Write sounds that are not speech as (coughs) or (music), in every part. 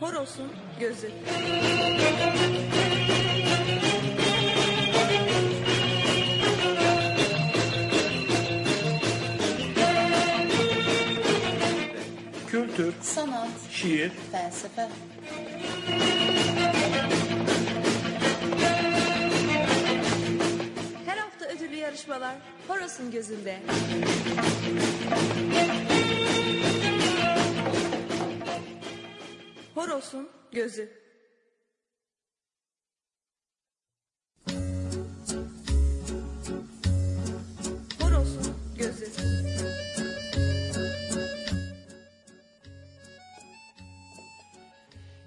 Horos'un gözü. Kültür, sanat, şiir, felsefe, yarışmalar Horos'un gözünde. Horos'un gözü. Horos'un gözü.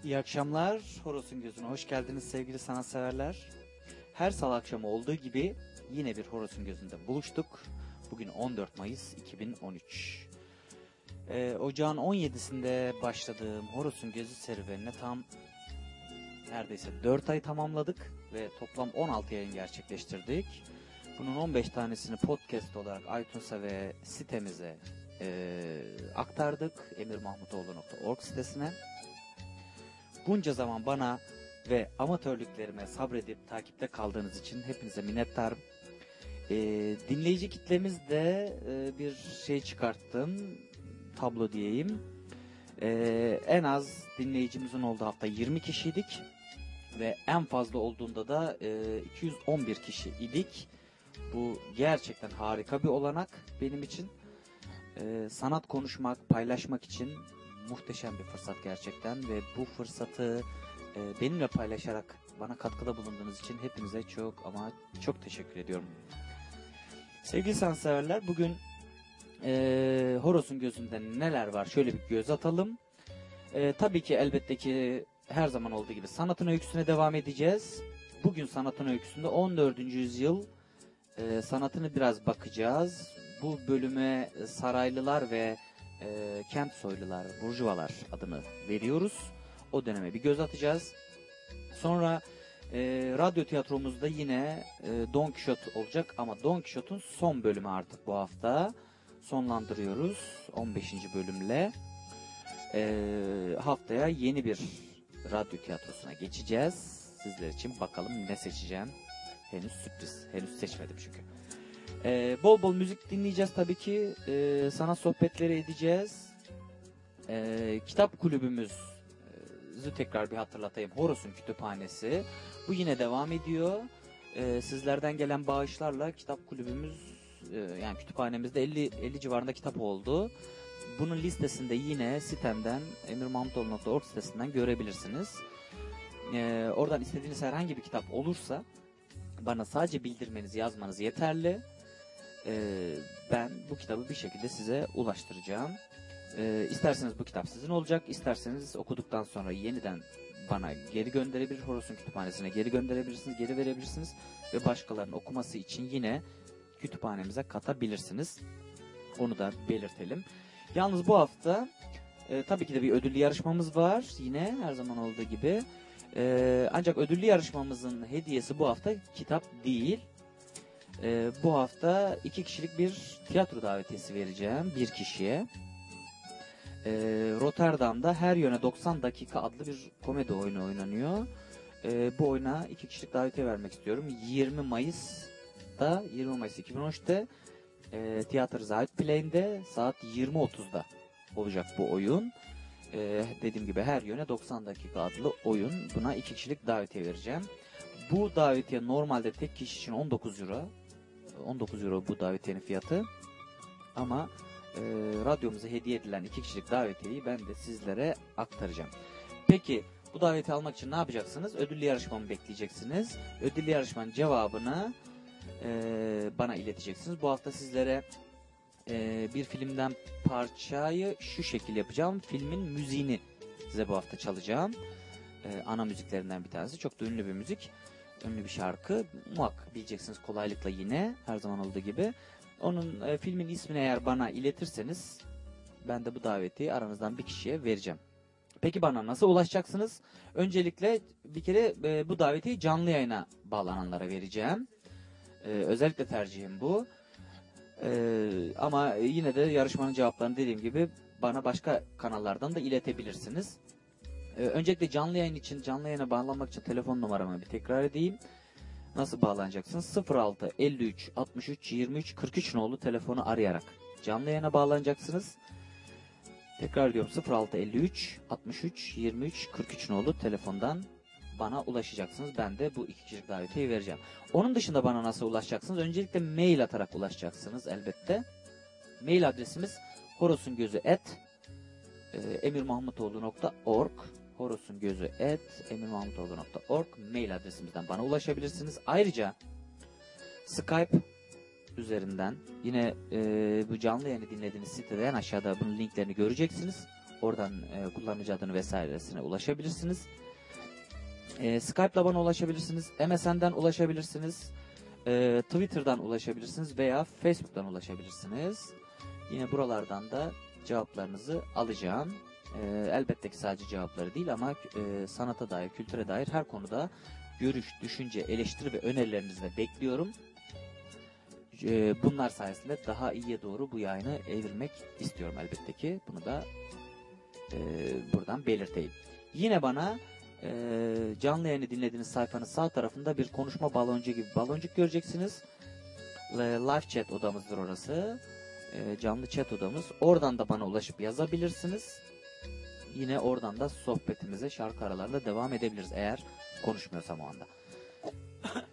İyi akşamlar. Horos'un gözüne hoş geldiniz sevgili sanatseverler. Her salı akşamı olduğu gibi yine bir Horos'un gözünde buluştuk. Bugün 14 Mayıs 2013. Ee, ocağın 17'sinde başladığım Horos'un gözü serüvenine tam neredeyse 4 ay tamamladık ve toplam 16 yayın gerçekleştirdik. Bunun 15 tanesini podcast olarak iTunes'a ve sitemize e, aktardık. emirmahmutoğlu.org sitesine. Bunca zaman bana ve amatörlüklerime sabredip takipte kaldığınız için hepinize minnettarım. Ee, dinleyici kitlemizde e, bir şey çıkarttım, tablo diyeyim. Ee, en az dinleyicimizin olduğu hafta 20 kişiydik ve en fazla olduğunda da e, 211 kişi idik. Bu gerçekten harika bir olanak benim için. Ee, sanat konuşmak, paylaşmak için muhteşem bir fırsat gerçekten ve bu fırsatı e, benimle paylaşarak bana katkıda bulunduğunuz için hepinize çok ama çok teşekkür ediyorum. Sevgili sanatseverler bugün e, Horos'un gözünde neler var şöyle bir göz atalım. E, tabii ki elbette ki her zaman olduğu gibi sanatın öyküsüne devam edeceğiz. Bugün sanatın öyküsünde 14. yüzyıl e, sanatını biraz bakacağız. Bu bölüme saraylılar ve e, kent soylular, burjuvalar adını veriyoruz. O döneme bir göz atacağız. Sonra e, radyo tiyatromuzda yine e, Don Quixote olacak ama Don Quixote'un son bölümü artık bu hafta. Sonlandırıyoruz 15. bölümle. E, haftaya yeni bir radyo tiyatrosuna geçeceğiz. Sizler için bakalım ne seçeceğim. Henüz sürpriz. Henüz seçmedim çünkü. Ee, bol bol müzik dinleyeceğiz tabii ki. Ee, sanat sohbetleri edeceğiz. Ee, kitap kulübümüzü tekrar bir hatırlatayım. Horos'un kütüphanesi. Bu yine devam ediyor. Ee, sizlerden gelen bağışlarla kitap kulübümüz e, yani kütüphanemizde 50 50 civarında kitap oldu. Bunun listesinde yine sitemden emirmahmutoğlu.org sitesinden görebilirsiniz. Ee, oradan istediğiniz herhangi bir kitap olursa bana sadece bildirmeniz, yazmanız yeterli. Ee, ben bu kitabı bir şekilde size ulaştıracağım. Ee, isterseniz bu kitap sizin olacak, isterseniz okuduktan sonra yeniden bana geri gönderebilir, Horos'un kütüphanesine geri gönderebilirsiniz, geri verebilirsiniz ve başkalarının okuması için yine kütüphanemize katabilirsiniz. Onu da belirtelim. Yalnız bu hafta e, tabii ki de bir ödüllü yarışmamız var yine her zaman olduğu gibi. E, ancak ödüllü yarışmamızın hediyesi bu hafta kitap değil. E, bu hafta iki kişilik bir tiyatro davetiyesi vereceğim bir kişiye. E, Rotterdam'da Her Yöne 90 Dakika adlı bir komedi oyunu oynanıyor. E, bu oyuna iki kişilik davetiye vermek istiyorum. 20 Mayıs'ta 20 Mayıs 2013'te e, Tiyatro Zahit Play'inde saat 20.30'da olacak bu oyun. Ee, dediğim gibi her yöne 90 dakika adlı oyun. Buna iki kişilik davetiye vereceğim. Bu davetiye normalde tek kişi için 19 euro. 19 euro bu davetiyenin fiyatı. Ama e, radyomuza hediye edilen iki kişilik davetiyeyi ben de sizlere aktaracağım. Peki bu daveti almak için ne yapacaksınız? Ödüllü yarışmamı bekleyeceksiniz. Ödüllü yarışmanın cevabını e, bana ileteceksiniz. Bu hafta sizlere e, bir filmden parçayı şu şekil yapacağım. Filmin müziğini size bu hafta çalacağım. E, ana müziklerinden bir tanesi. Çok da ünlü bir müzik. Ünlü bir şarkı. Muhakkak bileceksiniz kolaylıkla yine. Her zaman olduğu gibi. Onun e, filmin ismini eğer bana iletirseniz ben de bu daveti aranızdan bir kişiye vereceğim. Peki bana nasıl ulaşacaksınız? Öncelikle bir kere e, bu daveti canlı yayına bağlananlara vereceğim. E, özellikle tercihim bu. Ee, ama yine de yarışmanın cevaplarını dediğim gibi bana başka kanallardan da iletebilirsiniz. Ee, öncelikle canlı yayın için canlı yayına bağlanmak için telefon numaramı bir tekrar edeyim. Nasıl bağlanacaksınız? 06 53 63 23 43 nolu telefonu arayarak canlı yayına bağlanacaksınız. Tekrar diyorum 06 53 63 23 43 nolu telefondan bana ulaşacaksınız. Ben de bu iki kişilik davetiyi vereceğim. Onun dışında bana nasıl ulaşacaksınız? Öncelikle mail atarak ulaşacaksınız elbette. Mail adresimiz horosungözü et e, emirmahmutoğlu.org horosungözü et emirmahmutoğlu.org mail adresimizden bana ulaşabilirsiniz. Ayrıca Skype üzerinden yine e, bu canlı yayını dinlediğiniz sitede en aşağıda bunun linklerini göreceksiniz. Oradan e, kullanıcı adını vesairesine ulaşabilirsiniz. E, Skype'la bana ulaşabilirsiniz. MSN'den ulaşabilirsiniz. E, Twitter'dan ulaşabilirsiniz veya Facebook'tan ulaşabilirsiniz. Yine buralardan da cevaplarınızı alacağım. E, elbette ki sadece cevapları değil ama e, sanata dair, kültüre dair her konuda görüş, düşünce, eleştiri ve önerilerinizi de bekliyorum. E, bunlar sayesinde daha iyiye doğru bu yayını evirmek istiyorum elbette ki. Bunu da e, buradan belirteyim. Yine bana e, canlı yayını dinlediğiniz sayfanın sağ tarafında bir konuşma baloncu gibi baloncuk göreceksiniz. Live chat odamızdır orası. E, canlı chat odamız. Oradan da bana ulaşıp yazabilirsiniz. Yine oradan da sohbetimize şarkı aralarında devam edebiliriz eğer konuşmuyorsam o anda. (coughs)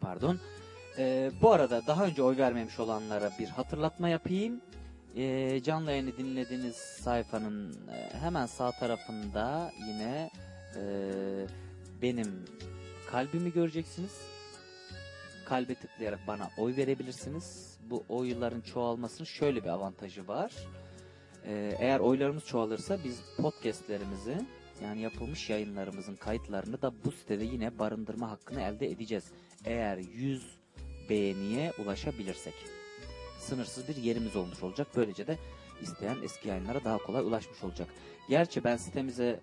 Pardon. E, bu arada daha önce oy vermemiş olanlara bir hatırlatma yapayım. E, canlı yayını dinlediğiniz sayfanın e, hemen sağ tarafında yine e, benim kalbimi göreceksiniz. Kalbe tıklayarak bana oy verebilirsiniz. Bu oyların çoğalmasının şöyle bir avantajı var. E, eğer oylarımız çoğalırsa biz podcastlerimizi yani yapılmış yayınlarımızın kayıtlarını da bu sitede yine barındırma hakkını elde edeceğiz. Eğer 100 beğeniye ulaşabilirsek sınırsız bir yerimiz olmuş olacak. Böylece de isteyen eski yayınlara daha kolay ulaşmış olacak. Gerçi ben sitemize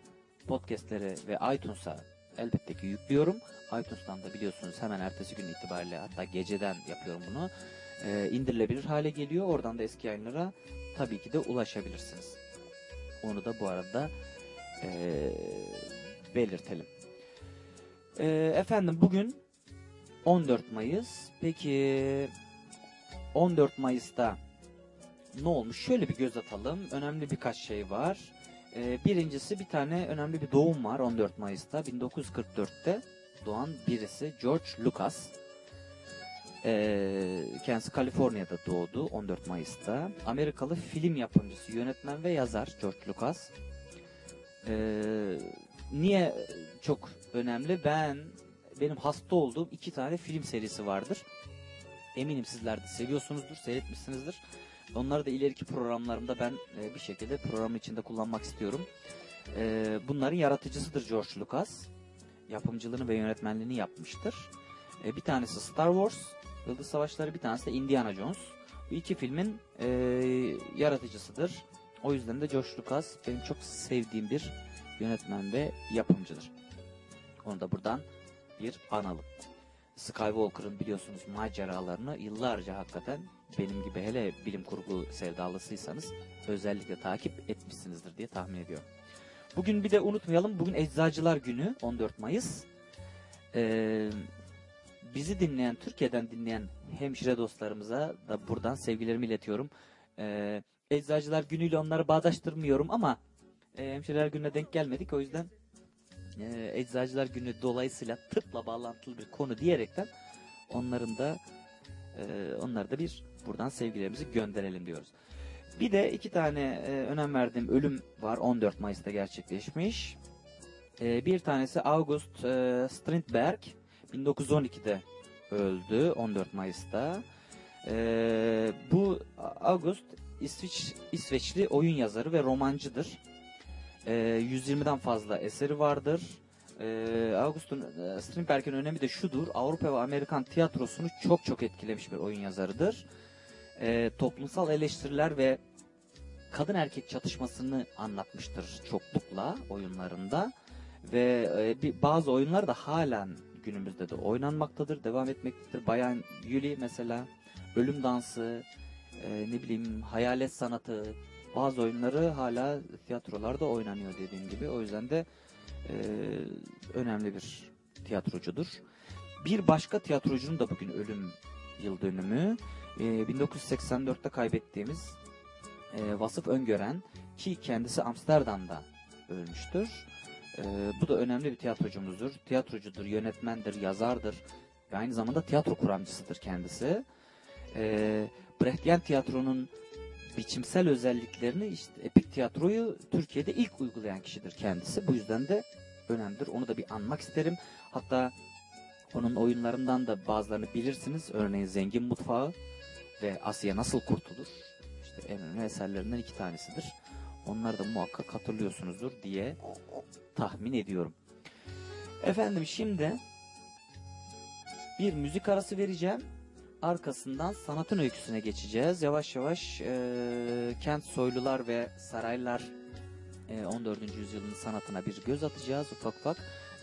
podcastleri ve iTunes'a elbette ki yüklüyorum. iTunes'tan da biliyorsunuz hemen ertesi gün itibariyle hatta geceden yapıyorum bunu. Ee, indirilebilir hale geliyor. Oradan da eski yayınlara tabii ki de ulaşabilirsiniz. Onu da bu arada ee, belirtelim. Ee, efendim bugün 14 Mayıs. Peki 14 Mayıs'ta ne olmuş? Şöyle bir göz atalım. Önemli birkaç şey var. Ee, birincisi bir tane önemli bir doğum var 14 Mayıs'ta. 1944'te doğan birisi George Lucas. Ee, kendisi Kaliforniya'da doğdu 14 Mayıs'ta. Amerikalı film yapımcısı, yönetmen ve yazar George Lucas. Ee, niye çok önemli? Ben benim hasta olduğum iki tane film serisi vardır. Eminim sizler de seviyorsunuzdur, seyretmişsinizdir. Onları da ileriki programlarımda ben e, bir şekilde programın içinde kullanmak istiyorum. E, bunların yaratıcısıdır George Lucas. Yapımcılığını ve yönetmenliğini yapmıştır. E, bir tanesi Star Wars, Yıldız Savaşları, bir tanesi de Indiana Jones. Bu iki filmin e, yaratıcısıdır. O yüzden de George Lucas benim çok sevdiğim bir yönetmen ve yapımcıdır. Onu da buradan bir analım. Skywalker'ın biliyorsunuz maceralarını yıllarca hakikaten benim gibi hele bilim kurgu sevdalısıysanız özellikle takip etmişsinizdir diye tahmin ediyorum. Bugün bir de unutmayalım bugün Eczacılar Günü 14 Mayıs. Ee, bizi dinleyen, Türkiye'den dinleyen hemşire dostlarımıza da buradan sevgilerimi iletiyorum. Ee, Eczacılar Günü'yle onları bağdaştırmıyorum ama e, Hemşireler Günü'ne denk gelmedik o yüzden e, Eczacılar Günü dolayısıyla tıpla bağlantılı bir konu diyerekten onların da e, onlara da bir buradan sevgilerimizi gönderelim diyoruz. Bir de iki tane e, önem verdiğim ölüm var 14 Mayıs'ta gerçekleşmiş. E, bir tanesi August e, Strindberg 1912'de öldü 14 Mayıs'ta. E, bu August İsviç, İsveçli oyun yazarı ve romancıdır. E, 120'den fazla eseri vardır. E, August'un e, Strindberg'in önemi de şudur. Avrupa ve Amerikan tiyatrosunu çok çok etkilemiş bir oyun yazarıdır. E, toplumsal eleştiriler ve kadın erkek çatışmasını anlatmıştır çoklukla oyunlarında. Ve e, bir, bazı oyunlar da halen günümüzde de oynanmaktadır, devam etmektedir. Bayan Yuli mesela ölüm dansı, e, ne bileyim hayalet sanatı, bazı oyunları hala tiyatrolarda oynanıyor dediğim gibi. O yüzden de e, önemli bir tiyatrocudur. Bir başka tiyatrocunun da bugün ölüm yıl dönümü. E, 1984'te kaybettiğimiz e, Vasıf Öngören ki kendisi Amsterdam'da ölmüştür. E, bu da önemli bir tiyatrocumuzdur. Tiyatrocudur, yönetmendir, yazardır ve aynı zamanda tiyatro kuramcısıdır kendisi. E, Brechtian tiyatronun biçimsel özelliklerini işte epik tiyatroyu Türkiye'de ilk uygulayan kişidir kendisi. Bu yüzden de önemlidir. Onu da bir anmak isterim. Hatta onun oyunlarından da bazılarını bilirsiniz. Örneğin Zengin Mutfağı ve Asya Nasıl Kurtulur. İşte en önemli eserlerinden iki tanesidir. Onları da muhakkak hatırlıyorsunuzdur diye tahmin ediyorum. Efendim şimdi bir müzik arası vereceğim. Arkasından sanatın öyküsüne geçeceğiz. Yavaş yavaş e, kent soylular ve saraylar e, 14. yüzyılın sanatına bir göz atacağız ufak ufak.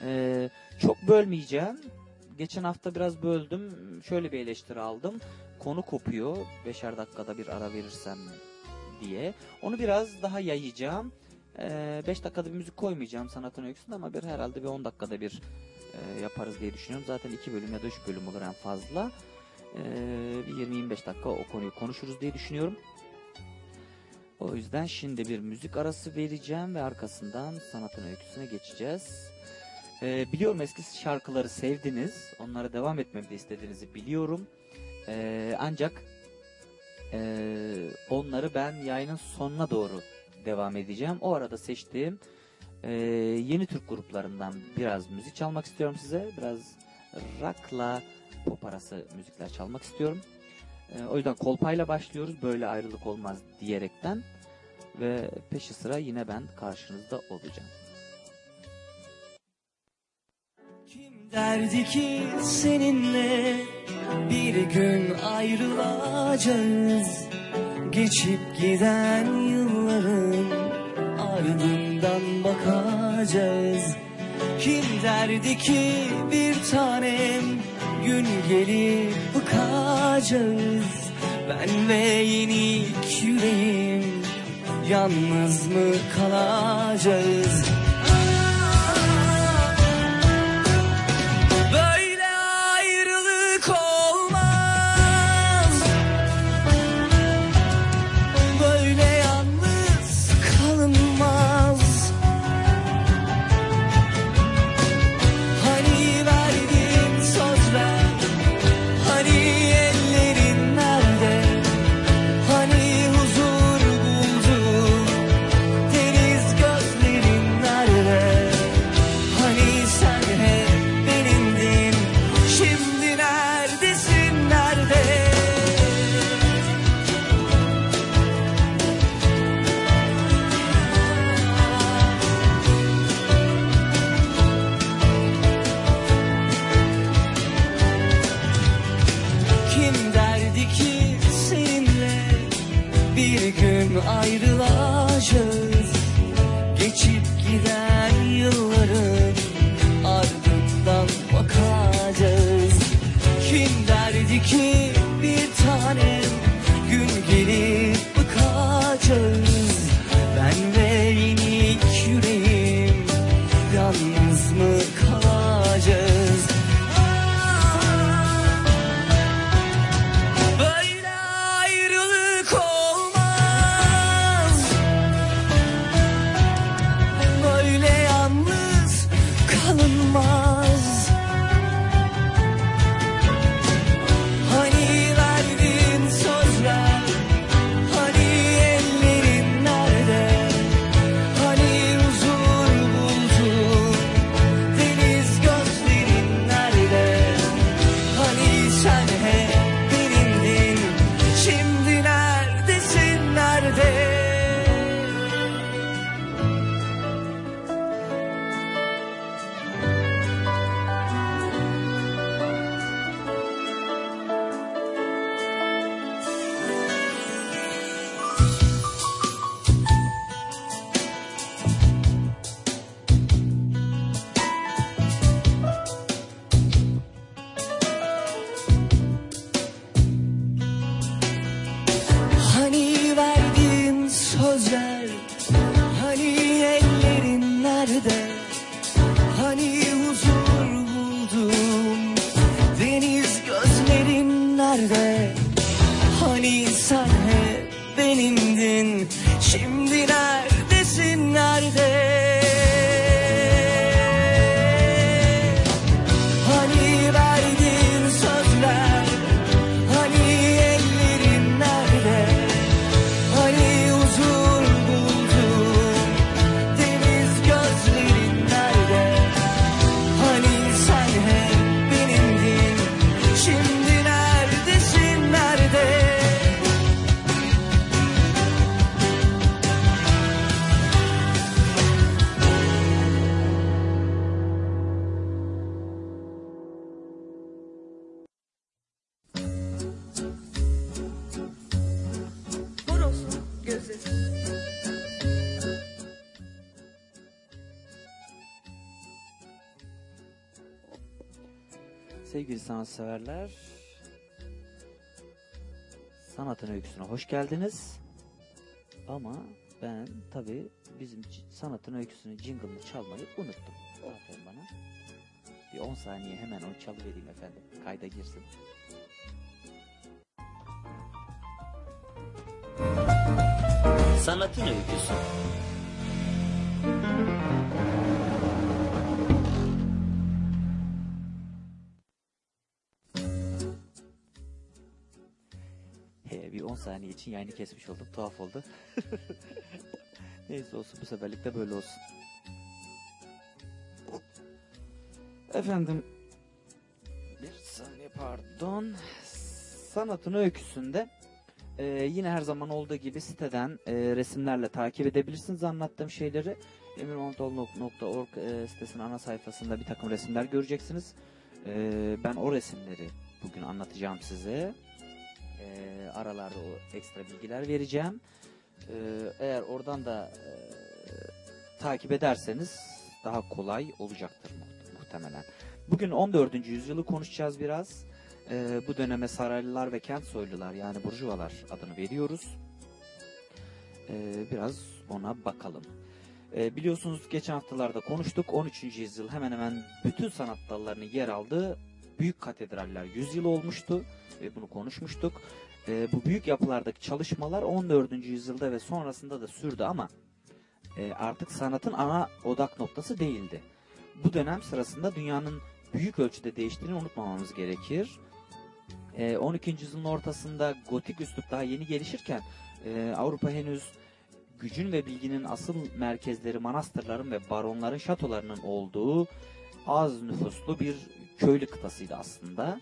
E, çok bölmeyeceğim. Geçen hafta biraz böldüm. Şöyle bir eleştiri aldım. Konu kopuyor. Beşer dakikada bir ara verirsem diye. Onu biraz daha yayacağım. 5 e, dakikada bir müzik koymayacağım sanatın öyküsünde ama bir herhalde bir 10 dakikada bir e, yaparız diye düşünüyorum. Zaten 2 bölüm ya da 3 bölüm olur en fazla. E, bir 20-25 dakika o konuyu konuşuruz diye düşünüyorum. O yüzden şimdi bir müzik arası vereceğim ve arkasından sanatın öyküsüne geçeceğiz. Ee, biliyorum eski şarkıları sevdiniz. Onlara devam etmemi de istediğinizi biliyorum. Ee, ancak e, onları ben yayının sonuna doğru devam edeceğim. O arada seçtiğim e, yeni Türk gruplarından biraz müzik çalmak istiyorum size. Biraz rock'la pop arası müzikler çalmak istiyorum. E, o yüzden kolpayla başlıyoruz. Böyle ayrılık olmaz diyerekten. Ve peşi sıra yine ben karşınızda olacağım. Derdi ki seninle bir gün ayrılacağız. Geçip giden yılların ardından bakacağız. Kim derdi ki bir tanem gün gelip bıkacağız. Ben ve yenik yüreğim yalnız mı kalacağız Sevgili sanatseverler, sanatın öyküsüne hoş geldiniz. Ama ben tabi bizim sanatın öyküsünü jingle'ını çalmayı unuttum. Aferin bana. Bir 10 saniye hemen onu çalıvereyim efendim. Kayda girsin. Sanatın öyküsü. Saniye için yayını kesmiş oldum. Tuhaf oldu. (laughs) Neyse olsun bu seferlik de böyle olsun. Efendim bir saniye pardon. Sanatın öyküsünde e, yine her zaman olduğu gibi siteden e, resimlerle takip edebilirsiniz anlattığım şeyleri. emirmontol.org e, sitesinin ana sayfasında bir takım resimler göreceksiniz. E, ben o resimleri bugün anlatacağım size. E, aralarda o ekstra bilgiler vereceğim. E, eğer oradan da e, takip ederseniz daha kolay olacaktır mu- muhtemelen. Bugün 14. yüzyılı konuşacağız biraz. E, bu döneme saraylılar ve kent soylular yani burjuvalar adını veriyoruz. E, biraz ona bakalım. E, biliyorsunuz geçen haftalarda konuştuk. 13. yüzyıl hemen hemen bütün sanat dallarının yer aldığı büyük katedraller 100 yıl olmuştu ve bunu konuşmuştuk. E, bu büyük yapılardaki çalışmalar 14. yüzyılda ve sonrasında da sürdü ama e, artık sanatın ana odak noktası değildi. Bu dönem sırasında dünyanın büyük ölçüde değiştiğini unutmamamız gerekir. E, 12. yüzyılın ortasında gotik üslup daha yeni gelişirken e, Avrupa henüz gücün ve bilginin asıl merkezleri manastırların ve baronların şatolarının olduğu az nüfuslu bir köylü kıtasıydı aslında.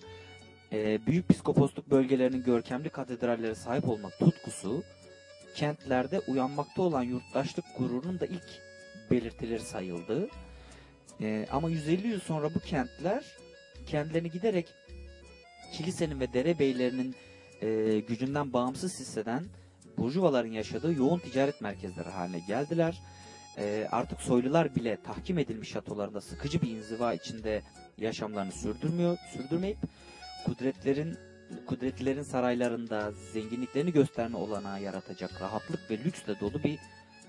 Ee, büyük psikoposluk bölgelerinin görkemli katedrallere sahip olmak tutkusu kentlerde uyanmakta olan yurttaşlık gururunun da ilk belirtileri sayıldı. Ee, ama 150 yıl sonra bu kentler kendilerini giderek kilisenin ve derebeylerinin e, gücünden bağımsız hisseden burjuvaların yaşadığı yoğun ticaret merkezleri haline geldiler. Ee, artık soylular bile tahkim edilmiş şatolarında sıkıcı bir inziva içinde yaşamlarını sürdürmüyor, sürdürmeyip kudretlerin kudretlilerin saraylarında zenginliklerini gösterme olanağı yaratacak rahatlık ve lüksle dolu bir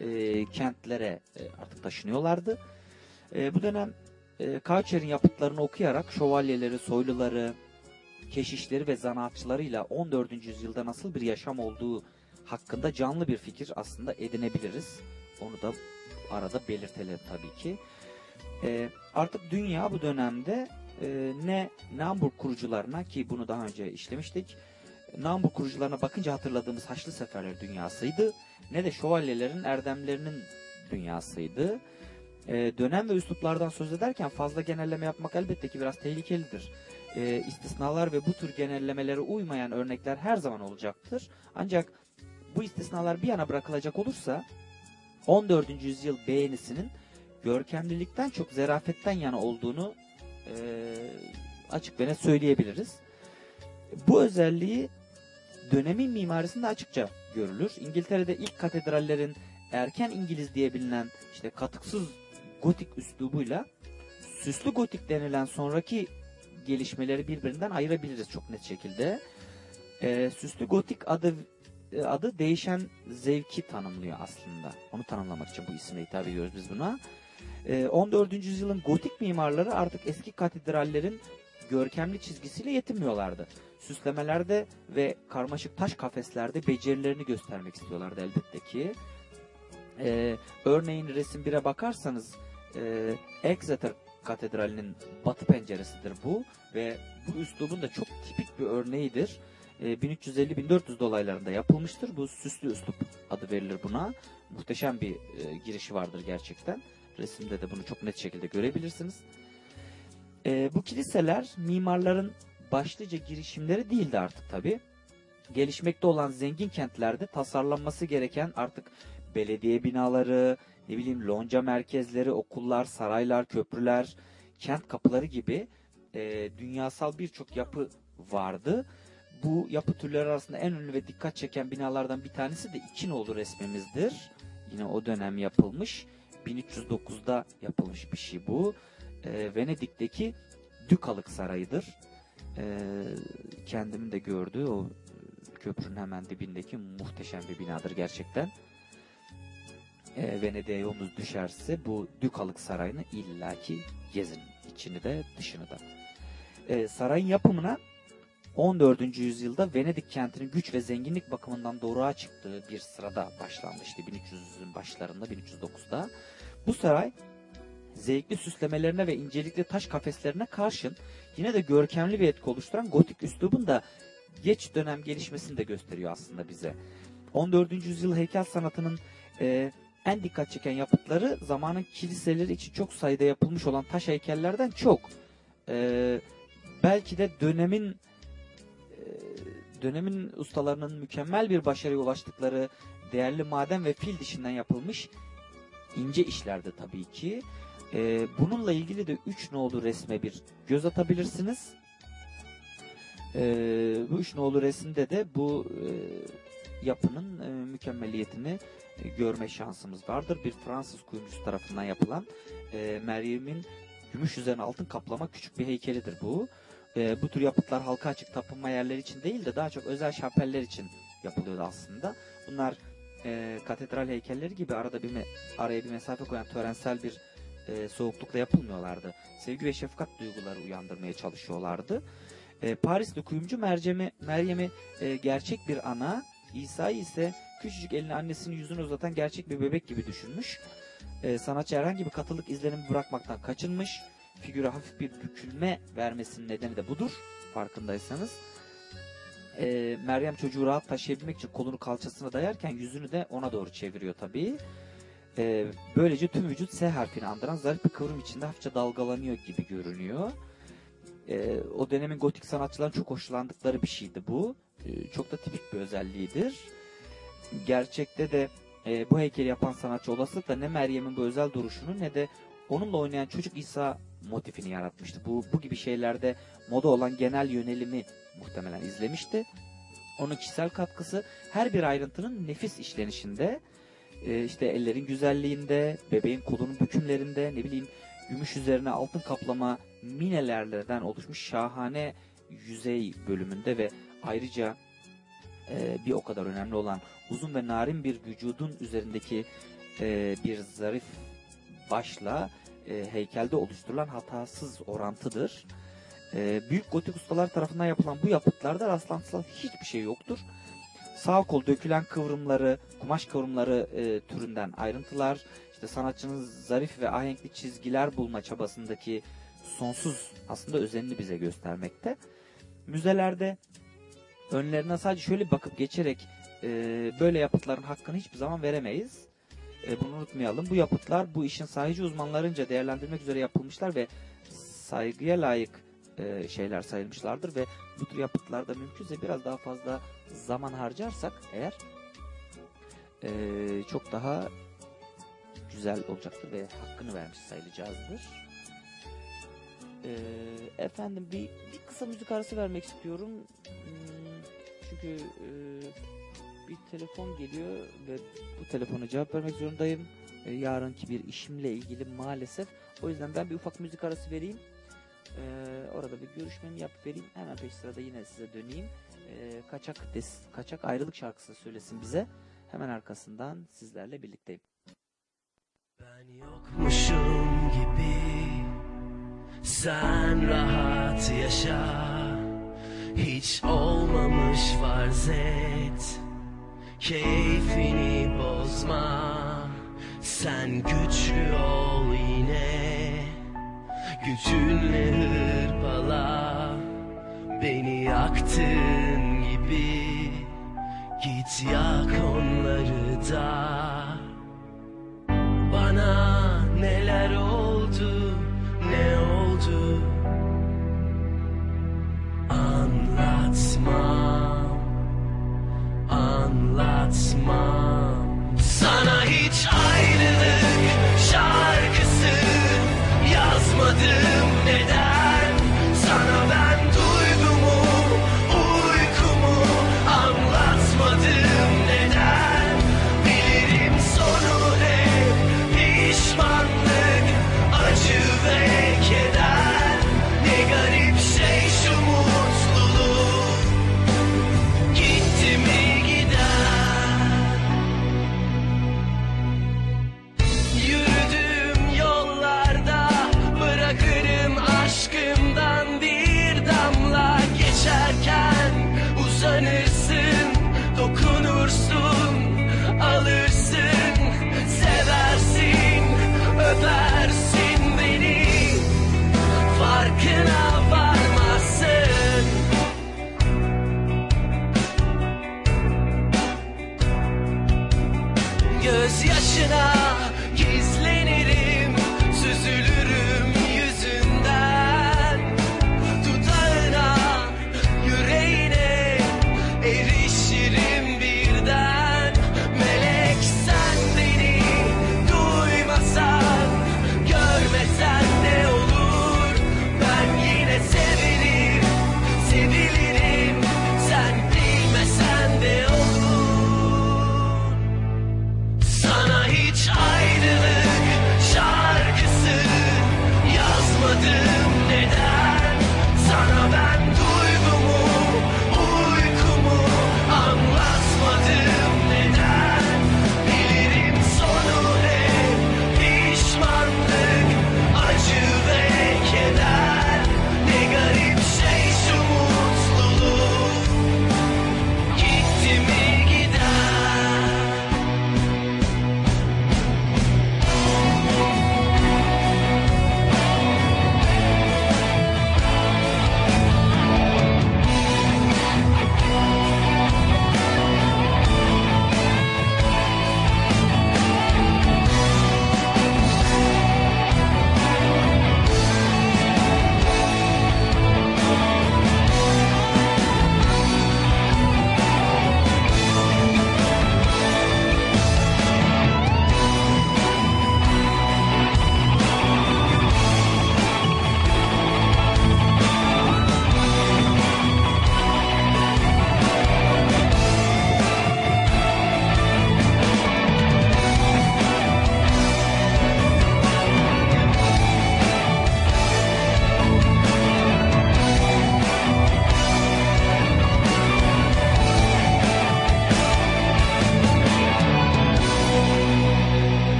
e, kentlere e, artık taşınıyorlardı. E, bu dönem e, Coucher'in yapıtlarını okuyarak şövalyeleri, soyluları, keşişleri ve zanaatçılarıyla 14. yüzyılda nasıl bir yaşam olduğu hakkında canlı bir fikir aslında edinebiliriz. Onu da arada belirtelim tabii ki. E, artık dünya bu dönemde e, ne Namburg kurucularına ki bunu daha önce işlemiştik. Namburg kurucularına bakınca hatırladığımız Haçlı Seferler dünyasıydı. Ne de şövalyelerin erdemlerinin dünyasıydı. E, dönem ve üsluplardan söz ederken fazla genelleme yapmak elbette ki biraz tehlikelidir. E, istisnalar ve bu tür genellemelere uymayan örnekler her zaman olacaktır. Ancak bu istisnalar bir yana bırakılacak olursa 14. yüzyıl beğenisinin görkemlilikten çok zerafetten yana olduğunu e, açık ve net söyleyebiliriz. Bu özelliği dönemin mimarisinde açıkça görülür. İngiltere'de ilk katedrallerin erken İngiliz diye bilinen işte katıksız gotik üslubuyla süslü gotik denilen sonraki gelişmeleri birbirinden ayırabiliriz çok net şekilde. E, süslü gotik adı adı değişen zevki tanımlıyor aslında. Onu tanımlamak için bu isimle hitap ediyoruz biz buna. E, 14. yüzyılın gotik mimarları artık eski katedrallerin görkemli çizgisiyle yetinmiyorlardı. Süslemelerde ve karmaşık taş kafeslerde becerilerini göstermek istiyorlardı elbette ki. E, örneğin resim 1'e bakarsanız e, Exeter Katedrali'nin batı penceresidir bu ve bu üslubun da çok tipik bir örneğidir. E, 1350-1400 dolaylarında yapılmıştır. Bu süslü üslup adı verilir buna. Muhteşem bir e, girişi vardır gerçekten. Resimde de bunu çok net şekilde görebilirsiniz. E, bu kiliseler mimarların başlıca girişimleri değildi artık tabi. Gelişmekte olan zengin kentlerde tasarlanması gereken artık belediye binaları, ne bileyim lonca merkezleri, okullar, saraylar, köprüler, kent kapıları gibi e, dünyasal birçok yapı vardı. Bu yapı türleri arasında en ünlü ve dikkat çeken binalardan bir tanesi de İkinoğlu resmimizdir. Yine o dönem yapılmış. 1309'da yapılmış bir şey bu. E, Venedik'teki Dükalık Sarayı'dır. E, kendimin de gördüğü o köprünün hemen dibindeki muhteşem bir binadır gerçekten e, Venedik'e yolunuz düşerse bu Dükalık Sarayı'nı illaki gezin. içini de dışını da. E, sarayın yapımına 14. yüzyılda Venedik kentinin güç ve zenginlik bakımından doğruğa çıktığı bir sırada başlanmıştı. 1300'ün başlarında 1309'da. Bu saray zevkli süslemelerine ve incelikli taş kafeslerine karşın yine de görkemli bir etki oluşturan gotik üslubun da geç dönem gelişmesini de gösteriyor aslında bize. 14. yüzyıl heykel sanatının e, en dikkat çeken yapıtları zamanın kiliseleri için çok sayıda yapılmış olan taş heykellerden çok. Ee, belki de dönemin e, dönemin ustalarının mükemmel bir başarıya ulaştıkları değerli maden ve fil dişinden yapılmış ince işlerdi tabii ki. Ee, bununla ilgili de 3 nolu resme bir göz atabilirsiniz. Ee, bu 3 nolu resimde de bu e, yapının e, mükemmeliyetini e, görme şansımız vardır. Bir Fransız kuyumcusu tarafından yapılan e, Meryem'in gümüş üzerine altın kaplama küçük bir heykelidir bu. E, bu tür yapıtlar halka açık tapınma yerleri için değil de daha çok özel şapeller için yapılıyordu aslında. Bunlar e, katedral heykelleri gibi arada bir araya bir mesafe koyan törensel bir e, soğuklukla yapılmıyorlardı. Sevgi ve şefkat duyguları uyandırmaya çalışıyorlardı. E, Parisli kuyumcu Meryem'i Meryem'i e, gerçek bir ana, İsa'yı ise küçücük elini annesinin yüzüne uzatan gerçek bir bebek gibi düşünmüş. Ee, sanatçı herhangi bir katılık izlenimi bırakmaktan kaçınmış. Figüre hafif bir bükülme vermesinin nedeni de budur. Farkındaysanız. Ee, Meryem çocuğu rahat taşıyabilmek için kolunu kalçasına dayarken yüzünü de ona doğru çeviriyor tabii. Ee, böylece tüm vücut S harfini andıran zarif bir kıvrım içinde hafifçe dalgalanıyor gibi görünüyor. Ee, o dönemin gotik sanatçıların çok hoşlandıkları bir şeydi bu. Ee, çok da tipik bir özelliğidir gerçekte de e, bu heykeli yapan sanatçı olasılıkla ne Meryem'in bu özel duruşunu ne de onunla oynayan çocuk İsa motifini yaratmıştı. Bu, bu gibi şeylerde moda olan genel yönelimi muhtemelen izlemişti. Onun kişisel katkısı her bir ayrıntının nefis işlenişinde, e, işte ellerin güzelliğinde, bebeğin kolunun bükümlerinde, ne bileyim gümüş üzerine altın kaplama minelerden oluşmuş şahane yüzey bölümünde ve ayrıca e, bir o kadar önemli olan uzun ve narin bir vücudun üzerindeki e, bir zarif başla e, heykelde oluşturulan hatasız orantıdır. E, büyük gotik ustalar tarafından yapılan bu yapıtlarda rastlantısal hiçbir şey yoktur. Sağ kol dökülen kıvrımları, kumaş kıvrımları e, türünden ayrıntılar, işte sanatçının zarif ve ahenkli çizgiler bulma çabasındaki sonsuz aslında özenini bize göstermekte. Müzelerde önlerine sadece şöyle bakıp geçerek e, böyle yapıtların hakkını hiçbir zaman veremeyiz. E, bunu unutmayalım. Bu yapıtlar bu işin sahici uzmanlarınca değerlendirmek üzere yapılmışlar ve saygıya layık e, şeyler sayılmışlardır ve bu tür yapıtlarda mümkünse biraz daha fazla zaman harcarsak eğer e, çok daha güzel olacaktır ve hakkını vermiş sayılacağızdır. E, efendim bir, bir kısa müzik arası vermek istiyorum. Hmm, çünkü e, bir telefon geliyor ve bu telefona cevap vermek zorundayım. E, yarınki bir işimle ilgili maalesef. O yüzden ben bir ufak müzik arası vereyim. E, orada bir görüşmemi yapıp vereyim. Hemen peş sırada yine size döneyim. e, kaçak des, kaçak ayrılık şarkısı söylesin bize. Hemen arkasından sizlerle birlikteyim. Ben yokmuşum gibi sen rahat yaşa Hiç olmamış farz et Keyfini bozma. Sen güçlü ol yine. Gücünle hırpala. Beni yaktığın gibi. Git yak onları da. Bana neler oldu, anlatmam. Sana hiç ayrılık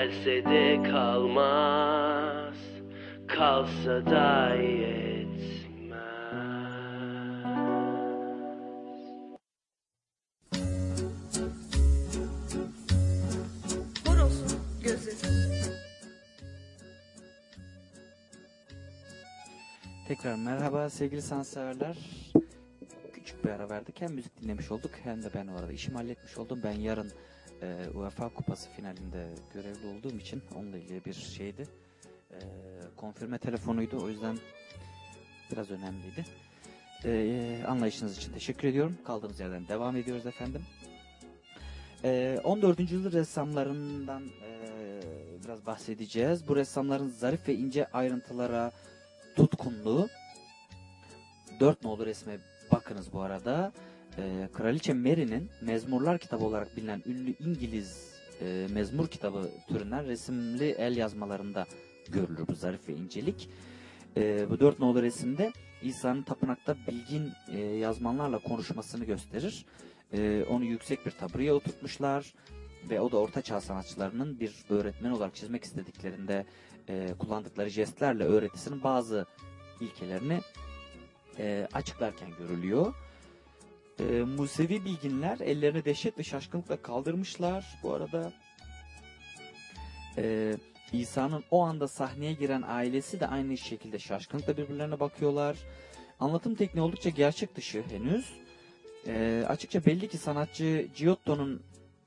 Gelse de kalmaz Kalsa da yetmez Horoz gözleri. Tekrar merhaba sevgili sanatseverler. Küçük bir ara verdik. Hem müzik dinlemiş olduk hem de ben o arada işimi halletmiş oldum. Ben yarın e, UEFA Kupası finalinde görevli olduğum için onunla ilgili bir şeydi. e, konfirme telefonuydu. O yüzden biraz önemliydi. E, anlayışınız için teşekkür ediyorum. Kaldığımız yerden devam ediyoruz efendim. E, 14. yüzyıl ressamlarından e, biraz bahsedeceğiz. Bu ressamların zarif ve ince ayrıntılara tutkunluğu. Dört nolu resme bakınız bu arada. E, Kraliçe Mary'nin Mezmurlar kitabı olarak bilinen ünlü İngiliz e, mezmur kitabı türünden resimli el yazmalarında görülür bu zarif ve incelik. E, bu dört nolu resimde İsa'nın tapınakta bilgin e, yazmanlarla konuşmasını gösterir. E, onu yüksek bir tabureye oturtmuşlar ve o da Orta Çağ sanatçılarının bir öğretmen olarak çizmek istediklerinde e, kullandıkları jestlerle öğretisinin bazı ilkelerini e, açıklarken görülüyor. E, Musevi bilginler ellerini dehşet ve şaşkınlıkla kaldırmışlar. Bu arada e, İsa'nın o anda sahneye giren ailesi de aynı şekilde şaşkınlıkla birbirlerine bakıyorlar. Anlatım tekniği oldukça gerçek dışı henüz. E, açıkça belli ki sanatçı Giotto'nun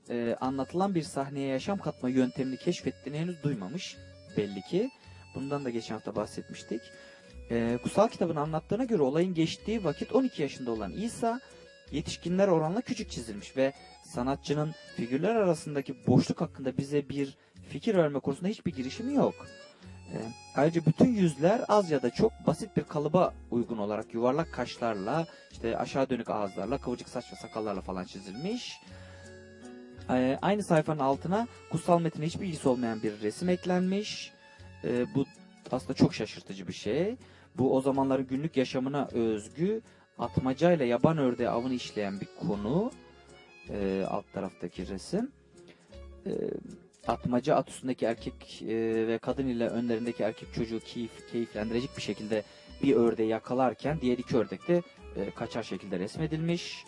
e, anlatılan bir sahneye yaşam katma yöntemini keşfettiğini henüz duymamış belli ki. Bundan da geçen hafta bahsetmiştik. E, kutsal kitabın anlattığına göre olayın geçtiği vakit 12 yaşında olan İsa yetişkinler oranla küçük çizilmiş ve sanatçının figürler arasındaki boşluk hakkında bize bir fikir verme konusunda hiçbir girişimi yok. E, ayrıca bütün yüzler az ya da çok basit bir kalıba uygun olarak yuvarlak kaşlarla, işte aşağı dönük ağızlarla, kıvırcık saç ve sakallarla falan çizilmiş. E, aynı sayfanın altına kutsal metine hiçbir ilgisi olmayan bir resim eklenmiş. E, bu aslında çok şaşırtıcı bir şey. Bu o zamanların günlük yaşamına özgü atmacayla yaban ördeği avını işleyen bir konu. E, alt taraftaki resim. E, atmaca at üstündeki erkek e, ve kadın ile önlerindeki erkek çocuğu keyif, keyiflendirecek bir şekilde bir ördeği yakalarken diğer iki ördek de e, kaçar şekilde resmedilmiş.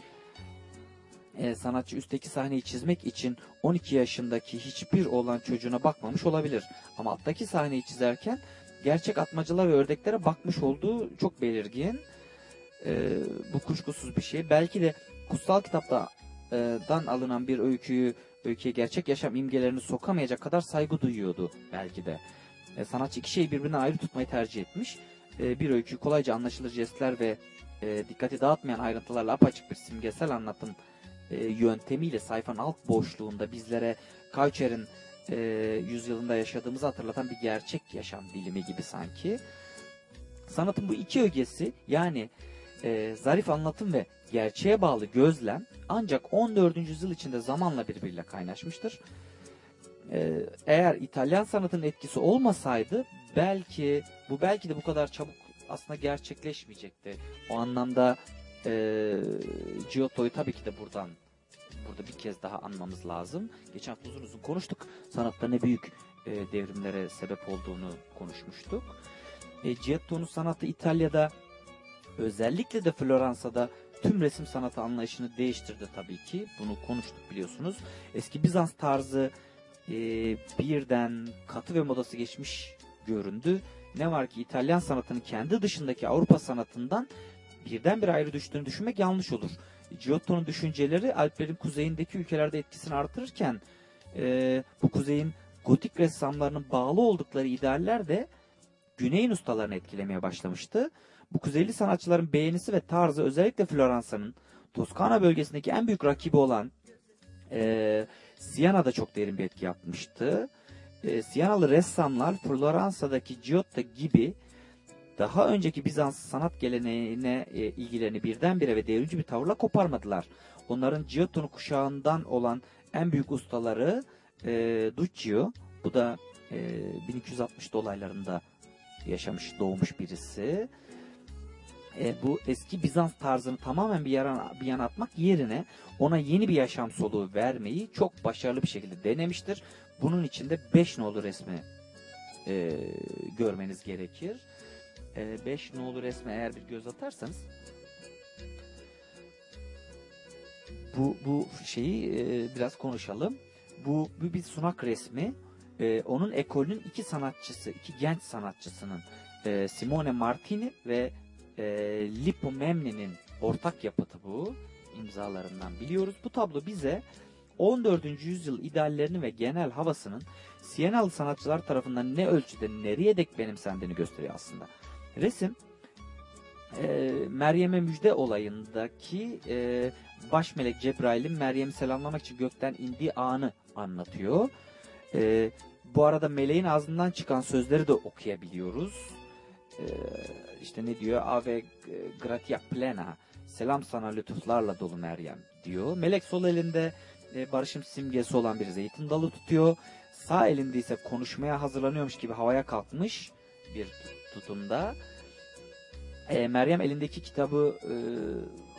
E, sanatçı üstteki sahneyi çizmek için 12 yaşındaki hiçbir olan çocuğuna bakmamış olabilir. Ama alttaki sahneyi çizerken gerçek atmacalar ve ördeklere bakmış olduğu çok belirgin. E, bu kuşkusuz bir şey. Belki de kutsal kitaptan alınan bir öyküyü öyküye gerçek yaşam imgelerini sokamayacak kadar saygı duyuyordu belki de. E, sanatçı iki şeyi birbirine ayrı tutmayı tercih etmiş. E, bir öyküyü kolayca anlaşılır jestler ve e, dikkati dağıtmayan ayrıntılarla apaçık bir simgesel anlatım e, yöntemiyle sayfanın alt boşluğunda bizlere Kauçer'in e, yüzyılında yaşadığımızı hatırlatan bir gerçek yaşam bilimi gibi sanki. Sanatın bu iki ögesi yani e, zarif anlatım ve gerçeğe bağlı gözlem ancak 14. yüzyıl içinde zamanla birbiriyle kaynaşmıştır. E, eğer İtalyan sanatının etkisi olmasaydı belki bu belki de bu kadar çabuk aslında gerçekleşmeyecekti. O anlamda e, Giotto'yu tabii ki de buradan burada bir kez daha anmamız lazım. Geçen hafta uzun uzun konuştuk. Sanatta ne büyük e, devrimlere sebep olduğunu konuşmuştuk. E, Giotto'nun sanatı İtalya'da özellikle de Floransa'da tüm resim sanatı anlayışını değiştirdi tabii ki. Bunu konuştuk biliyorsunuz. Eski Bizans tarzı e, birden katı ve modası geçmiş göründü. Ne var ki İtalyan sanatının kendi dışındaki Avrupa sanatından birdenbire ayrı düştüğünü düşünmek yanlış olur. Giotto'nun düşünceleri Alplerin kuzeyindeki ülkelerde etkisini artırırken e, bu kuzeyin gotik ressamlarının bağlı oldukları idealler de güneyin ustalarını etkilemeye başlamıştı. Bu kuzeyli sanatçıların beğenisi ve tarzı özellikle Floransa'nın Toskana bölgesindeki en büyük rakibi olan e, Siena'da çok derin bir etki yapmıştı. E, Siyanalı ressamlar Floransa'daki Giotto gibi daha önceki Bizans sanat geleneğine e, ilgilerini birdenbire ve devrimci bir tavırla koparmadılar. Onların Giotto'nun kuşağından olan en büyük ustaları e, Duccio, bu da e, 1260 dolaylarında yaşamış, doğmuş birisi. E, bu eski Bizans tarzını tamamen bir yana, bir yana atmak yerine ona yeni bir yaşam soluğu vermeyi çok başarılı bir şekilde denemiştir. Bunun için de 5 nolu resmi e, görmeniz gerekir. 5 e, nolu resme eğer bir göz atarsanız bu bu şeyi e, biraz konuşalım. Bu, bu bir sunak resmi. E, onun ekolünün iki sanatçısı, iki genç sanatçısının e, Simone Martini ve e, Lippo Memni'nin ortak yapıtı bu. imzalarından biliyoruz. Bu tablo bize 14. yüzyıl ideallerini ve genel havasının Sienalı sanatçılar tarafından ne ölçüde nereye dek benimsendiğini gösteriyor aslında. Resim e, Meryem'e müjde olayındaki e, baş melek Cebrail'in Meryem'i selamlamak için gökten indiği anı anlatıyor. E, bu arada meleğin ağzından çıkan sözleri de okuyabiliyoruz. E, işte ne diyor? Ave gratia plena. Selam sana lütuflarla dolu Meryem diyor. Melek sol elinde e, barışım simgesi olan bir zeytin dalı tutuyor. Sağ elinde ise konuşmaya hazırlanıyormuş gibi havaya kalkmış bir tutumda. E, Meryem elindeki kitabı e,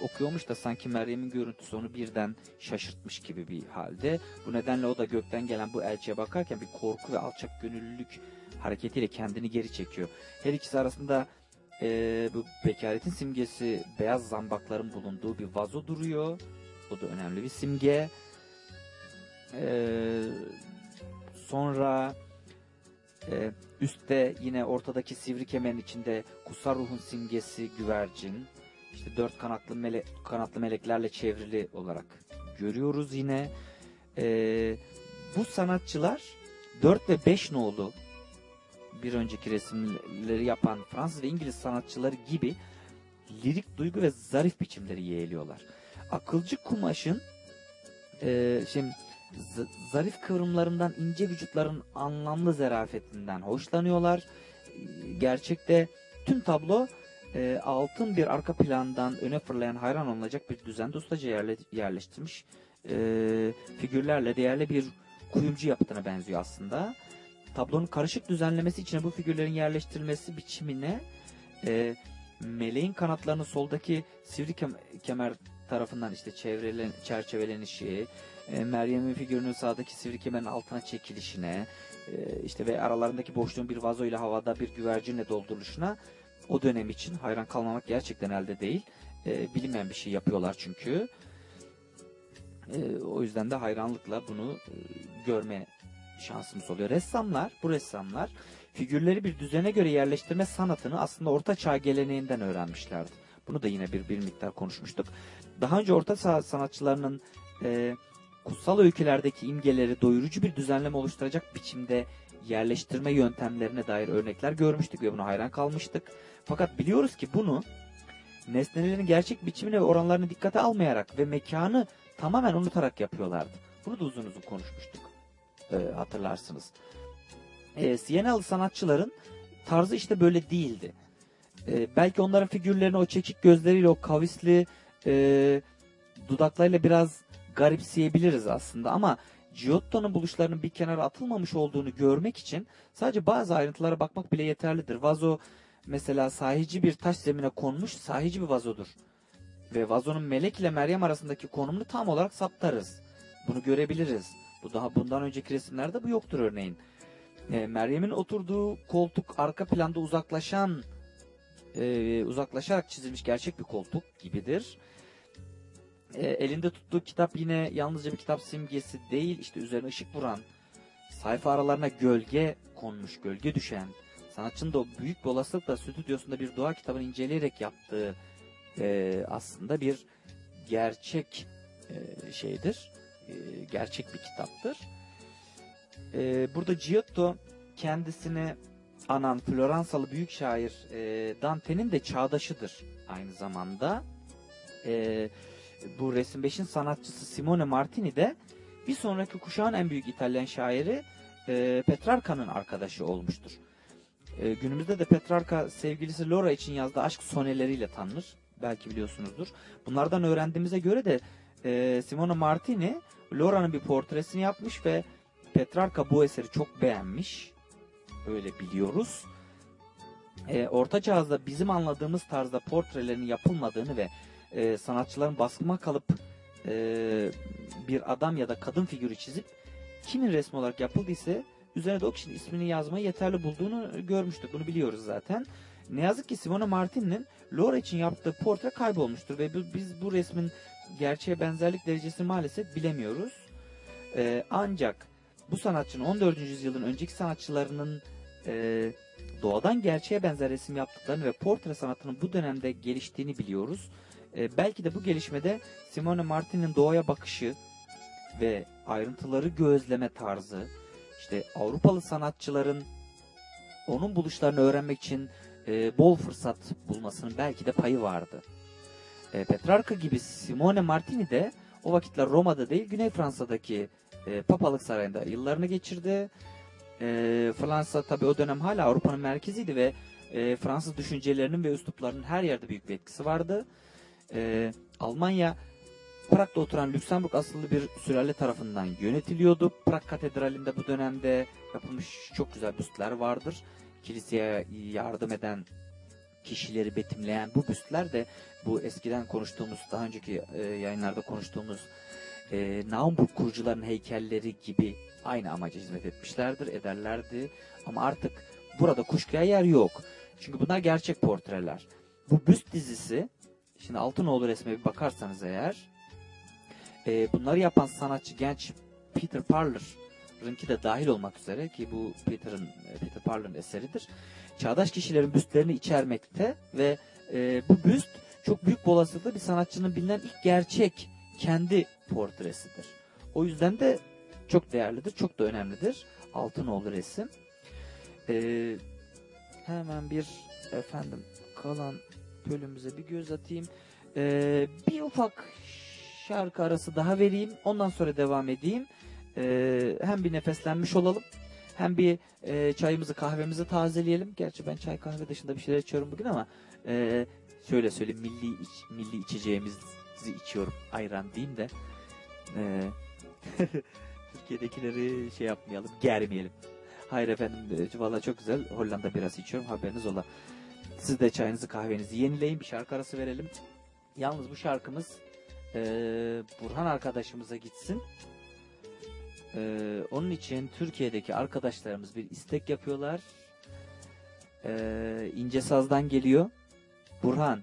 okuyormuş da sanki Meryem'in görüntüsü onu birden şaşırtmış gibi bir halde. Bu nedenle o da gökten gelen bu elçiye bakarken bir korku ve alçak gönüllülük hareketiyle kendini geri çekiyor. Her ikisi arasında e, bu bekaretin simgesi beyaz zambakların bulunduğu bir vazo duruyor. Bu da önemli bir simge. E, sonra e, üstte yine ortadaki sivri kemerin içinde kutsal ruhun simgesi güvercin. İşte dört kanatlı mele kanatlı meleklerle çevrili olarak görüyoruz yine. E, bu sanatçılar 4 ve 5 nolu bir önceki resimleri yapan Fransız ve İngiliz sanatçıları gibi lirik duygu ve zarif biçimleri yeğliyorlar. Akılcı kumaşın e, şimdi zarif kıvrımlarından ince vücutların anlamlı zerafetinden hoşlanıyorlar. Gerçekte tüm tablo e, altın bir arka plandan öne fırlayan hayran olunacak bir düzende ustaca yerle, yerleştirmiş e, figürlerle değerli bir kuyumcu yapıtına benziyor aslında. Tablonun karışık düzenlemesi içine bu figürlerin yerleştirilmesi biçimine e, meleğin kanatlarının soldaki sivri kemer tarafından işte çevrelen, çerçevelenişi, e, Meryem'in figürünün sağdaki sivri kemerin altına çekilişine, e, işte ve aralarındaki boşluğun bir vazo ile havada bir güvercinle dolduruluşuna o dönem için hayran kalmamak gerçekten elde değil. E, bilinmeyen bir şey yapıyorlar çünkü. E, o yüzden de hayranlıkla bunu e, görme şansımız oluyor. Ressamlar, bu ressamlar figürleri bir düzene göre yerleştirme sanatını aslında Orta Çağ geleneğinden öğrenmişlerdi. Bunu da yine bir, bir miktar konuşmuştuk. Daha önce Orta Çağ sanatçılarının e, kutsal öykülerdeki imgeleri doyurucu bir düzenleme oluşturacak biçimde yerleştirme yöntemlerine dair örnekler görmüştük ve buna hayran kalmıştık. Fakat biliyoruz ki bunu nesnelerin gerçek biçimine ve oranlarını dikkate almayarak ve mekanı tamamen unutarak yapıyorlardı. Bunu da uzun uzun konuşmuştuk. E, hatırlarsınız. E, Sienalı sanatçıların tarzı işte böyle değildi. E, belki onların figürlerini o çekik gözleriyle, o kavisli e, dudaklarıyla biraz garipseyebiliriz aslında ama Giotto'nun buluşlarının bir kenara atılmamış olduğunu görmek için sadece bazı ayrıntılara bakmak bile yeterlidir. Vazo mesela sahici bir taş zemine konmuş sahici bir vazodur. Ve vazonun melek ile Meryem arasındaki konumunu tam olarak saptarız. Bunu görebiliriz. Bu daha bundan önceki resimlerde bu yoktur örneğin. E, Meryem'in oturduğu koltuk arka planda uzaklaşan e, uzaklaşarak çizilmiş gerçek bir koltuk gibidir. E, elinde tuttuğu kitap yine yalnızca bir kitap simgesi değil, işte üzerine ışık vuran, sayfa aralarına gölge konmuş, gölge düşen, sanatçının da büyük bir olasılıkla stüdyosunda bir dua kitabını inceleyerek yaptığı e, aslında bir gerçek e, şeydir, e, gerçek bir kitaptır. E, burada Giotto kendisini anan Floransalı büyük şair e, Dante'nin de çağdaşıdır aynı zamanda. Bu resim 5'in sanatçısı Simone Martini de bir sonraki kuşağın en büyük İtalyan şairi e, Petrarca'nın arkadaşı olmuştur. Günümüzde de Petrarca sevgilisi Laura için yazdığı aşk soneleriyle tanınır. Belki biliyorsunuzdur. Bunlardan öğrendiğimize göre de Simone Martini Laura'nın bir portresini yapmış ve Petrarca bu eseri çok beğenmiş. Öyle biliyoruz. E, Orta Çağ'da bizim anladığımız tarzda portrelerin yapılmadığını ve e, sanatçıların baskıma kalıp e, bir adam ya da kadın figürü çizip kimin resmi olarak yapıldıysa üzerine de o kişinin ismini yazmayı yeterli bulduğunu görmüştük. Bunu biliyoruz zaten. Ne yazık ki Simone Martin'in Laura için yaptığı portre kaybolmuştur ve biz bu resmin gerçeğe benzerlik derecesini maalesef bilemiyoruz. Ee, ancak bu sanatçının 14. yüzyılın önceki sanatçılarının e, doğadan gerçeğe benzer resim yaptıklarını ve portre sanatının bu dönemde geliştiğini biliyoruz. E, belki de bu gelişmede Simone Martin'in doğaya bakışı ve ayrıntıları gözleme tarzı işte Avrupalı sanatçıların onun buluşlarını öğrenmek için e, bol fırsat bulmasının belki de payı vardı. E, Petrarca gibi Simone Martini de o vakitler Roma'da değil Güney Fransa'daki e, Papalık Sarayı'nda yıllarını geçirdi. E, Fransa tabi o dönem hala Avrupa'nın merkeziydi ve e, Fransız düşüncelerinin ve üsluplarının her yerde büyük bir etkisi vardı. E, Almanya Prag'da oturan Lüksemburg asıllı bir sülale tarafından yönetiliyordu. Prag Katedrali'nde bu dönemde yapılmış çok güzel büstler vardır. Kiliseye yardım eden kişileri betimleyen bu büstler de bu eskiden konuştuğumuz, daha önceki e, yayınlarda konuştuğumuz e, Naumburg kurucuların heykelleri gibi aynı amaca hizmet etmişlerdir, ederlerdi. Ama artık burada kuşkuya yer yok. Çünkü bunlar gerçek portreler. Bu büst dizisi, şimdi Altınoğlu resme bir bakarsanız eğer, e, bunları yapan sanatçı genç Peter Parler'ınki de dahil olmak üzere ki bu Peter'ın Peter Parler'ın eseridir. Çağdaş kişilerin büstlerini içermekte ve e, bu büst çok büyük bir olasılıkla bir sanatçının bilinen ilk gerçek kendi portresidir. O yüzden de çok değerlidir, çok da önemlidir. Altınoğlu resim. Ee, hemen bir efendim kalan bölümümüze bir göz atayım. Ee, bir ufak şarkı arası daha vereyim. Ondan sonra devam edeyim. Ee, hem bir nefeslenmiş olalım. Hem bir e, çayımızı kahvemizi tazeleyelim. Gerçi ben çay kahve dışında bir şeyler içiyorum bugün ama e, şöyle söyleyeyim milli iç, milli içeceğimizi içiyorum. Ayran diyeyim de. E, (laughs) Türkiye'dekileri şey yapmayalım, germeyelim. Hayır efendim, e, valla çok güzel. Hollanda birası içiyorum, haberiniz ola. Siz de çayınızı kahvenizi yenileyin, bir şarkı arası verelim. Yalnız bu şarkımız e, Burhan arkadaşımıza gitsin. E, onun için Türkiye'deki arkadaşlarımız bir istek yapıyorlar. E, İnce Saz'dan geliyor. Burhan,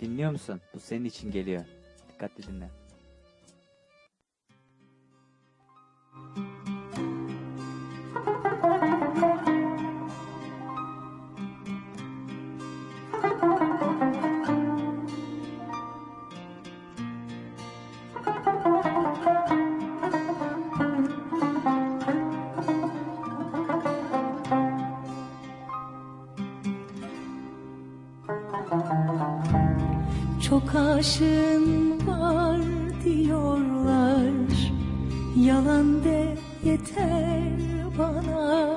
dinliyor musun? Bu senin için geliyor. Dikkatli dinle. Çok aşığın var diyorlar. Yalan de yeter bana.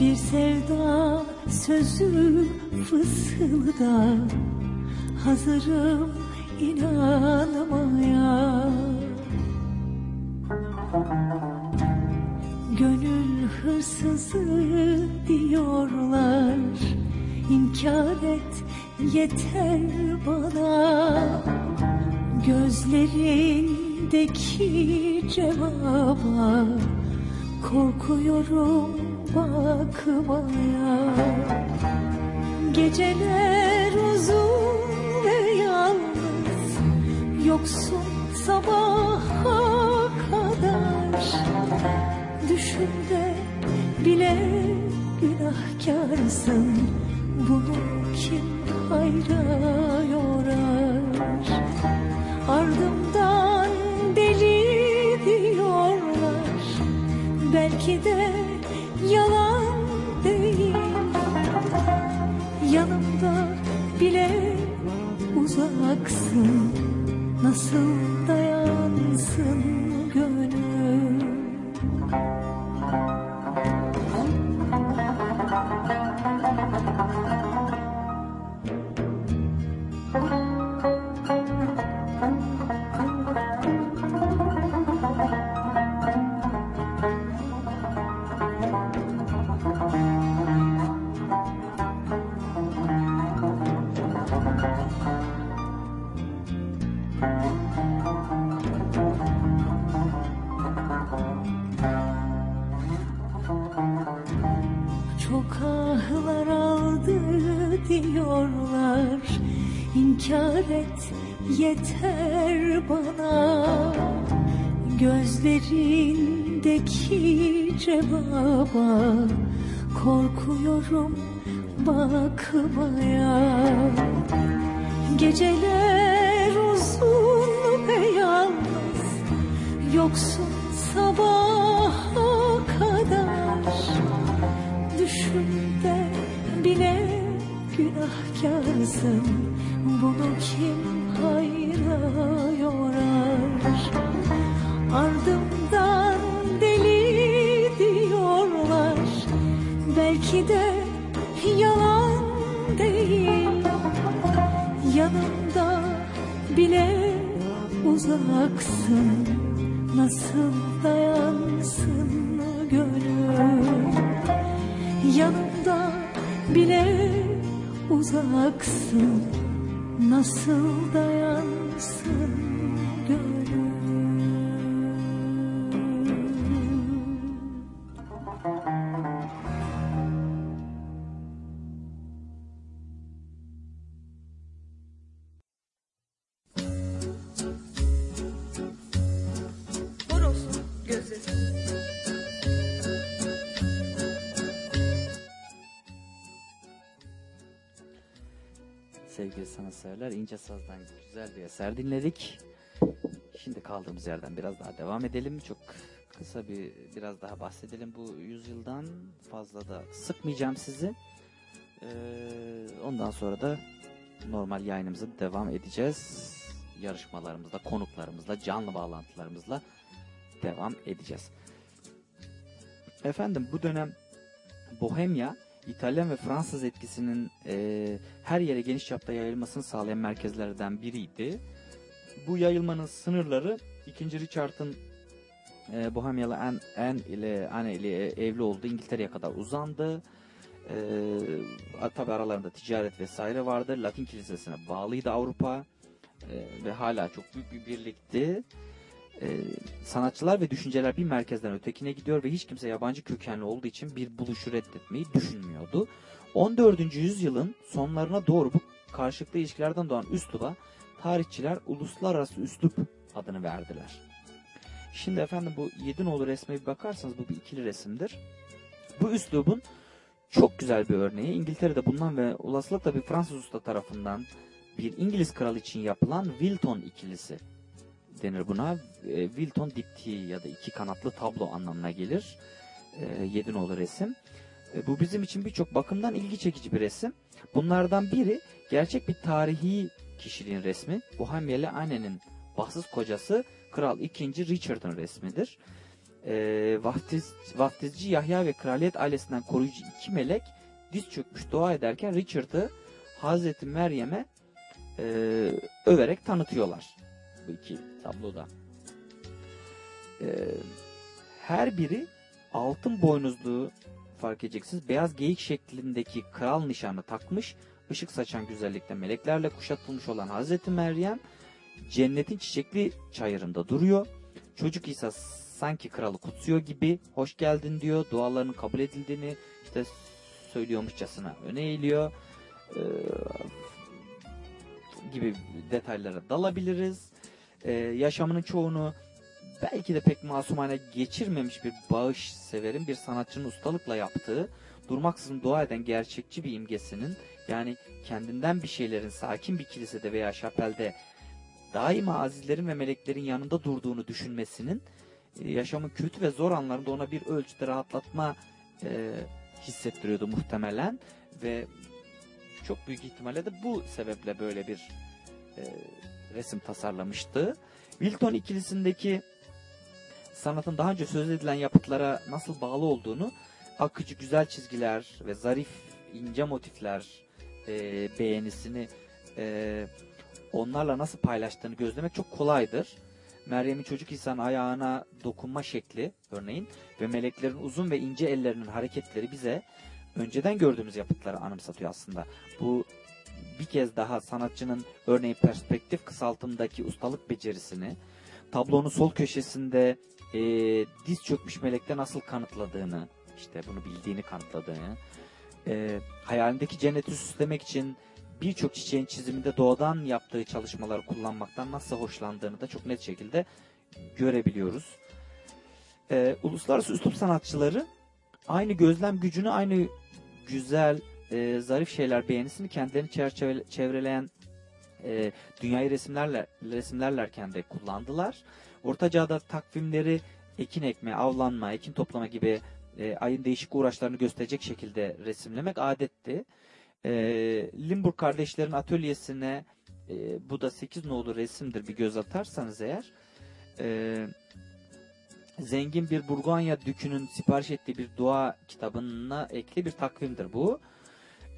Bir sevda sözü fısılda. Hazırım inanmaya. Gönül hırsızı diyorlar. İnkar et yeter bana Gözlerindeki cevaba. Korkuyorum bakmaya. Geceler uzun ve yalnız. Yoksun sabaha kadar. Düşünde bile günahkarsın. Bunu kim hayra yorar Ardımdan deli diyorlar. Belki de yalan değil. Yanımda bile uzaksın. Nasıl dayansın Cevaba Korkuyorum bakmaya. Geceler uzun ve yalnız Yoksun Sanatseverler İnce Saz'dan güzel bir eser dinledik. Şimdi kaldığımız yerden biraz daha devam edelim. Çok kısa bir biraz daha bahsedelim bu yüzyıldan. Fazla da sıkmayacağım sizi. Ee, ondan sonra da normal yayınımıza devam edeceğiz. Yarışmalarımızla, konuklarımızla, canlı bağlantılarımızla devam edeceğiz. Efendim bu dönem Bohemya İtalyan ve Fransız etkisinin e, her yere geniş çapta yayılmasını sağlayan merkezlerden biriydi. Bu yayılmanın sınırları 2. Richard'ın e, Bohemyalı Anne, Anne ile Anne ile evli olduğu İngiltere'ye kadar uzandı. E, tabi aralarında ticaret vesaire vardı. Latin kilisesine bağlıydı Avrupa E, ve hala çok büyük bir birlikti. E, sanatçılar ve düşünceler bir merkezden ötekine gidiyor ve hiç kimse yabancı kökenli olduğu için bir buluşu reddetmeyi düşünmüyordu. 14. yüzyılın sonlarına doğru bu karşılıklı ilişkilerden doğan üsluba tarihçiler uluslararası üslup adını verdiler. Şimdi efendim bu Yedinoğlu resme bir bakarsanız bu bir ikili resimdir. Bu üslubun çok güzel bir örneği İngiltere'de bulunan ve olasılıkla bir Fransız usta tarafından bir İngiliz kralı için yapılan Wilton ikilisi denir buna. E, Wilton diptiği ya da iki kanatlı tablo anlamına gelir. E, Yedinoğlu resim. E, bu bizim için birçok bakımdan ilgi çekici bir resim. Bunlardan biri gerçek bir tarihi kişiliğin resmi. Bohemyeli annenin bahtsız kocası Kral II. Richard'ın resmidir. E, vaftiz, vaftizci Yahya ve kraliyet ailesinden koruyucu iki melek diz çökmüş dua ederken Richard'ı Hazreti Meryem'e e, överek tanıtıyorlar bu iki tabloda. Ee, her biri altın boynuzlu fark edeceksiniz. Beyaz geyik şeklindeki kral nişanı takmış. ışık saçan güzellikte meleklerle kuşatılmış olan Hazreti Meryem cennetin çiçekli çayırında duruyor. Çocuk İsa sanki kralı kutsuyor gibi hoş geldin diyor. Dualarının kabul edildiğini işte söylüyormuşçasına öne eğiliyor. Ee, gibi detaylara dalabiliriz. Ee, yaşamının çoğunu belki de pek masumane geçirmemiş bir bağış severin bir sanatçının ustalıkla yaptığı, durmaksızın dua eden gerçekçi bir imgesinin yani kendinden bir şeylerin sakin bir kilisede veya şapelde daima azizlerin ve meleklerin yanında durduğunu düşünmesinin e, yaşamın kötü ve zor anlarında ona bir ölçüde rahatlatma e, hissettiriyordu muhtemelen ve çok büyük ihtimalle de bu sebeple böyle bir e, resim tasarlamıştı. Wilton ikilisindeki sanatın daha önce söz edilen yapıtlara nasıl bağlı olduğunu akıcı güzel çizgiler ve zarif ince motifler e, beğenisini e, onlarla nasıl paylaştığını gözlemek çok kolaydır. Meryem'in çocuk İsa'nın ayağına dokunma şekli örneğin ve meleklerin uzun ve ince ellerinin hareketleri bize önceden gördüğümüz yapıtları anımsatıyor aslında. Bu bir kez daha sanatçının örneğin perspektif kısaltımdaki ustalık becerisini, tablonun sol köşesinde e, diz çökmüş melekte nasıl kanıtladığını, işte bunu bildiğini kanıtladığını, e, hayalindeki cenneti süslemek için birçok çiçeğin çiziminde doğadan yaptığı çalışmaları kullanmaktan nasıl hoşlandığını da çok net şekilde görebiliyoruz. E, uluslararası üslup sanatçıları aynı gözlem gücünü, aynı güzel, e, zarif şeyler beğenisini kendilerini çerçeve, çevreleyen e, dünyayı resimlerle resimlerlerken de kullandılar. Orta Çağ'da takvimleri ekin ekme, avlanma, ekin toplama gibi e, ayın değişik uğraşlarını gösterecek şekilde resimlemek adetti. E, Limburg kardeşlerin atölyesine e, bu da 8 nolu resimdir bir göz atarsanız eğer e, zengin bir Burgonya dükünün sipariş ettiği bir dua kitabına ekli bir takvimdir bu.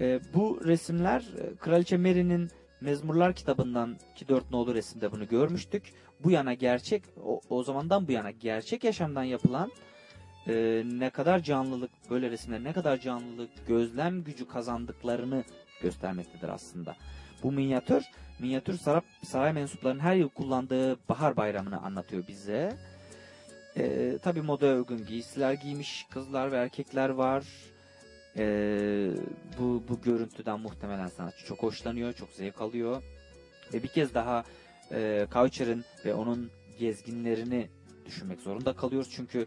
E, bu resimler e, Kraliçe Mary'nin Mezmurlar kitabından ki 4 nolu resimde bunu görmüştük. Bu yana gerçek, o, o zamandan bu yana gerçek yaşamdan yapılan e, ne kadar canlılık, böyle resimler ne kadar canlılık, gözlem gücü kazandıklarını göstermektedir aslında. Bu minyatür, minyatür saray, saray mensuplarının her yıl kullandığı bahar bayramını anlatıyor bize. E, Tabi moda uygun giysiler giymiş kızlar ve erkekler var. E, bu, bu görüntüden muhtemelen sanatçı çok hoşlanıyor, çok zevk alıyor. Ve bir kez daha e, Coucher'ın ve onun gezginlerini düşünmek zorunda kalıyoruz. Çünkü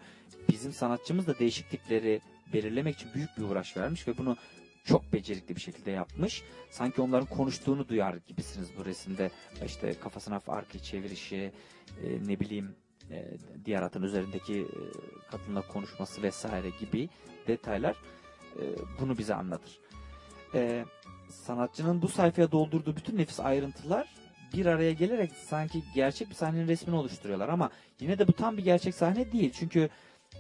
bizim sanatçımız da değişik tipleri belirlemek için büyük bir uğraş vermiş ve bunu çok becerikli bir şekilde yapmış. Sanki onların konuştuğunu duyar gibisiniz bu resimde. İşte kafasına arkaya çevirişi, e, ne bileyim e, diğer atın üzerindeki e, kadınla konuşması vesaire gibi detaylar bunu bize anlatır. E, sanatçının bu sayfaya doldurduğu bütün nefis ayrıntılar bir araya gelerek sanki gerçek bir sahnenin resmini oluşturuyorlar ama yine de bu tam bir gerçek sahne değil. Çünkü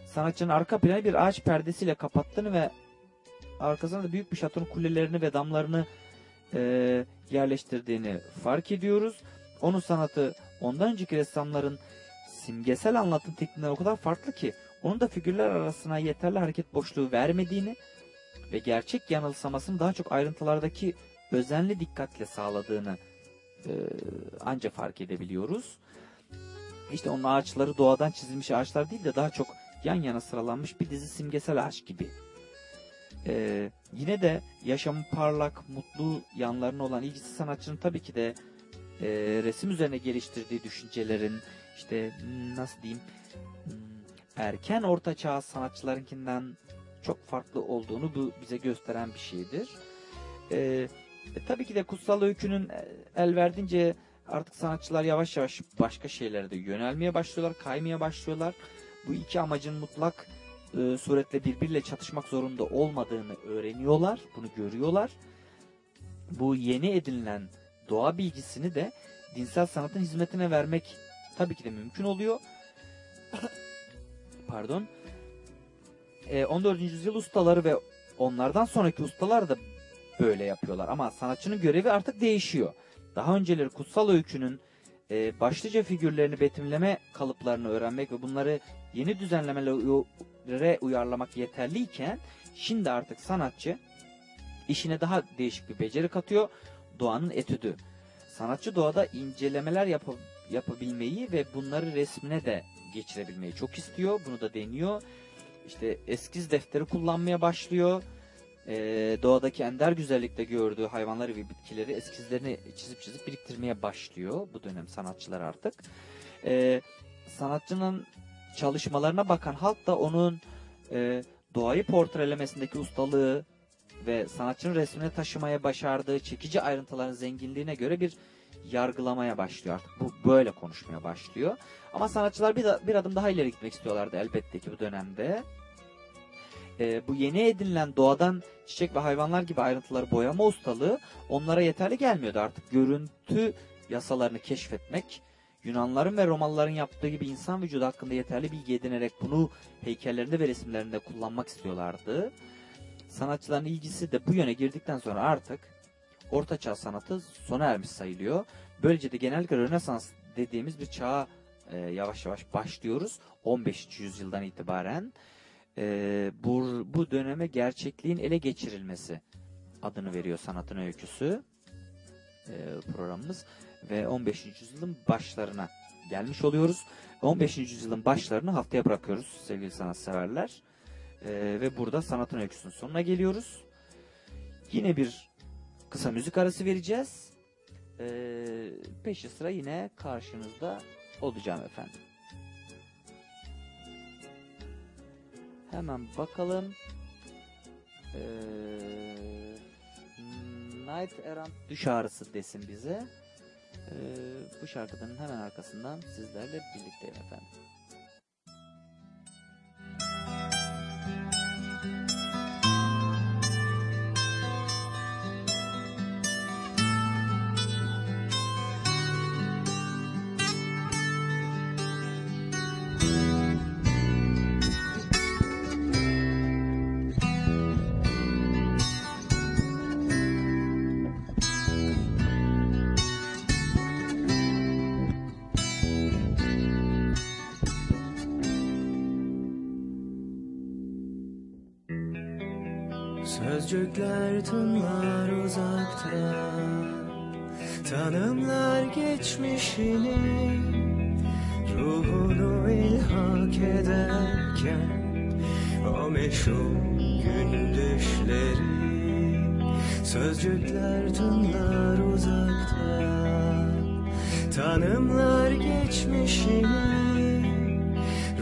sanatçının arka planı bir ağaç perdesiyle kapattığını ve arkasına da büyük bir şatonun kulelerini ve damlarını e, yerleştirdiğini fark ediyoruz. Onun sanatı ondan önceki ressamların simgesel anlatım tekniğinden o kadar farklı ki onun da figürler arasına yeterli hareket boşluğu vermediğini ve gerçek yanılsamasını daha çok ayrıntılardaki özenli dikkatle sağladığını e, anca fark edebiliyoruz. İşte onun ağaçları doğadan çizilmiş ağaçlar değil de daha çok yan yana sıralanmış bir dizi simgesel ağaç gibi. E, yine de yaşamın parlak, mutlu yanlarına olan ilgisi sanatçının tabii ki de e, resim üzerine geliştirdiği düşüncelerin işte hmm, nasıl diyeyim hmm, erken orta çağ sanatçılarınkinden çok farklı olduğunu bu bize gösteren bir şeydir. Ee, e, tabii ki de kutsal öykünün e, el verdiğince artık sanatçılar yavaş yavaş başka şeylere de yönelmeye başlıyorlar, kaymaya başlıyorlar. Bu iki amacın mutlak e, suretle birbiriyle çatışmak zorunda olmadığını öğreniyorlar, bunu görüyorlar. Bu yeni edinilen doğa bilgisini de dinsel sanatın hizmetine vermek tabii ki de mümkün oluyor. (coughs) Pardon. E, 14. yüzyıl ustaları ve onlardan sonraki ustalar da böyle yapıyorlar. Ama sanatçının görevi artık değişiyor. Daha önceleri kutsal öykünün e, başlıca figürlerini betimleme kalıplarını öğrenmek ve bunları yeni düzenlemelere uyarlamak yeterliyken şimdi artık sanatçı işine daha değişik bir beceri katıyor. Doğanın etüdü. Sanatçı doğada incelemeler yap yapabilmeyi ve bunları resmine de geçirebilmeyi çok istiyor. Bunu da deniyor. İşte eskiz defteri kullanmaya başlıyor. Ee, doğadaki ender güzellikte gördüğü hayvanları ve bitkileri eskizlerini çizip çizip biriktirmeye başlıyor. Bu dönem sanatçılar artık. Ee, sanatçının çalışmalarına bakan halk da onun e, doğayı portrelemesindeki ustalığı ve sanatçının resmine taşımaya başardığı çekici ayrıntıların zenginliğine göre bir yargılamaya başlıyor artık. Bu böyle konuşmaya başlıyor. Ama sanatçılar bir, bir adım daha ileri gitmek istiyorlardı elbette ki bu dönemde. Ee, bu yeni edinilen doğadan çiçek ve hayvanlar gibi ayrıntıları boyama ustalığı onlara yeterli gelmiyordu artık. Görüntü yasalarını keşfetmek, Yunanların ve Romalıların yaptığı gibi insan vücudu hakkında yeterli bilgi edinerek bunu heykellerinde ve resimlerinde kullanmak istiyorlardı. Sanatçıların ilgisi de bu yöne girdikten sonra artık Ortaçağ sanatı sona ermiş sayılıyor. Böylece de genellikle Rönesans dediğimiz bir çağa e, yavaş yavaş başlıyoruz. 15. yüzyıldan itibaren e, bu, bu döneme gerçekliğin ele geçirilmesi adını veriyor sanatın öyküsü e, programımız. Ve 15. yüzyılın başlarına gelmiş oluyoruz. 15. yüzyılın başlarını haftaya bırakıyoruz sevgili sanatseverler. E, ve burada sanatın öyküsünün sonuna geliyoruz. Yine bir kısa müzik arası vereceğiz. Ee, peşi sıra yine karşınızda olacağım efendim. Hemen bakalım. Ee, Night Errant düş ağrısı desin bize. Ee, bu şarkıların hemen arkasından sizlerle birlikteyim efendim. Sözcükler tınlar uzakta. Tanımlar geçmişini Ruhunu ilhak ederken O meşhur gün düşleri. Sözcükler tınlar uzakta. Tanımlar geçmişini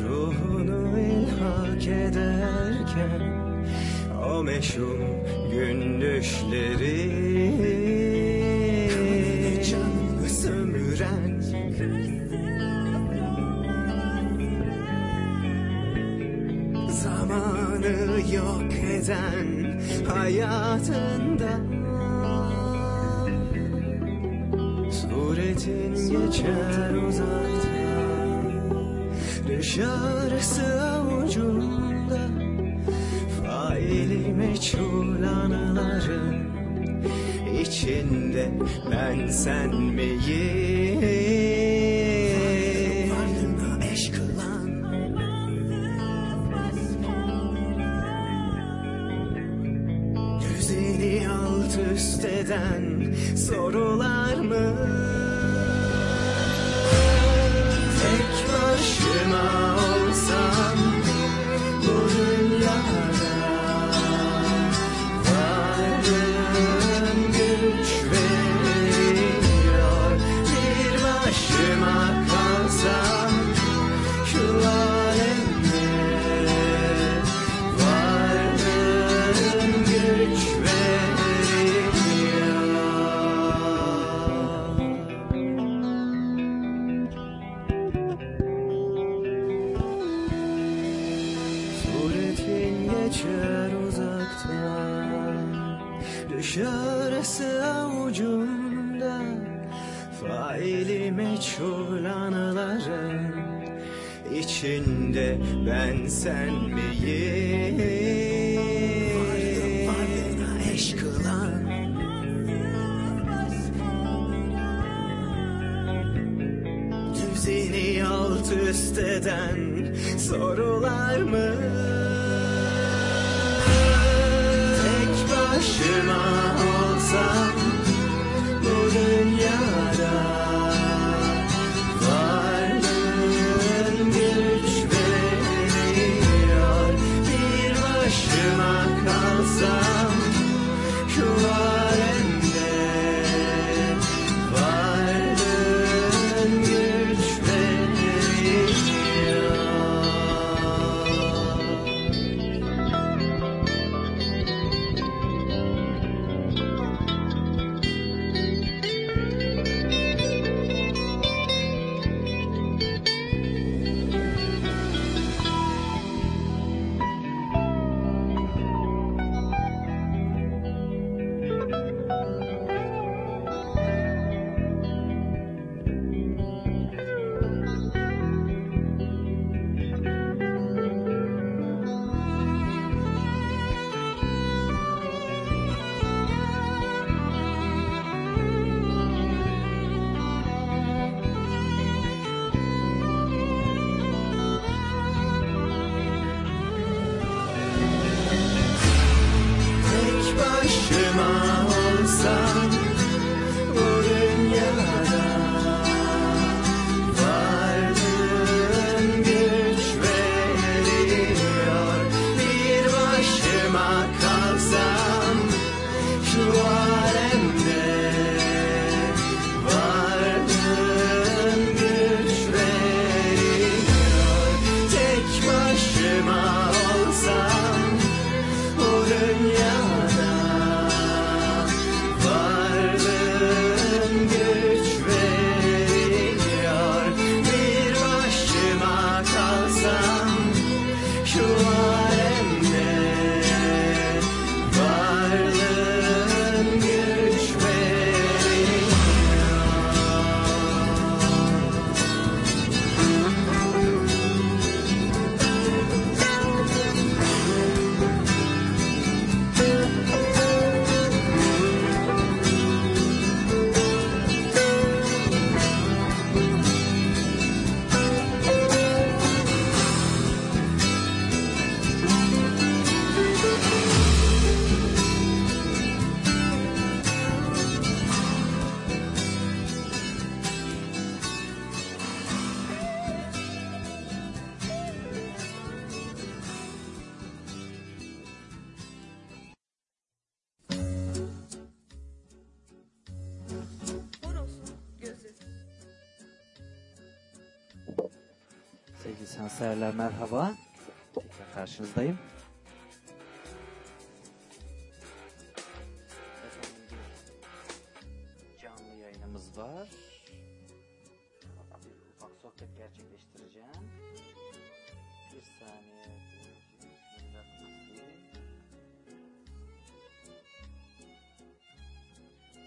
Ruhunu ilhak ederken o meşhur gün düşleri Canımı sömüren Zamanı yok eden hayatında. Suretin geçer uzakta Dışarısı avucunda içinde ben sen miyim? Varlığına eş kılan Düzeni alt üst eden sorular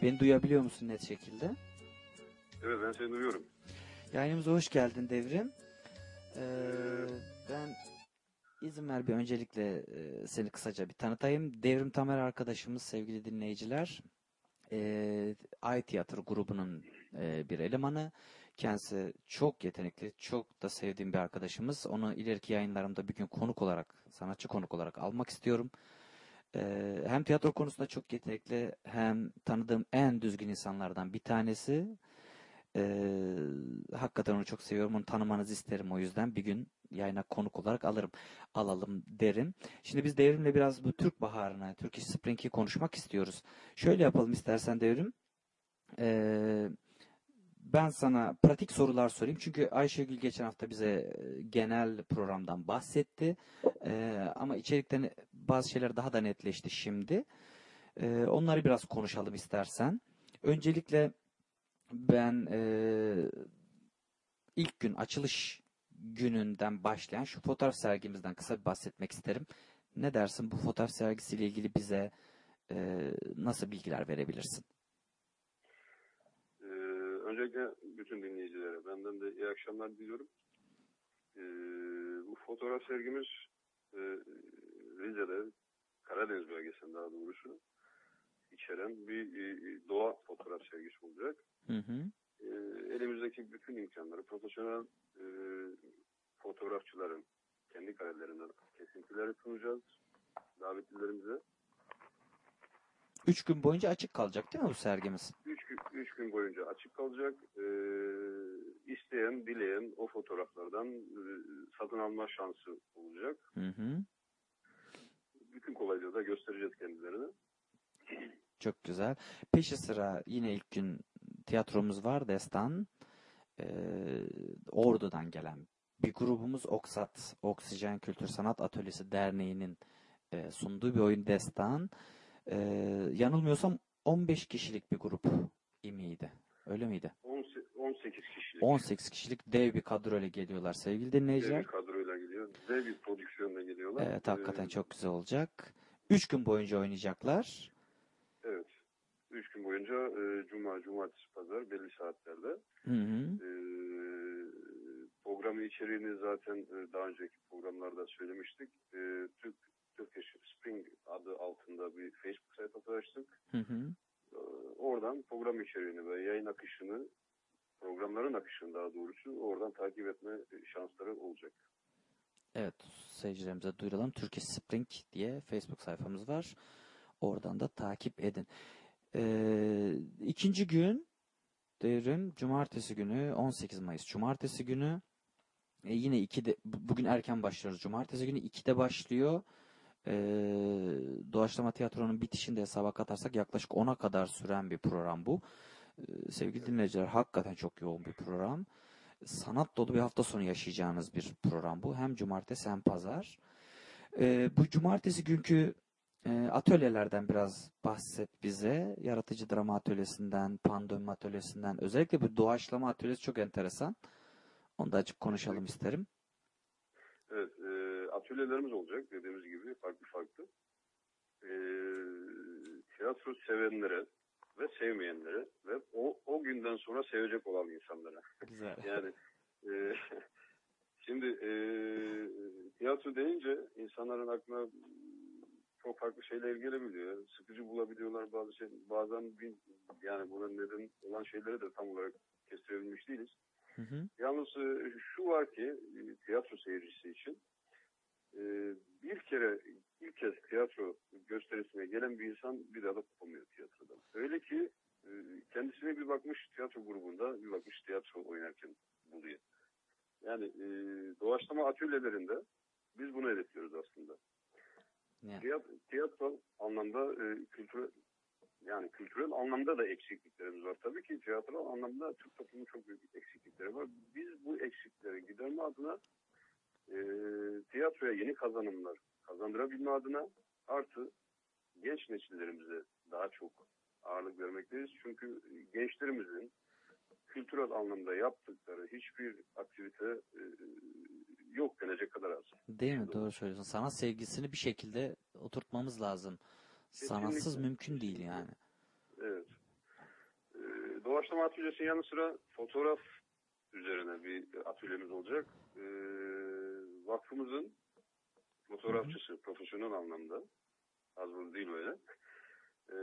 Beni duyabiliyor musun net şekilde? Evet ben seni duyuyorum. Yayınımıza hoş geldin Devrim. Ee, ben izin ver bir öncelikle e, seni kısaca bir tanıtayım. Devrim Tamer arkadaşımız sevgili dinleyiciler. E, Ay Tiyatro grubunun e, bir elemanı. Kendisi çok yetenekli, çok da sevdiğim bir arkadaşımız. Onu ileriki yayınlarımda bir gün konuk olarak, sanatçı konuk olarak almak istiyorum. Ee, hem tiyatro konusunda çok yetenekli hem tanıdığım en düzgün insanlardan bir tanesi. Ee, hakikaten onu çok seviyorum. Onu tanımanızı isterim o yüzden. Bir gün yayına konuk olarak alırım. Alalım derim. Şimdi biz Devrim'le biraz bu Türk Baharı'na, Turkish Spring'i konuşmak istiyoruz. Şöyle yapalım istersen Devrim. Ee, ben sana pratik sorular sorayım. Çünkü Ayşegül geçen hafta bize e, genel programdan bahsetti. Ee, ama içerikten bazı şeyler daha da netleşti şimdi. Ee, onları biraz konuşalım istersen. Öncelikle ben eee, ilk gün açılış gününden başlayan şu fotoğraf sergimizden kısa bir bahsetmek isterim. Ne dersin bu fotoğraf sergisiyle ilgili bize eee, nasıl bilgiler verebilirsin? Öncelikle bütün dinleyicilere benden de iyi akşamlar diliyorum. Ee, bu fotoğraf sergimiz e, Rize'de, Karadeniz bölgesinde daha doğrusu içeren bir e, doğa fotoğraf sergisi olacak. Hı hı. Ee, elimizdeki bütün imkanları profesyonel e, fotoğrafçıların kendi karelerinden kesintileri sunacağız davetlilerimize. Üç gün boyunca açık kalacak değil mi bu sergimiz? Üç gün, üç gün boyunca açık kalacak. Ee, isteyen, dileyen o fotoğraflardan e, satın alma şansı olacak. Hı hı. Bütün kolaylığı da göstereceğiz kendilerine. Çok güzel. Peşi sıra yine ilk gün tiyatromuz var Destan. Ee, Ordu'dan gelen bir grubumuz Oksat, Oksijen Kültür Sanat Atölyesi Derneği'nin e, sunduğu bir oyun Destan. Ee, yanılmıyorsam 15 kişilik bir grup imiydi. Öyle miydi? 18, 18 kişilik 18 kişilik dev bir kadroyla geliyorlar sevgili dev dinleyiciler. bir kadroyla geliyor. Dev bir prodüksiyonla geliyorlar. Evet hakikaten Ee, çok güzel olacak. 3 gün boyunca oynayacaklar. Evet. Üç gün boyunca e, cuma, cumartesi, pazar belli saatlerde. Hı hı. E, programı içeriğini zaten e, daha önceki programlarda söylemiştik. E, Türk Turkish Spring adı altında bir Facebook sayfası açtık. Hı hı. Ee, oradan program içeriğini ve yayın akışını programların akışını daha doğrusu oradan takip etme şansları olacak. Evet, seyircilerimize duyuralım. Turkish Spring diye Facebook sayfamız var. Oradan da takip edin. Ee, ikinci gün devrim Cumartesi günü 18 Mayıs Cumartesi günü e, yine 2'de bu- bugün erken başlıyoruz. Cumartesi günü 2'de başlıyor. Ee, Doğaçlama tiyatronun bitişinde hesaba katarsak yaklaşık 10'a kadar süren bir program bu. Ee, sevgili dinleyiciler hakikaten çok yoğun bir program. Sanat dolu bir hafta sonu yaşayacağınız bir program bu. Hem cumartesi hem pazar. Ee, bu cumartesi günkü e, atölyelerden biraz bahset bize. Yaratıcı drama atölyesinden, pandomim atölyesinden. Özellikle bu doğaçlama atölyesi çok enteresan. Onu da açık konuşalım isterim. Evet, e, atölyelerimiz olacak dediğimiz gibi farklı farklı. E, tiyatro sevenlere ve sevmeyenlere ve o, o günden sonra sevecek olan insanlara. Güzel. (laughs) Yani e, şimdi e, tiyatro deyince insanların aklına çok farklı şeyler gelebiliyor. Sıkıcı bulabiliyorlar bazı şey. Bazen bir, yani buna neden olan şeyleri de tam olarak kestirebilmiş değiliz. Hı hı. Yalnız e, şu var ki e, tiyatro seyircisi için e, bir kere ilk kez tiyatro gösterisine gelen bir insan bir daha da kopamıyor tiyatrodan. Öyle ki e, kendisine bir bakmış tiyatro grubunda bir bakmış tiyatro oynarken buluyor. Yani e, doğaçlama atölyelerinde biz bunu hedefliyoruz aslında. Yani, Tiyatro, tiyatro anlamda e, kültürel yani kültürel anlamda da eksikliklerimiz var. Tabii ki tiyatro anlamda Türk toplumunun çok büyük eksiklikleri var. Biz bu eksikleri giderme adına e, tiyatroya yeni kazanımlar kazandırabilme adına artı genç nesillerimize daha çok ağırlık vermekteyiz. Çünkü gençlerimizin kültürel anlamda yaptıkları hiçbir aktivite e, yok denecek kadar az. Değil mi? Doğru söylüyorsun. Sanat sevgisini bir şekilde oturtmamız lazım. Sanatsız Kesinlikle. mümkün değil yani. Evet. Ee, doğaçlama atölyesinin yanı sıra fotoğraf üzerine bir atölyemiz olacak. Ee, vakfımızın fotoğrafçısı, profesyonel anlamda, az buz değil öyle. Ee,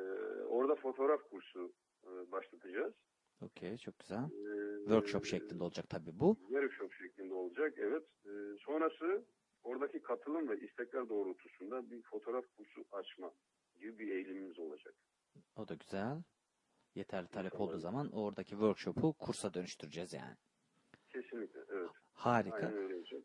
orada fotoğraf kursu e, başlatacağız. Okey, çok güzel. Ee, Workshop şeklinde olacak tabii bu. Workshop şeklinde olacak, evet. Ee, sonrası oradaki katılım ve istekler doğrultusunda bir fotoğraf kursu açma gibi bir eğilimimiz olacak. O da güzel. Yeterli talep olduğu zaman oradaki workshop'u kursa dönüştüreceğiz yani. Kesinlikle, evet. Harika.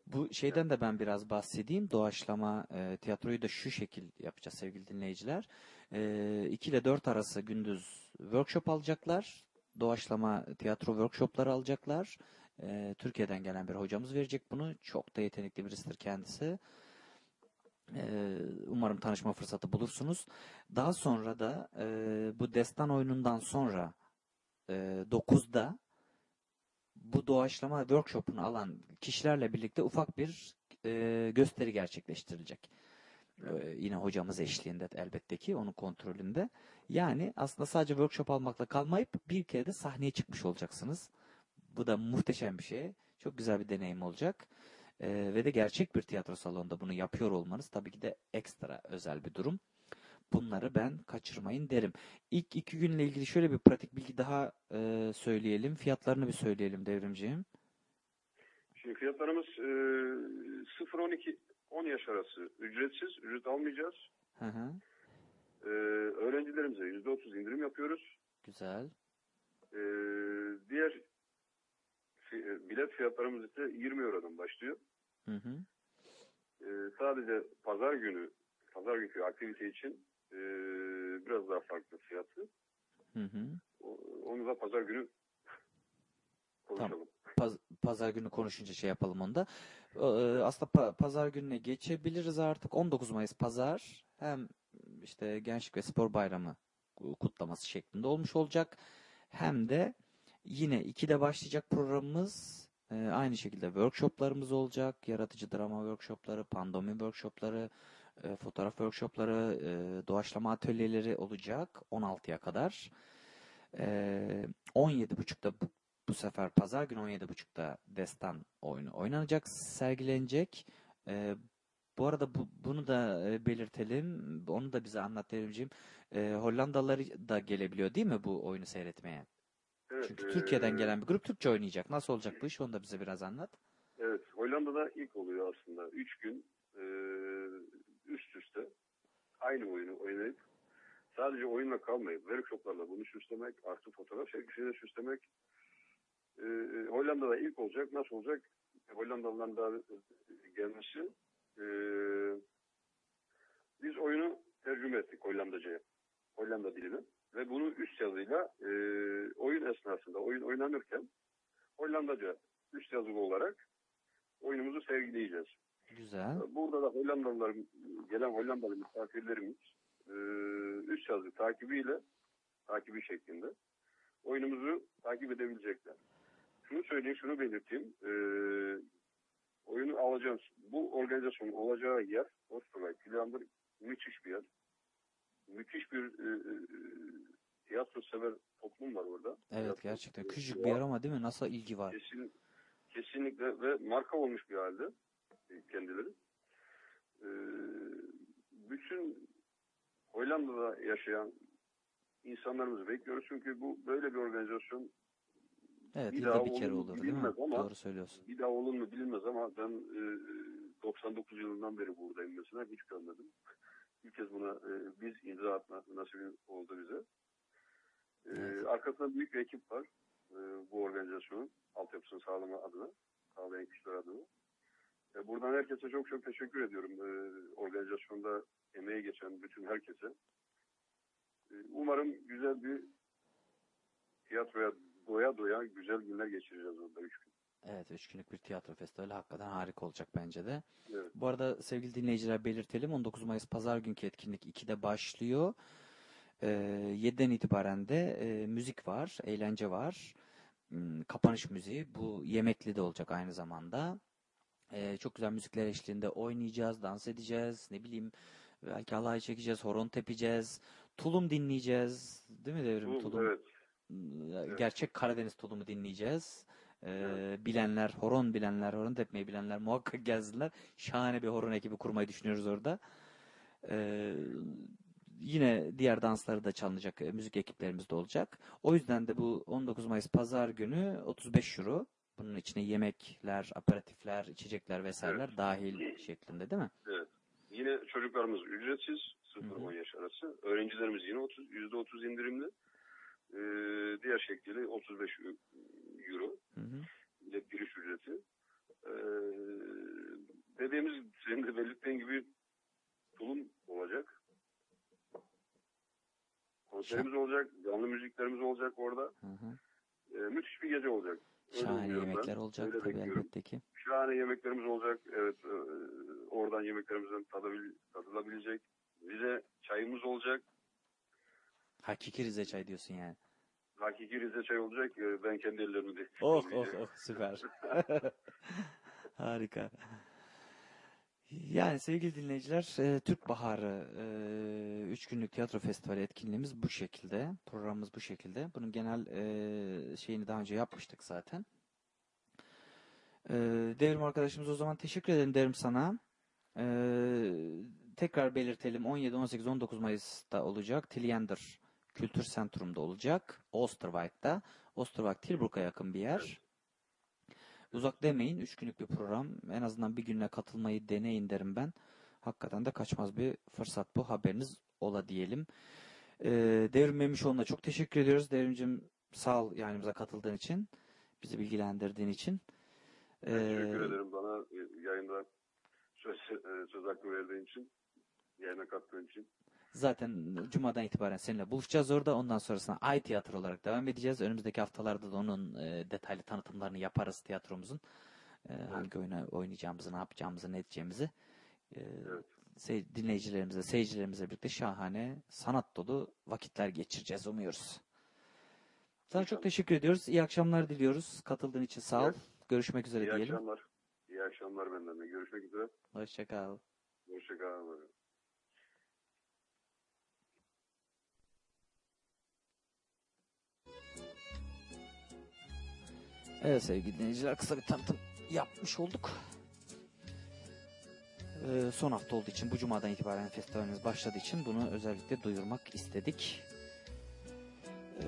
Bu şeyden de ben biraz bahsedeyim. Doğaçlama e, tiyatroyu da şu şekil yapacağız sevgili dinleyiciler. E, 2 ile 4 arası gündüz workshop alacaklar. Doğaçlama tiyatro workshopları alacaklar. E, Türkiye'den gelen bir hocamız verecek bunu. Çok da yetenekli birisidir kendisi. E, umarım tanışma fırsatı bulursunuz. Daha sonra da e, bu destan oyunundan sonra e, 9'da bu doğaçlama workshop'unu alan kişilerle birlikte ufak bir e, gösteri gerçekleştirilecek. E, yine hocamız eşliğinde elbette ki onun kontrolünde. Yani aslında sadece workshop almakla kalmayıp bir kere de sahneye çıkmış olacaksınız. Bu da muhteşem bir şey. Çok güzel bir deneyim olacak. E, ve de gerçek bir tiyatro salonunda bunu yapıyor olmanız tabii ki de ekstra özel bir durum. Bunları ben kaçırmayın derim. İlk iki günle ilgili şöyle bir pratik bilgi daha e, söyleyelim. Fiyatlarını bir söyleyelim devrimciğim. Şimdi fiyatlarımız e, 0-12 10 yaş arası ücretsiz, ücret almayacağız. Hı hı. E, öğrencilerimize %30 indirim yapıyoruz. Güzel. E, diğer bilet fiyatlarımız ise 20 Euro'dan başlıyor. Hı hı. E, sadece pazar günü, pazar günkü aktivite için e, biraz daha farklı fiyatı. Hı hı. Onu da pazar günü konuşalım. Paz- pazar günü konuşunca şey yapalım onu da. E, aslında pa- pazar gününe geçebiliriz artık. 19 Mayıs pazar. Hem işte Gençlik ve Spor Bayramı kutlaması şeklinde olmuş olacak. Hem de yine 2'de başlayacak programımız. E, aynı şekilde workshoplarımız olacak. Yaratıcı drama workshopları, pandomim workshopları, e, fotoğraf workshopları, e, doğaçlama atölyeleri olacak 16'ya kadar. E, 17.30'da bu, bu sefer pazar günü 17.30'da destan oyunu oynanacak, sergilenecek. E, bu arada bu, bunu da e, belirtelim. Onu da bize anlat. E, Hollandalılar da gelebiliyor değil mi bu oyunu seyretmeye? Evet, Çünkü e, Türkiye'den gelen bir grup Türkçe oynayacak. Nasıl olacak bu iş? Onu da bize biraz anlat. Evet, Hollanda'da ilk oluyor aslında. Üç gün e, üst üste aynı oyunu oynayıp sadece oyunla kalmayıp workshoplarla bunu süslemek, artı fotoğraf sergisiyle süslemek e, Hollanda'da ilk olacak. Nasıl olacak? Hollandalıların da gelmesi e, biz oyunu tercüme ettik Hollandaca'ya. Hollanda diline. Ve bunu üst yazıyla e, oyun esnasında, oyun oynanırken Hollandaca üst yazılı olarak oyunumuzu sergileyeceğiz. Güzel. Burada da Hollandalılar, gelen Hollandalı misafirlerimiz e, üst yazı takibiyle, takibi şeklinde oyunumuzu takip edebilecekler. Şunu söyleyeyim, şunu belirteyim. E, oyunu alacağız. Bu organizasyonun olacağı yer, Ostroy, Plandır müthiş bir yer. Müthiş bir e, e, tiyatro sever toplum var orada. Evet Tiyatro- gerçekten küçücük bir yer ama değil mi? Nasıl ilgi var? Kesin, kesinlikle ve marka olmuş bir halde kendileri. Ee, bütün Hollanda'da yaşayan insanlarımızı bekliyoruz çünkü bu böyle bir organizasyon Evet bir daha bir kere olur değil mi? ama- Doğru söylüyorsun. bir daha olur mu bilinmez ama ben e, 99 yılından beri buradayım mesela hiç görmedim. İlk kez buna e, biz imza atma nasip oldu bize. E, Evet. Arkasında büyük bir ekip var e, bu organizasyonun altyapısını sağlama adına, sağlayan kişiler adına. E, buradan herkese çok çok teşekkür ediyorum. E, organizasyonda emeği geçen bütün herkese. E, umarım güzel bir tiyatroya doya doya güzel günler geçireceğiz orada üç gün. Evet, üç günlük bir tiyatro festivali hakikaten harika olacak bence de. Evet. Bu arada sevgili dinleyiciler belirtelim. 19 Mayıs Pazar günkü etkinlik 2'de başlıyor. Ee, 7'den itibaren de e, müzik var, eğlence var. Hmm, kapanış müziği. Bu yemekli de olacak aynı zamanda. Ee, çok güzel müzikler eşliğinde oynayacağız, dans edeceğiz. Ne bileyim belki halay çekeceğiz, horon tepeceğiz. Tulum dinleyeceğiz. Değil mi Devrim? Bu, Tulum. evet. Gerçek Karadeniz tulumu dinleyeceğiz. Ee, bilenler, horon bilenler, horon tepmeyi bilenler muhakkak gelsinler. Şahane bir horon ekibi kurmayı düşünüyoruz orada. Ee, yine diğer dansları da çalınacak e, müzik ekiplerimiz de olacak. O yüzden de bu 19 Mayıs Pazar günü 35 euro. Bunun içine yemekler, aperatifler, içecekler vesaireler dahil şeklinde değil mi? Evet. Yine çocuklarımız ücretsiz. Hı 0-10 hı. yaş arası. Öğrencilerimiz yine 30, %30 indirimli. Ee, diğer şekliyle 35 euro. Hı hı. ile giriş ücreti. Ee, dediğimiz senin de belirttiğin gibi tulum olacak. Konserimiz olacak, canlı müziklerimiz olacak orada. Hı hı. Ee, müthiş bir gece olacak. Öyle Şahane umuyorum ben. yemekler olacak Öyle tabii bekliyorum. elbette ki. Şahane yemeklerimiz olacak. Evet, e, oradan yemeklerimizden tadabil, tadılabilecek. Bize çayımız olacak. Hakiki Rize çay diyorsun yani. Hakiki Rize çay olacak. Ee, Ben kendi ellerimle Oh oh oh süper. (laughs) (laughs) Harika. Yani sevgili dinleyiciler, e, Türk Baharı 3 günlük tiyatro festivali etkinliğimiz bu şekilde. Programımız bu şekilde. Bunun genel e, şeyini daha önce yapmıştık zaten. E, Devrim arkadaşımız o zaman teşekkür ederim derim sana. E, tekrar belirtelim 17, 18, 19 Mayıs'ta olacak. Tilyander Kültür Sentrum'da olacak. Oosterwijk'ta. Oosterwijk Tilburg'a yakın bir yer. Uzak demeyin. Üç günlük bir program. En azından bir gününe katılmayı deneyin derim ben. Hakikaten de kaçmaz bir fırsat bu. Haberiniz ola diyelim. Ee, Devrim Memişoğlu'na çok teşekkür ediyoruz. Devrimcim sağ ol yayınımıza katıldığın için. Bizi bilgilendirdiğin için. Ben teşekkür Ee, ederim bana e, yayında söz, e, söz hakkı verdiğin için. Yayına kattığın için. Zaten Cuma'dan itibaren seninle buluşacağız orada. Ondan sonrasında Ay Tiyatro olarak devam edeceğiz. Önümüzdeki haftalarda da onun e, detaylı tanıtımlarını yaparız tiyatromuzun. E, Hangi oyunu oynayacağımızı, ne yapacağımızı, ne edeceğimizi. E, Evet. dinleyicilerimize, seyircilerimizle birlikte şahane, sanat dolu vakitler geçireceğiz umuyoruz. Sana çok teşekkür ediyoruz. İyi akşamlar diliyoruz. Katıldığın için sağ ol. Evet. Görüşmek üzere İyi diyelim. akşamlar. İyi akşamlar benden de. Görüşmek üzere. Hoşçakal. Hoşçakalın. Evet sevgili dinleyiciler kısa bir tanıtım yapmış olduk. Ee, son hafta olduğu için bu cumadan itibaren festivalimiz başladığı için bunu özellikle duyurmak istedik. Ee,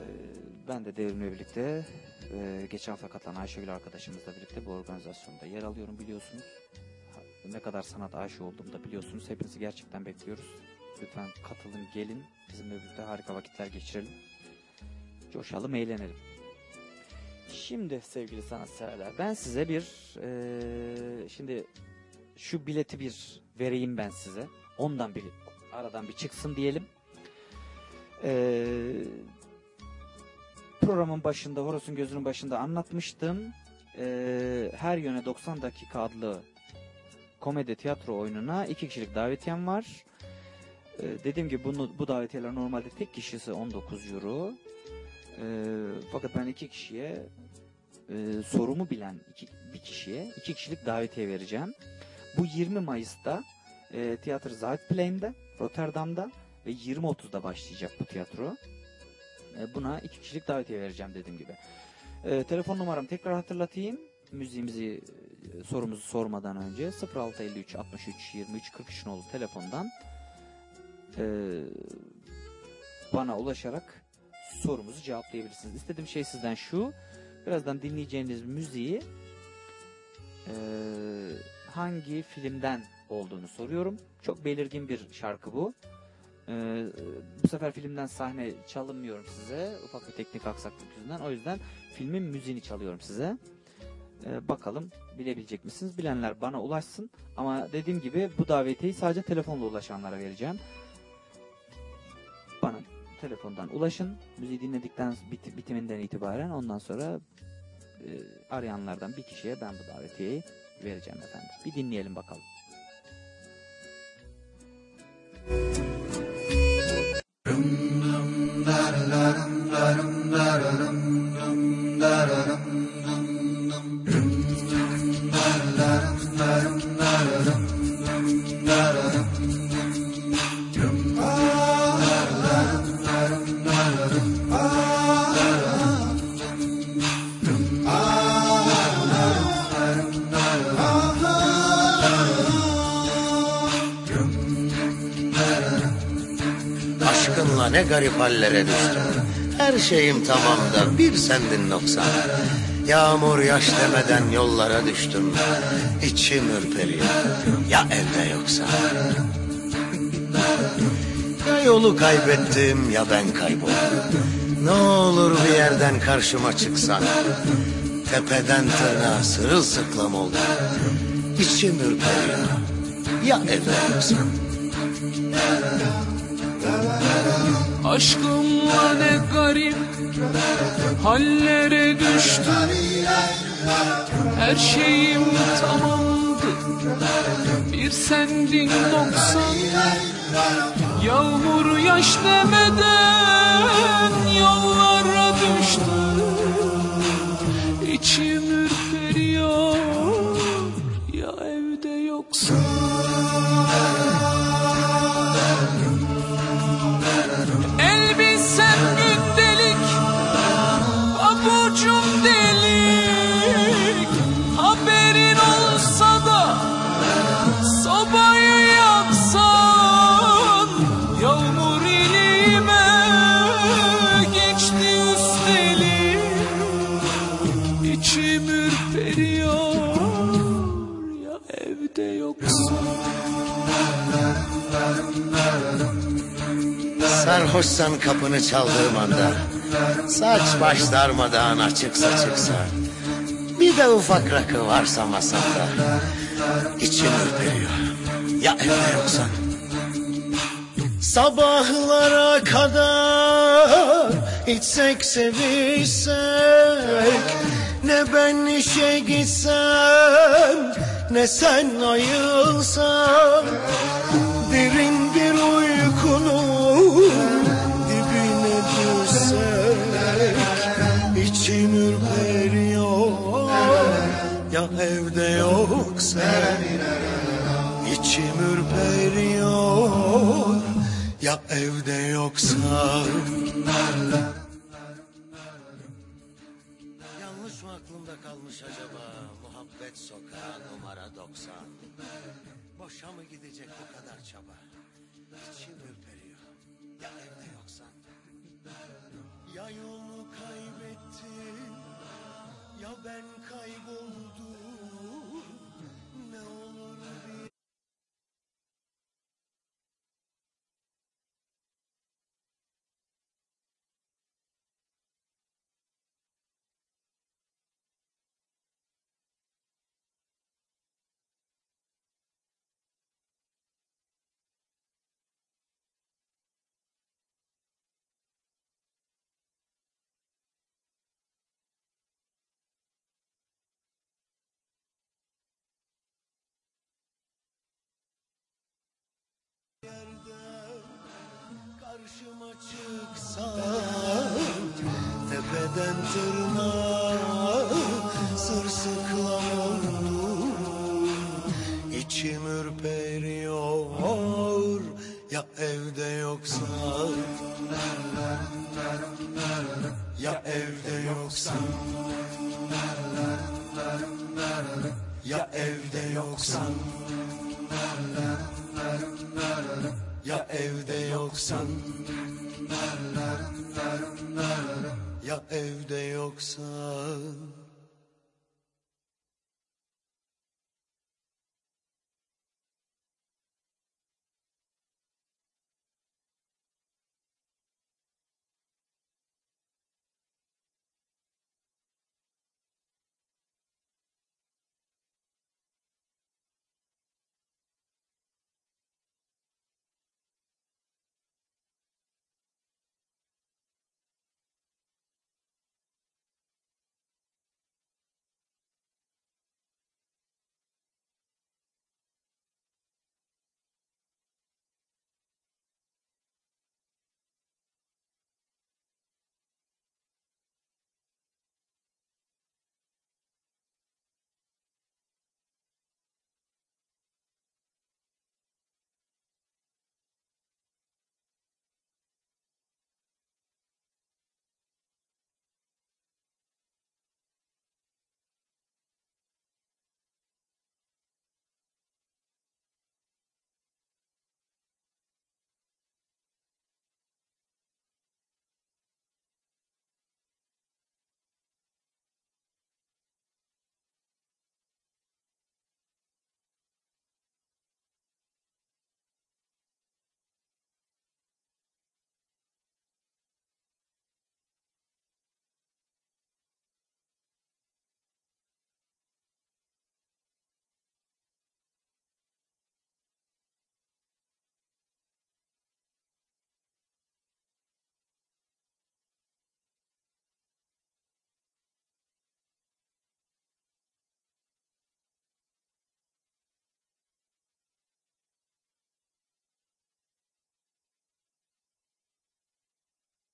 ben de devrimle birlikte e, geçen hafta katılan Ayşegül arkadaşımızla birlikte bu organizasyonda yer alıyorum biliyorsunuz. Ne kadar sanat aşığı olduğumu da biliyorsunuz. Hepinizi gerçekten bekliyoruz. Lütfen katılın, gelin. Bizimle birlikte harika vakitler geçirelim. Coşalım, eğlenelim. Şimdi sevgili sanatseverler ben size bir eee, şimdi şu bileti bir vereyim ben size. Ondan bir aradan bir çıksın diyelim. Eee, programın başında Horus'un gözünün başında anlatmıştım. Eee, her yöne 90 dakika adlı komedi tiyatro oyununa iki kişilik davetiyem var. Eee, dediğim gibi bunu, bu davetiyeler normalde tek kişisi 19 euro. Ee, fakat ben iki kişiye e, sorumu bilen iki, bir kişiye iki kişilik davetiye vereceğim. Bu 20 Mayıs'ta e, tiyatro Zuidplein'de Rotterdam'da ve 20.30'da başlayacak bu tiyatro. E, buna iki kişilik davetiye vereceğim dediğim gibi. E, telefon numaramı tekrar hatırlatayım. Müziğimizi e, sorumuzu sormadan önce 0653 63 23 43 nolu telefondan e, bana ulaşarak sorumuzu cevaplayabilirsiniz. İstediğim şey sizden şu. Birazdan dinleyeceğiniz müziği eee, hangi filmden olduğunu soruyorum. Çok belirgin bir şarkı bu. Eee, bu sefer filmden sahne çalınmıyorum size. Ufak bir teknik aksaklık yüzünden. O yüzden filmin müziğini çalıyorum size. Eee, bakalım bilebilecek misiniz? Bilenler bana ulaşsın. Ama dediğim gibi bu davetiyi sadece telefonla ulaşanlara vereceğim. Bana telefondan ulaşın. Müziği dinledikten bit- bitiminden itibaren ondan sonra e, arayanlardan bir kişiye ben bu davetiyeyi vereceğim efendim. Bir dinleyelim bakalım. Garip hallere düştüm. Her şeyim tamam da bir sendin noksan. Yağmur yaş demeden yollara düştüm. İçim ürperiyor. Ya evde yoksa. Ya yolu kaybettim ya ben kayboldum. Ne olur bir yerden karşıma çıksan. Tepeden tırnağa sırılsıklam oldum. İçim ürperiyor. Ya evde yoksa. Aşkımla ne garip hallere düştüm Her şeyim tamamdı. Bir sendin noksan Yağmur yaş demeden yollara Sarhoşsan kapını çaldırmanda. Saç baş darmadağın açıksa çıksa. Bir de ufak rakı varsa masanda. İçim ürperiyor. Ya evde yoksan Sabahlara kadar içsek sevişsek Ne ben işe gitsem ne sen ayılsan. Derin ya evde yoksa İçim ürperiyor ya evde yoksa Yanlış mı aklımda kalmış acaba? Muhabbet sokağı numara 90 Boşa mı gidecek bu kadar çaba? İçim ürperiyor. Ya evde yoksan? Ya yolu kaybettim Ya ben kayboldum karşıma çıksa Tepeden tırnağa sırsıklam oldum İçim ürperiyor ya evde yoksa Ya evde yoksa Ya evde yoksan. Ya evde yoksan Ya evde yoksan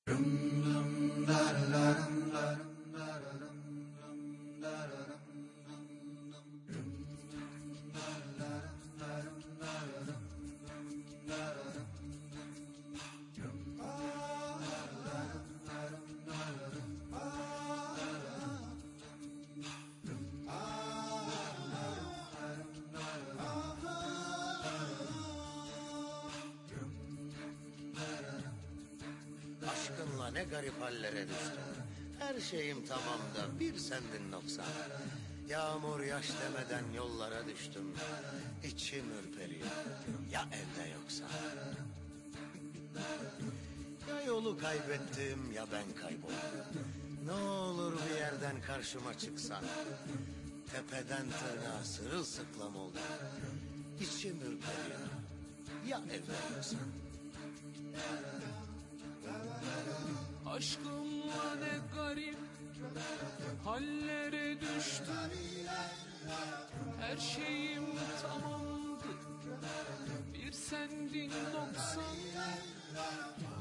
Boom. Ne garip hallere düştüm. Her şeyim tamam da bir sendin noksan. Yağmur yaş demeden yollara düştüm. İçim ürperiyor. Ya evde yoksa? Ya yolu kaybettim ya ben kayboldum. Ne olur bir yerden karşıma çıksan. Tepeden tırnağa sırılsıklam oldum. İçim ürperiyor. Ya evde yoksa? Aşkımla ne garip hallere düştüm Her şeyim tamamdı. Bir sendin noksan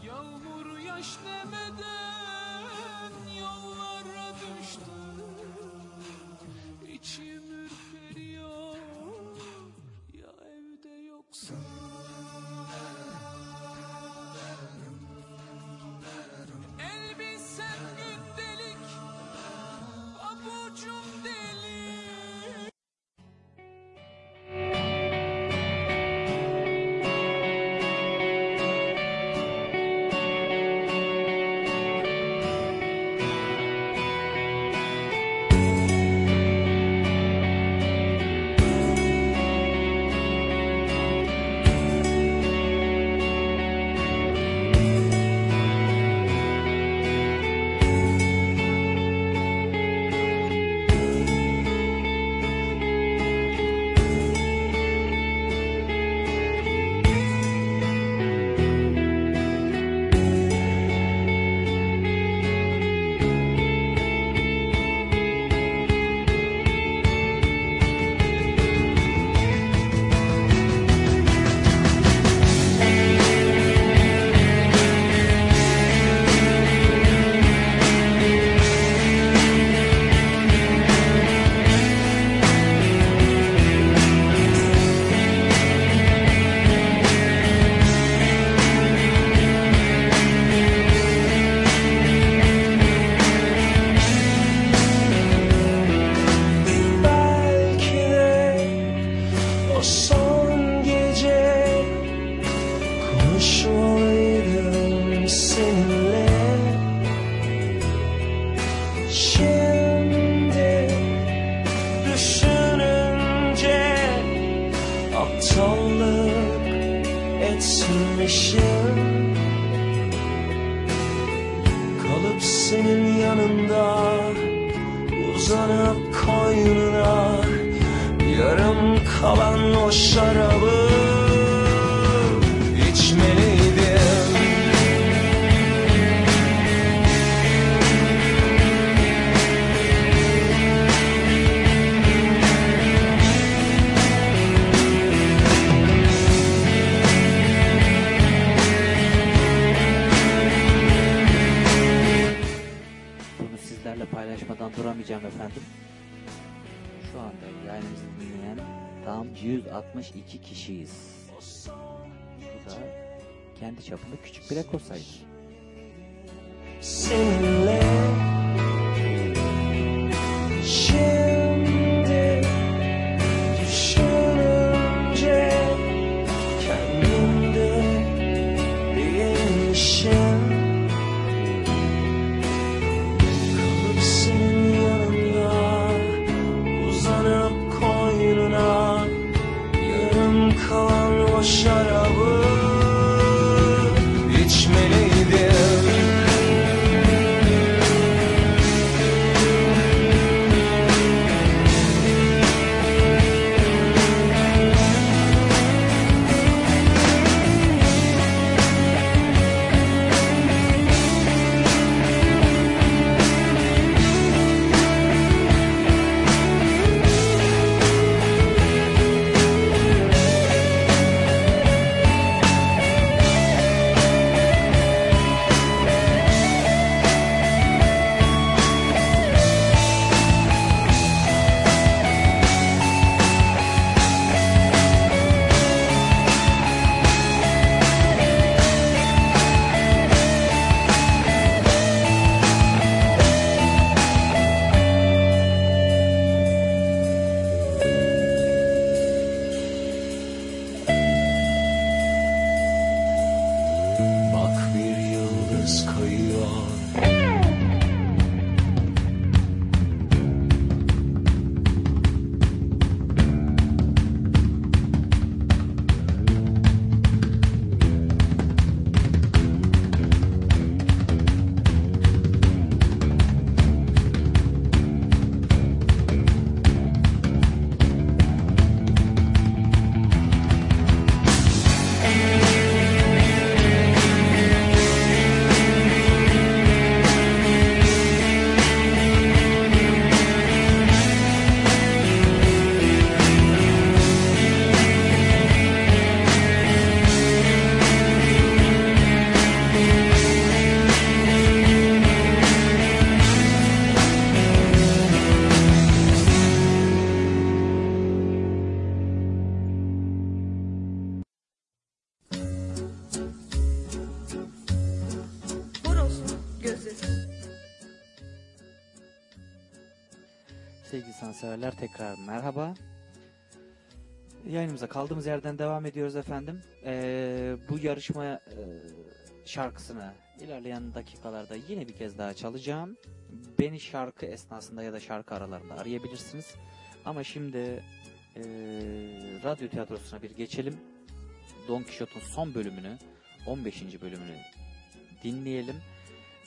Yağmur yaş demeden yollara düştüm İçim ürperiyor ya evde yoksa Yayınımıza kaldığımız yerden devam ediyoruz efendim. Ee, bu yarışma e, şarkısını ilerleyen dakikalarda yine bir kez daha çalacağım. Beni şarkı esnasında ya da şarkı aralarında arayabilirsiniz. Ama şimdi e, radyo tiyatrosuna bir geçelim. Don Quixote'un son bölümünü, 15. bölümünü dinleyelim.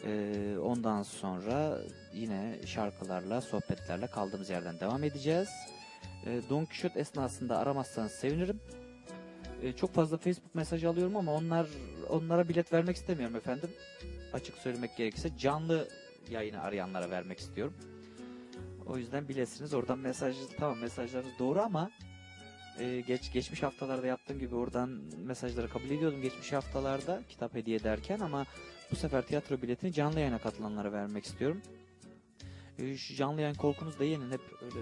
Ee, ondan sonra yine şarkılarla, sohbetlerle kaldığımız yerden devam edeceğiz. Ee, Don Quixote esnasında aramazsanız sevinirim. Ee, çok fazla Facebook mesajı alıyorum ama onlar onlara bilet vermek istemiyorum efendim. Açık söylemek gerekirse canlı yayını arayanlara vermek istiyorum. O yüzden bilesiniz oradan mesaj tamam mesajlarınız doğru ama e, geç geçmiş haftalarda yaptığım gibi oradan mesajları kabul ediyordum geçmiş haftalarda kitap hediye ederken ama bu sefer tiyatro biletini canlı yayına katılanlara vermek istiyorum. E, şu canlı yayın korkunuz da yenin hep öyle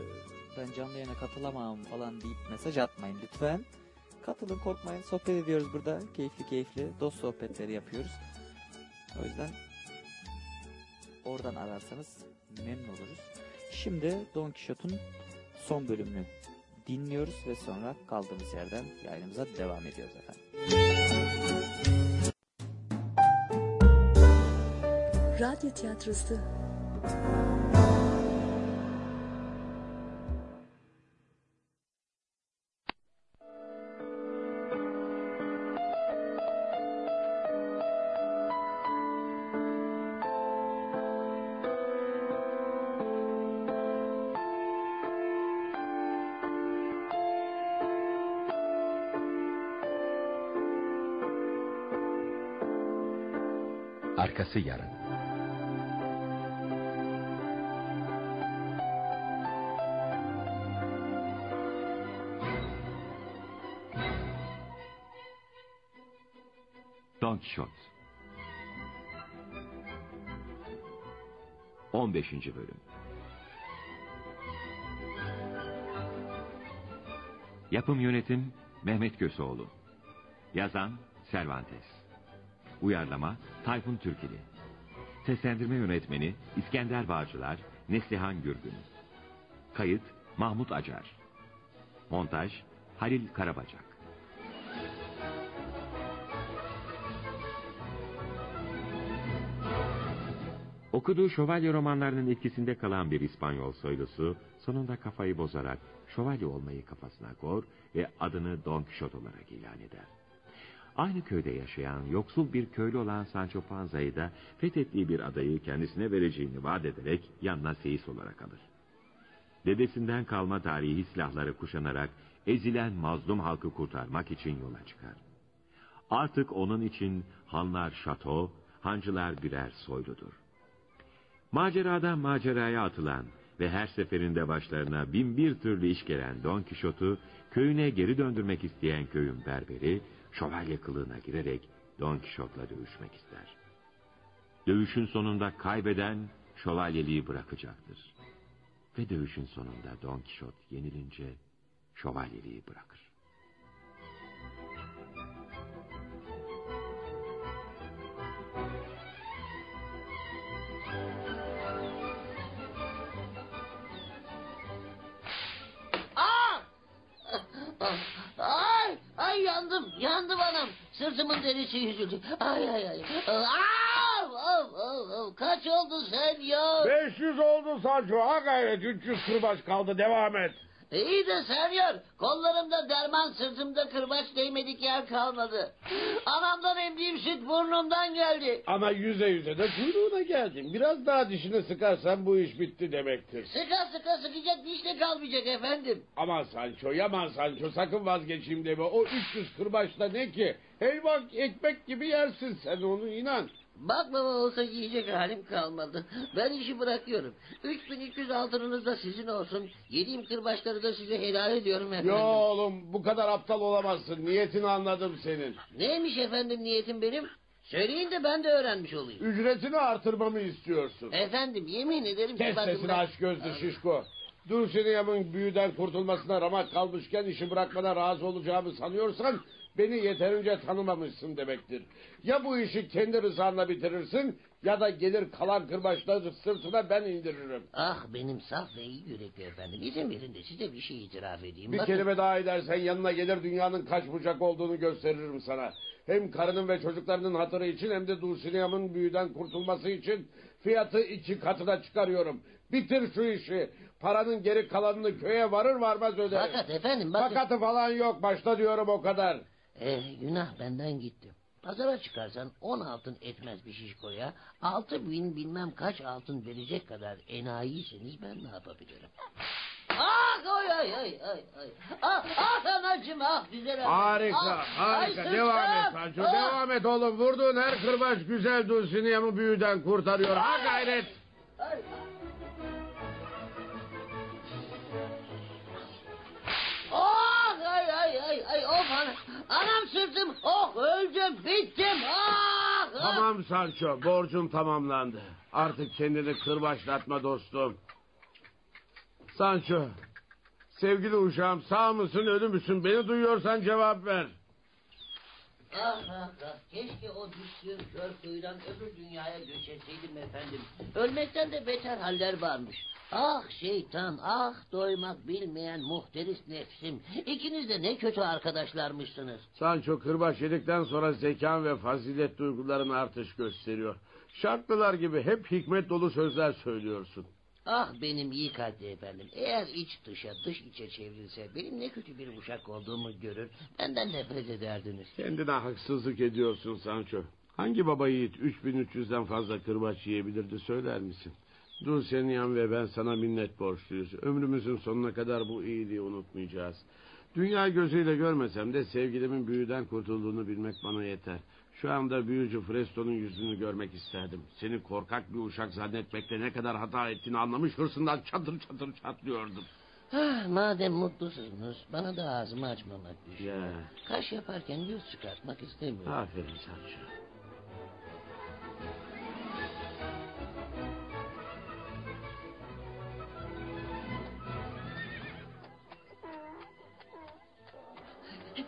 ben canlı yayına katılamam falan deyip mesaj atmayın lütfen. Katılın korkmayın sohbet ediyoruz burada keyifli keyifli dost sohbetleri yapıyoruz. O yüzden oradan ararsanız memnun oluruz. Şimdi Don Quixote'un son bölümünü dinliyoruz ve sonra kaldığımız yerden yayınımıza devam ediyoruz efendim. Radyo tiyatrosu. Arkası yarın. Don Quixote 15. Bölüm Yapım Yönetim Mehmet Köseoğlu Yazan Cervantes Uyarlama Tayfun Türkili. Seslendirme Yönetmeni İskender Bağcılar Neslihan Gürgün. Kayıt Mahmut Acar. Montaj Halil Karabacak. Okuduğu şövalye romanlarının etkisinde kalan bir İspanyol soylusu sonunda kafayı bozarak şövalye olmayı kafasına kor ve adını Don Quixote olarak ilan eder. Aynı köyde yaşayan yoksul bir köylü olan Sancho Panza'yı da fethettiği bir adayı kendisine vereceğini vaat ederek yanına seyis olarak alır. Dedesinden kalma tarihi silahları kuşanarak ezilen mazlum halkı kurtarmak için yola çıkar. Artık onun için hanlar şato, hancılar birer soyludur. Maceradan maceraya atılan ve her seferinde başlarına bin bir türlü iş gelen Don Kişot'u köyüne geri döndürmek isteyen köyün berberi, şövalye kılığına girerek Don Kişot'la dövüşmek ister. Dövüşün sonunda kaybeden şövalyeliği bırakacaktır. Ve dövüşün sonunda Don Kişot yenilince şövalyeliği bırakır. Yandım, yandım anam. Sırtımın derisi yüzüldü. Ay ay ay. Aa! Av, av, av. Kaç oldu sen ya? 500 oldu Sancho. Ha gayret 300 kırbaç kaldı. Devam et. İyi de senyor, kollarımda derman sırtımda kırbaç değmedik yer kalmadı. Anamdan emdiğim süt burnumdan geldi. Ama yüze yüze de kuyruğuna geldin. Biraz daha dişini sıkarsan bu iş bitti demektir. Sıka sıka sıkacak diş de kalmayacak efendim. Aman Sancho, yaman Sancho sakın vazgeçeyim deme. O 300 kırbaçla ne ki? Helva ekmek gibi yersin sen onu inan. Baklava olsa yiyecek halim kalmadı. Ben işi bırakıyorum. 3200 altınınız da sizin olsun. Yediğim kırbaçları da size helal ediyorum efendim. Yo oğlum bu kadar aptal olamazsın. Niyetini anladım senin. Neymiş efendim niyetim benim? Söyleyin de ben de öğrenmiş olayım. Ücretini artırmamı istiyorsun. Efendim yemin ederim ki Kes sesini aç gözlü şişko. Dulcinea'mın büyüden kurtulmasına ramak kalmışken işi bırakmana razı olacağımı sanıyorsan beni yeterince tanımamışsın demektir. Ya bu işi kendi rızanla bitirirsin ya da gelir kalan kırbaçları sırtına ben indiririm. Ah benim saf ve iyi yürekli efendim. İzin verin de size bir şey itiraf edeyim. Bir Bakın- kelime daha edersen yanına gelir dünyanın kaç bucak olduğunu gösteririm sana. Hem karının ve çocuklarının hatırı için hem de Dulcinea'mın büyüden kurtulması için fiyatı iki katına çıkarıyorum. Bitir şu işi. Paranın geri kalanını köye varır varmaz öderim. Fakat efendim bakın. Fakatı falan yok. Başta diyorum o kadar. Eh, günah benden gitti. Pazara çıkarsan on altın etmez bir şişkoya. Altı bin bilmem kaç altın verecek kadar enayiyseniz ben ne yapabilirim? Ah ay ay ay ay ay. Ah ah anacım ah güzel anacım. Harika, Ah, harika. ay Devam et. Sancho, Ah. devam et oğlum. Vurduğun her kırbaç güzel Dulcinea'mı büyüden kurtarıyor. Ha gayret. Ay. Ay ay ay ay of anam, anam sırtım oh öldüm bittim ah, ah. Tamam Sancho, borcun tamamlandı. Artık kendini kırbaçlatma dostum. Sancho, sevgili uşağım sağ mısın ölü müsün? Beni duyuyorsan cevap ver. Ah ah ah keşke o düştüğüm kör kuyudan öbür dünyaya göç etseydim efendim. Ölmekten de beter haller varmış. Ah şeytan ah doymak bilmeyen muhteris nefsim. İkiniz de ne kötü arkadaşlarmışsınız. Sancho kırbaç yedikten sonra zekan ve fazilet duyguların artış gösteriyor. Şartlılar gibi hep hikmet dolu sözler söylüyorsun. Ah benim iyi kalpli efendim. Eğer iç dışa dış içe çevrilse benim ne kötü bir uşak olduğumu görür. Benden nefret ederdiniz. Kendine haksızlık ediyorsun Sancho. Hangi baba yiğit 3300'den fazla kırbaç yiyebilirdi söyler misin? Dulcenian ve ben sana minnet borçluyuz. Ömrümüzün sonuna kadar bu iyiliği unutmayacağız. Dünya gözüyle görmesem de sevgilimin büyüden kurtulduğunu bilmek bana yeter. Şu anda büyücü Fresto'nun yüzünü görmek isterdim. Seni korkak bir uşak zannetmekte ne kadar hata ettiğini anlamış hırsından çatır çatır çatlıyordum. Ah, madem mutlusunuz bana da ağzımı açmamak düşüyor. Ya, Kaş yaparken göz çıkartmak istemiyorum. aferin Sancho.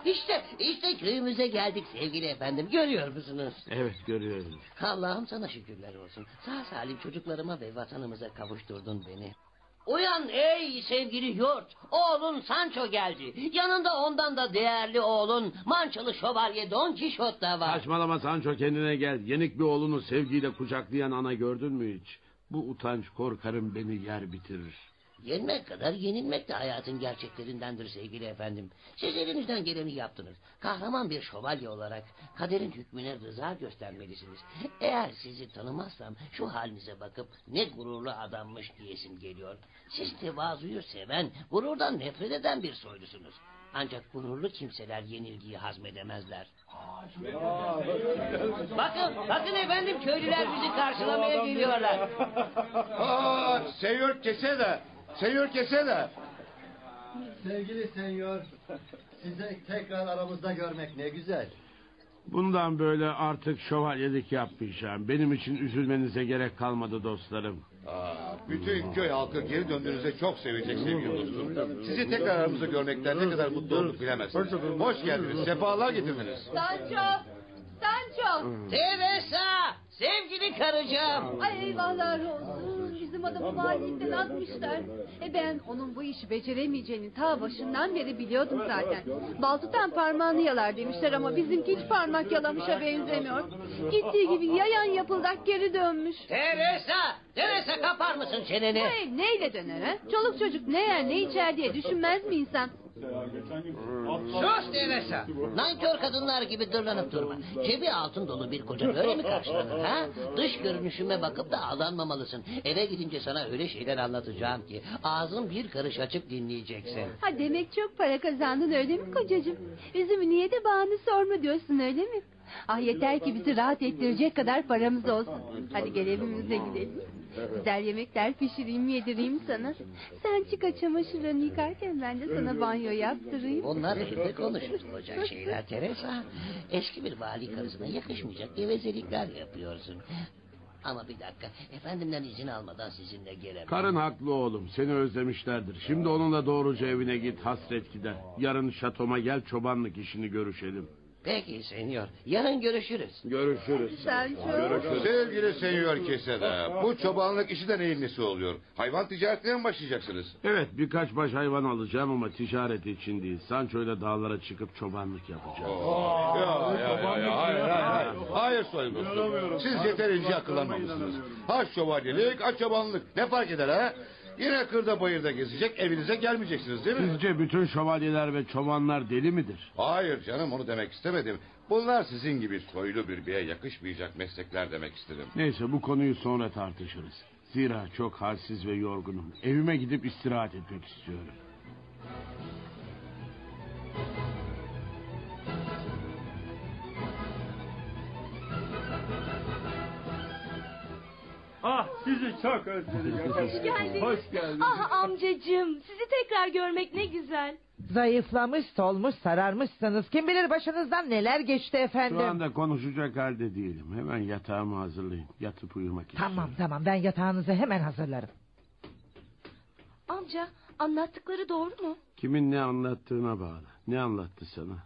İşte, işte köyümüze geldik sevgili efendim. Görüyor musunuz? Evet görüyorum. Allah'ım sana şükürler olsun. Sağ salim çocuklarıma ve vatanımıza kavuşturdun beni. Uyan ey sevgili yurt. Oğlun Sancho geldi. Yanında ondan da değerli oğlun Mançalı Şövalye Don Kişot da var. Saçmalama Sancho kendine gel. Yenik bir oğlunu sevgiyle kucaklayan ana gördün mü hiç? Bu utanç korkarım beni yer bitirir. Yenmek kadar yenilmek de hayatın gerçeklerindendir sevgili efendim. Siz elinizden geleni yaptınız. Kahraman bir şövalye olarak kaderin hükmüne rıza göstermelisiniz. Eğer sizi tanımazsam şu halinize bakıp ne gururlu adammış diyesim geliyor. Siz tevazuyu seven, gururdan nefret eden bir soylusunuz. Ancak gururlu kimseler yenilgiyi hazmedemezler. Bakın, bakın efendim köylüler bizi karşılamaya geliyorlar. Aa, Senyor Keseda. Senyor Keseda. Sevgili senyor, sizi tekrar aramızda görmek ne güzel. Bundan böyle artık şövalyelik yapmayacağım. Benim için üzülmenize gerek kalmadı dostlarım. Aa, bütün köy halkı geri döndüğünüzde çok sevecek sevgili dostum. Sizi tekrar aramızda görmekten ne kadar mutlu olduk bilemezsiniz. Hoş geldiniz, sefalar getirdiniz. Sancho! Sancho! Teresa! Sevgili karıcığım! Ay eyvahlar olsun. Bizim adamı valilikten atmışlar. E ben onun bu işi beceremeyeceğini ta başından beri biliyordum zaten. Bal tutan parmağını yalar demişler ama bizimki hiç parmak yalamışa benzemiyor. Gittiği gibi yayan yapıldak geri dönmüş. Teresa! Teresa kapar mısın çeneni? Ev neyle döner ha? Çoluk çocuk ne yer ne içer diye düşünmez mi insan? Sus Teresa! (laughs) Nankör kadınlar gibi dırlanıp durma. Cebi altın dolu bir koca böyle mi karşılanır ha? Dış görünüşüme bakıp da aldanmamalısın. Eve gidince sana öyle şeyler anlatacağım ki ağzın bir karış açıp dinleyeceksin. Ha demek çok para kazandın öyle mi kocacığım? Üzümü niye de bağını sorma diyorsun öyle mi? Ah yeter ki bizi rahat ettirecek kadar paramız olsun. Hadi gel evimize gidelim. Güzel yemekler pişireyim yedireyim sana. Sen çık çamaşırlarını yıkarken ben de sana banyo yaptırayım. Bunlar evde konuşulacak şeyler Teresa. Eski bir vali karısına yakışmayacak gevezelikler yapıyorsun. Ama bir dakika. Efendimden izin almadan sizinle gelemem. Karın haklı oğlum. Seni özlemişlerdir. Şimdi onunla doğruca evine git hasret gider. Yarın şatoma gel çobanlık işini görüşelim. Peki senyor. Yarın görüşürüz. Görüşürüz. Görüşürüz. Sevgili senyor Keseda, bu çobanlık işi de neyin nesi oluyor? Hayvan ticaretine mi başlayacaksınız? Evet birkaç baş hayvan alacağım ama ticaret için değil. Sancho ile dağlara çıkıp çobanlık yapacağım. Ya, ya, ya, ya, hayır, hayır, hayır. Hayır soygusum. Siz yeterince akıllanmamışsınız. Ha şövalyelik, ha çobanlık. Ne fark eder ha? Yine kırda bayırda gezecek, evinize gelmeyeceksiniz değil mi? Sizce bütün şövalyeler ve çobanlar deli midir? Hayır canım onu demek istemedim. Bunlar sizin gibi soylu bir beye yakışmayacak meslekler demek istedim. Neyse bu konuyu sonra tartışırız. Zira çok halsiz ve yorgunum. Evime gidip istirahat etmek istiyorum. Ah sizi çok özledik efendim. Hoş geldiniz. Hoş geldiniz. Ah amcacığım sizi tekrar görmek ne güzel. Zayıflamış, solmuş, sararmışsınız. Kim bilir başınızdan neler geçti efendim. Şu anda konuşacak halde değilim. Hemen yatağımı hazırlayın. Yatıp uyumak istiyorum. Tamam tamam ben yatağınızı hemen hazırlarım. Amca anlattıkları doğru mu? Kimin ne anlattığına bağlı. Ne anlattı sana?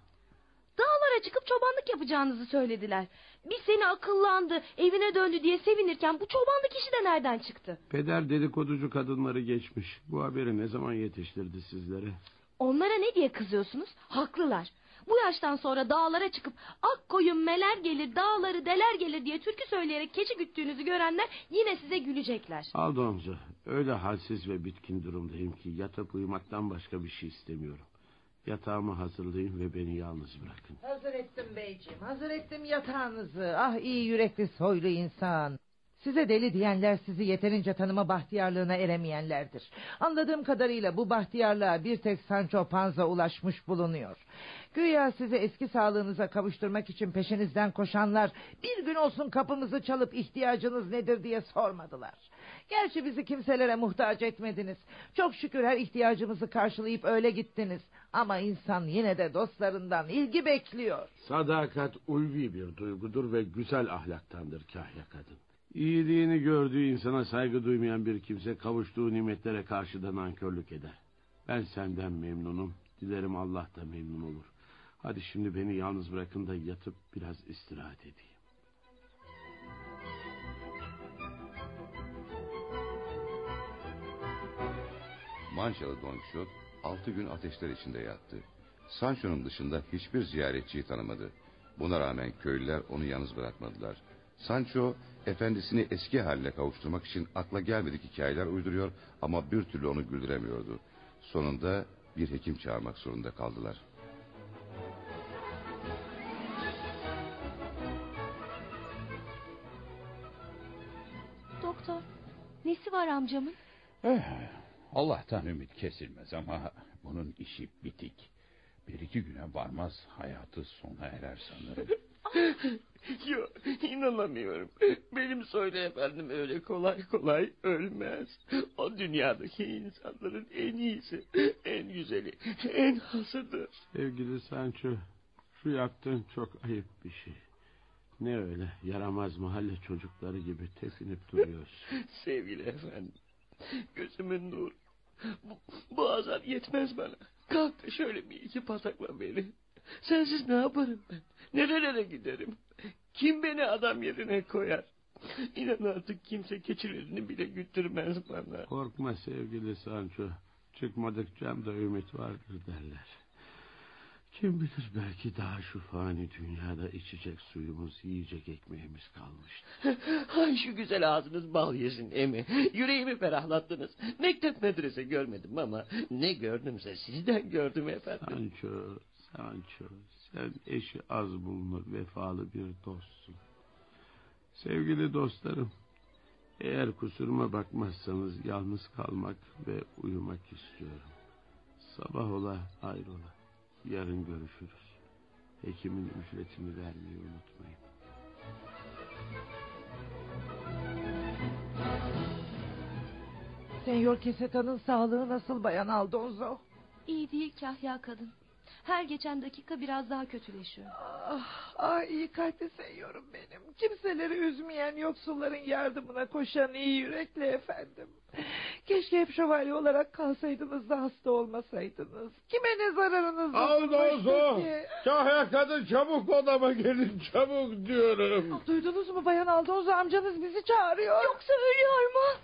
Dağlara çıkıp çobanlık yapacağınızı söylediler. Bir seni akıllandı, evine döndü diye sevinirken bu çobanlık işi de nereden çıktı? Peder dedikoducu kadınları geçmiş. Bu haberi ne zaman yetiştirdi sizlere? Onlara ne diye kızıyorsunuz? Haklılar. Bu yaştan sonra dağlara çıkıp ak koyun meler gelir, dağları deler gelir diye türkü söyleyerek keçi güttüğünüzü görenler yine size gülecekler. Aldonca öyle halsiz ve bitkin durumdayım ki yatıp uyumaktan başka bir şey istemiyorum. Yatağımı hazırlayın ve beni yalnız bırakın. Hazır ettim beyciğim hazır ettim yatağınızı. Ah iyi yürekli soylu insan. Size deli diyenler sizi yeterince tanıma bahtiyarlığına eremeyenlerdir. Anladığım kadarıyla bu bahtiyarlığa bir tek Sancho Panza ulaşmış bulunuyor. Güya sizi eski sağlığınıza kavuşturmak için peşinizden koşanlar bir gün olsun kapımızı çalıp ihtiyacınız nedir diye sormadılar. Gerçi bizi kimselere muhtaç etmediniz. Çok şükür her ihtiyacımızı karşılayıp öyle gittiniz. Ama insan yine de dostlarından ilgi bekliyor. Sadakat ulvi bir duygudur ve güzel ahlaktandır kahya kadın. İyiliğini gördüğü insana saygı duymayan bir kimse kavuştuğu nimetlere karşı da nankörlük eder. Ben senden memnunum. Dilerim Allah da memnun olur. Hadi şimdi beni yalnız bırakın da yatıp biraz istirahat edeyim. Mançalı Don Quixote altı gün ateşler içinde yattı. Sancho'nun dışında hiçbir ziyaretçiyi tanımadı. Buna rağmen köylüler onu yalnız bırakmadılar. Sancho efendisini eski haline kavuşturmak için akla gelmedik hikayeler uyduruyor ama bir türlü onu güldüremiyordu. Sonunda bir hekim çağırmak zorunda kaldılar. Doktor, nesi var amcamın? Eh, Allah'tan ümit kesilmez ama bunun işi bitik. Bir iki güne varmaz hayatı sona erer sanırım. (laughs) Yo, inanamıyorum. Benim söyle efendim öyle kolay kolay ölmez. O dünyadaki insanların en iyisi, en güzeli, en hasıdır. Sevgili Sancho, şu yaptığın çok ayıp bir şey. Ne öyle yaramaz mahalle çocukları gibi tepinip duruyorsun. (laughs) Sevgili efendim, gözümün nur. Bu, bu azap yetmez bana. Kalk da şöyle bir iki patakla beni. Sensiz ne yaparım ben? Nerelere giderim? Kim beni adam yerine koyar? İnan artık kimse keçilerini bile güttürmez bana. Korkma sevgili Sancho. Çıkmadık camda ümit vardır derler. Kim bilir belki daha şu fani dünyada içecek suyumuz, yiyecek ekmeğimiz kalmıştır. (laughs) Ay şu güzel ağzınız bal yesin emi. Yüreğimi ferahlattınız. Mektep medrese görmedim ama ne gördümse sizden gördüm efendim. Sancho, Sancho, sen eşi az bulunur vefalı bir dostsun. Sevgili dostlarım, eğer kusuruma bakmazsanız yalnız kalmak ve uyumak istiyorum. Sabah ola ayrıla. Yarın görüşürüz. Hekimin ücretini vermeyi unutmayın. Senyor Keseta'nın sağlığı nasıl bayan Aldonzo? İyi değil kahya kadın. Her geçen dakika biraz daha kötüleşiyor. Ah, ah iyi kalpli seviyorum benim. Kimseleri üzmeyen yoksulların yardımına koşan iyi yürekli efendim. Keşke hep şövalye olarak kalsaydınız da hasta olmasaydınız. Kime ne zararınız Aldozo! dokunmuştur ki? Kahya kadın çabuk odama gelin çabuk diyorum. Duydunuz mu Bayan Aldozo amcanız bizi çağırıyor. Yoksa ölüyor mu?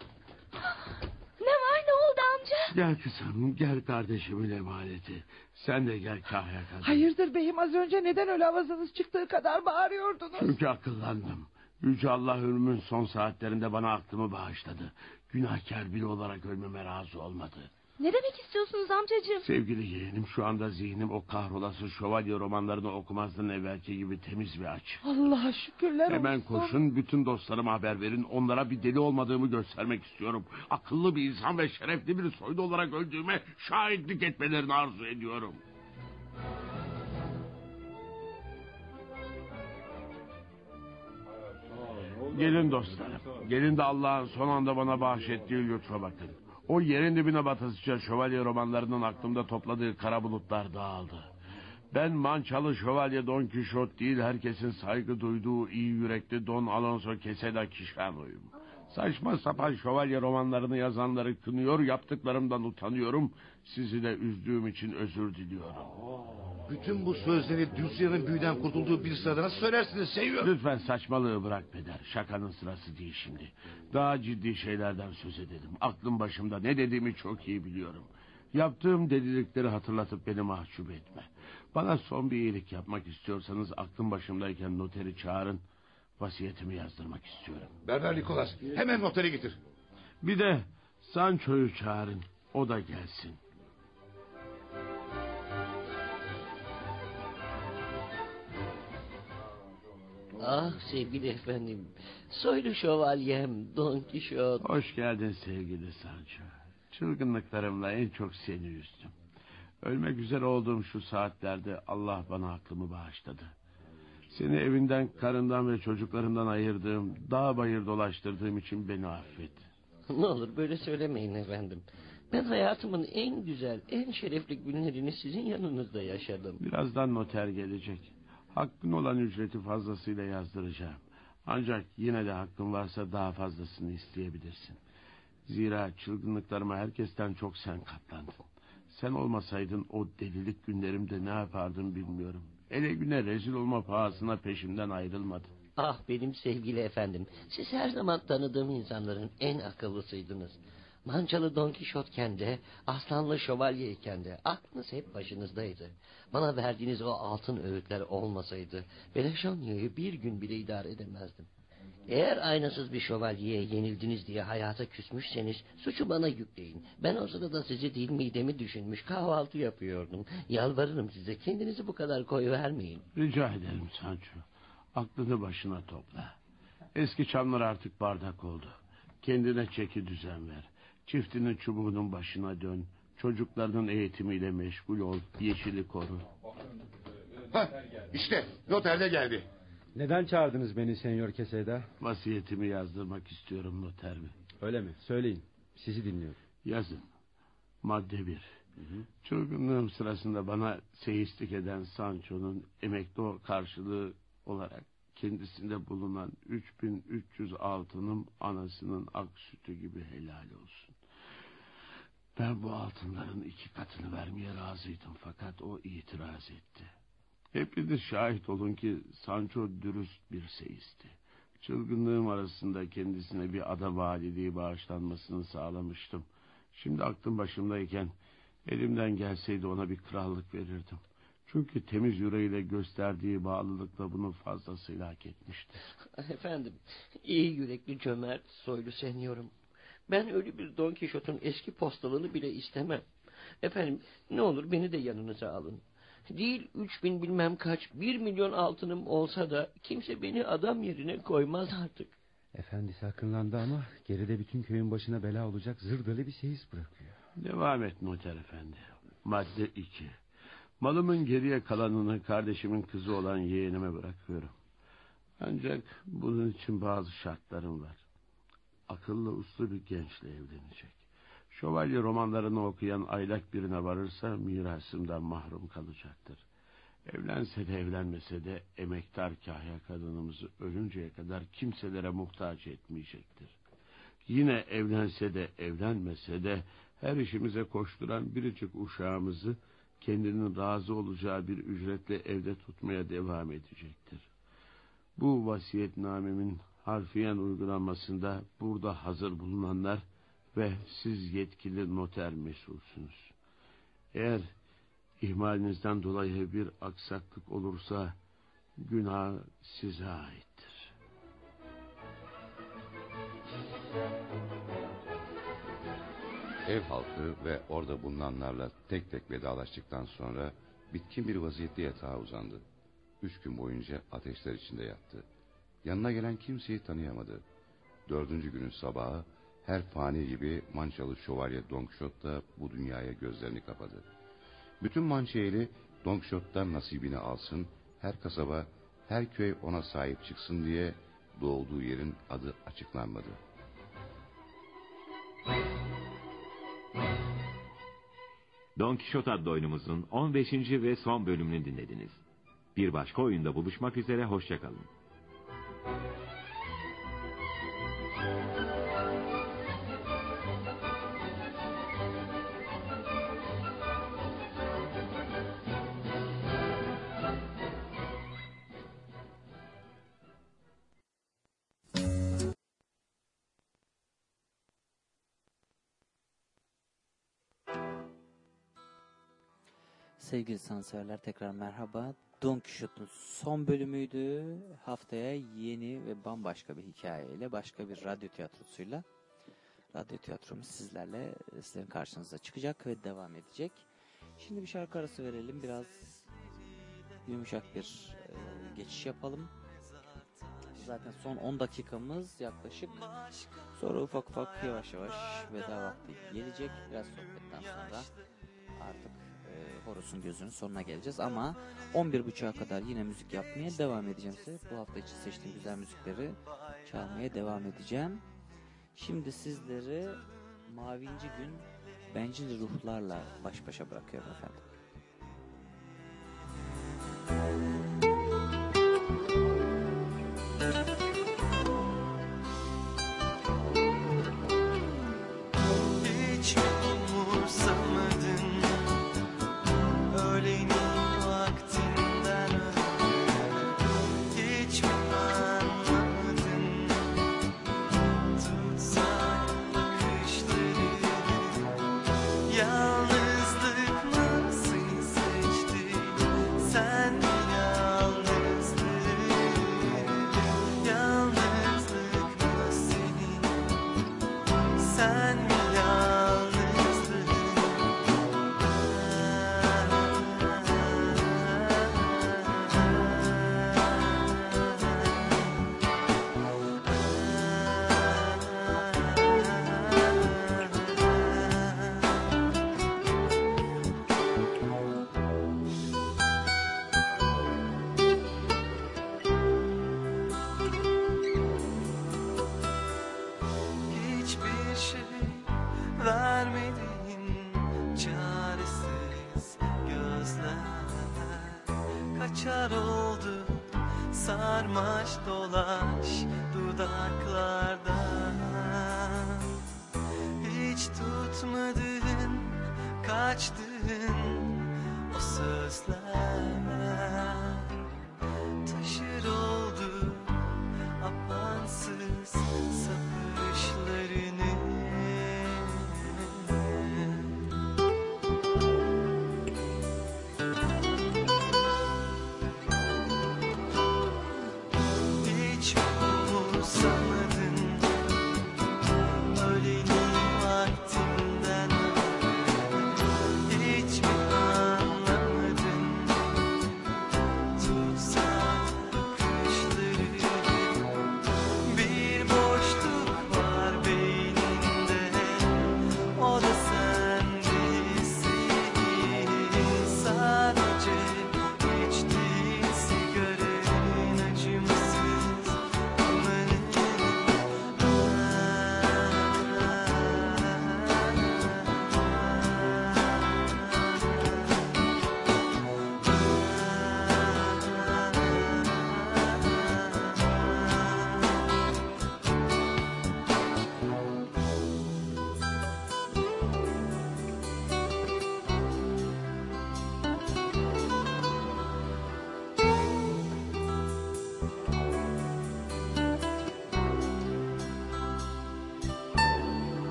Ne var ne oldu amca? Gel kızım gel kardeşimin emaneti. Sen de gel Kahya kadın. Hayırdır beyim az önce neden öyle avazınız çıktığı kadar bağırıyordunuz? Çünkü akıllandım. Yüce Allah ömrümün son saatlerinde bana aklımı bağışladı. Günahkar biri olarak ölmeme razı olmadı. Ne demek istiyorsunuz amcacığım? Sevgili yeğenim şu anda zihnim o kahrolası şövalye romanlarını okumazdan evvelki gibi temiz ve açık. Allah'a şükürler Hemen olsun. koşun bütün dostlarıma haber verin. Onlara bir deli olmadığımı göstermek istiyorum. Akıllı bir insan ve şerefli bir soylu olarak öldüğüme şahitlik etmelerini arzu ediyorum. Gelin dostlarım. Gelin de Allah'ın son anda bana bahşettiği lütfa bakın. O yerin dibine batasıca şövalye romanlarının aklımda topladığı kara bulutlar dağıldı. Ben mançalı şövalye Don Kişot değil herkesin saygı duyduğu iyi yürekli Don Alonso Quesada Kişano'yum. Saçma sapan şövalye romanlarını yazanları kınıyor, yaptıklarımdan utanıyorum. Sizi de üzdüğüm için özür diliyorum. Bütün bu sözleri Düzya'nın büyüden kurtulduğu bir sırada nasıl söylersiniz seviyorum. Lütfen saçmalığı bırak peder. Şakanın sırası değil şimdi. Daha ciddi şeylerden söz edelim. Aklım başımda ne dediğimi çok iyi biliyorum. Yaptığım delilikleri hatırlatıp beni mahcup etme. Bana son bir iyilik yapmak istiyorsanız aklım başımdayken noteri çağırın. Vasiyetimi yazdırmak istiyorum. Berber Nikolas hemen noteri getir. Bir de Sancho'yu çağırın. O da gelsin. Ah sevgili efendim. Soylu şövalyem Don Kişot. Hoş geldin sevgili Sancho. Çılgınlıklarımla en çok seni üzdüm. Ölmek üzere olduğum şu saatlerde Allah bana aklımı bağışladı. Seni evinden, karından ve çocuklarımdan ayırdığım, dağ bayır dolaştırdığım için beni affet. Ne olur böyle söylemeyin efendim. Ben hayatımın en güzel, en şerefli günlerini sizin yanınızda yaşadım. Birazdan noter gelecek. Hakkın olan ücreti fazlasıyla yazdıracağım. Ancak yine de hakkın varsa daha fazlasını isteyebilirsin. Zira çılgınlıklarıma herkesten çok sen katlandın. Sen olmasaydın o delilik günlerimde ne yapardım bilmiyorum. Ele güne rezil olma pahasına peşimden ayrılmadın. Ah benim sevgili efendim. Siz her zaman tanıdığım insanların en akıllısıydınız. Mançalı Don Kişotken de, aslanlı şövalyeyken de aklınız hep başınızdaydı. Bana verdiğiniz o altın öğütler olmasaydı Beleşonya'yı bir gün bile idare edemezdim. Eğer aynasız bir şövalyeye yenildiniz diye hayata küsmüşseniz suçu bana yükleyin. Ben o sırada sizi değil midemi düşünmüş kahvaltı yapıyordum. Yalvarırım size kendinizi bu kadar koyuvermeyin. Rica ederim Sancho. Aklını başına topla. Eski çamlar artık bardak oldu. Kendine çeki düzen ver. Çiftinin çubuğunun başına dön. Çocuklarının eğitimiyle meşgul ol. Yeşili koru. Hah, işte noter de geldi. Neden çağırdınız beni Senyor Keseda? Vasiyetimi yazdırmak istiyorum noter bey. Öyle mi? Söyleyin. Sizi dinliyorum. Yazın. Madde bir. Çılgınlığım sırasında bana seyislik eden Sancho'nun emekli karşılığı olarak kendisinde bulunan 3300 altınım anasının ak sütü gibi helal olsun. Ben bu altınların iki katını vermeye razıydım fakat o itiraz etti. Hepiniz şahit olun ki Sancho dürüst bir seyisti. Çılgınlığım arasında kendisine bir ada valiliği bağışlanmasını sağlamıştım. Şimdi aklım başımdayken elimden gelseydi ona bir krallık verirdim. Çünkü temiz yüreğiyle gösterdiği bağlılıkla bunu fazlasıyla hak etmişti. Efendim, iyi yürekli cömert soylu senyorum. Ben öyle bir Don Kişot'un eski postalını bile istemem. Efendim, ne olur beni de yanınıza alın. Değil üç bin bilmem kaç, bir milyon altınım olsa da kimse beni adam yerine koymaz artık. Efendisi akınlandı ama geride bütün köyün başına bela olacak zırdalı bir seyis bırakıyor. Devam et noter efendi. Madde 2. Malımın geriye kalanını kardeşimin kızı olan yeğenime bırakıyorum. Ancak bunun için bazı şartlarım var. Akıllı uslu bir gençle evlenecek. Şövalye romanlarını okuyan aylak birine varırsa mirasımdan mahrum kalacaktır. Evlense de evlenmese de emektar kahya kadınımızı ölünceye kadar kimselere muhtaç etmeyecektir. Yine evlense de evlenmese de her işimize koşturan biricik uşağımızı kendinin razı olacağı bir ücretle evde tutmaya devam edecektir. Bu vasiyetnamemin harfiyen uygulanmasında burada hazır bulunanlar ve siz yetkili noter mesulsünüz. Eğer ihmalinizden dolayı bir aksaklık olursa günah size aittir. Ev halkı ve orada bulunanlarla tek tek vedalaştıktan sonra bitkin bir vaziyette yatağa uzandı. Üç gün boyunca ateşler içinde yattı. Yanına gelen kimseyi tanıyamadı. Dördüncü günün sabahı her fani gibi Mançalı şövalye Don Quixote da bu dünyaya gözlerini kapadı. Bütün Mançeyeli Don Quixote'dan nasibini alsın, her kasaba, her köy ona sahip çıksın diye doğduğu yerin adı açıklanmadı. Don Quixote adlı oyunumuzun 15. ve son bölümünü dinlediniz. Bir başka oyunda buluşmak üzere, hoşçakalın. Sevgili sanatseverler tekrar merhaba. Don Quixote'un son bölümüydü. Haftaya yeni ve bambaşka bir hikayeyle, başka bir radyo tiyatrosuyla radyo tiyatromuz sizlerle sizlerin karşınıza çıkacak ve devam edecek. Şimdi bir şarkı arası verelim. Biraz yumuşak bir e, geçiş yapalım. Zaten son 10 dakikamız yaklaşık. Sonra ufak ufak yavaş yavaş veda vakti gelecek. Biraz sohbetten sonra artık e, Horus'un gözünün sonuna geleceğiz ama 11.30'a kadar yine müzik yapmaya devam edeceğim size. Bu hafta için seçtiğim güzel müzikleri çalmaya devam edeceğim. Şimdi sizleri Mavinci Gün Bencil Ruhlarla baş başa bırakıyorum efendim. Dolaş dudaklarda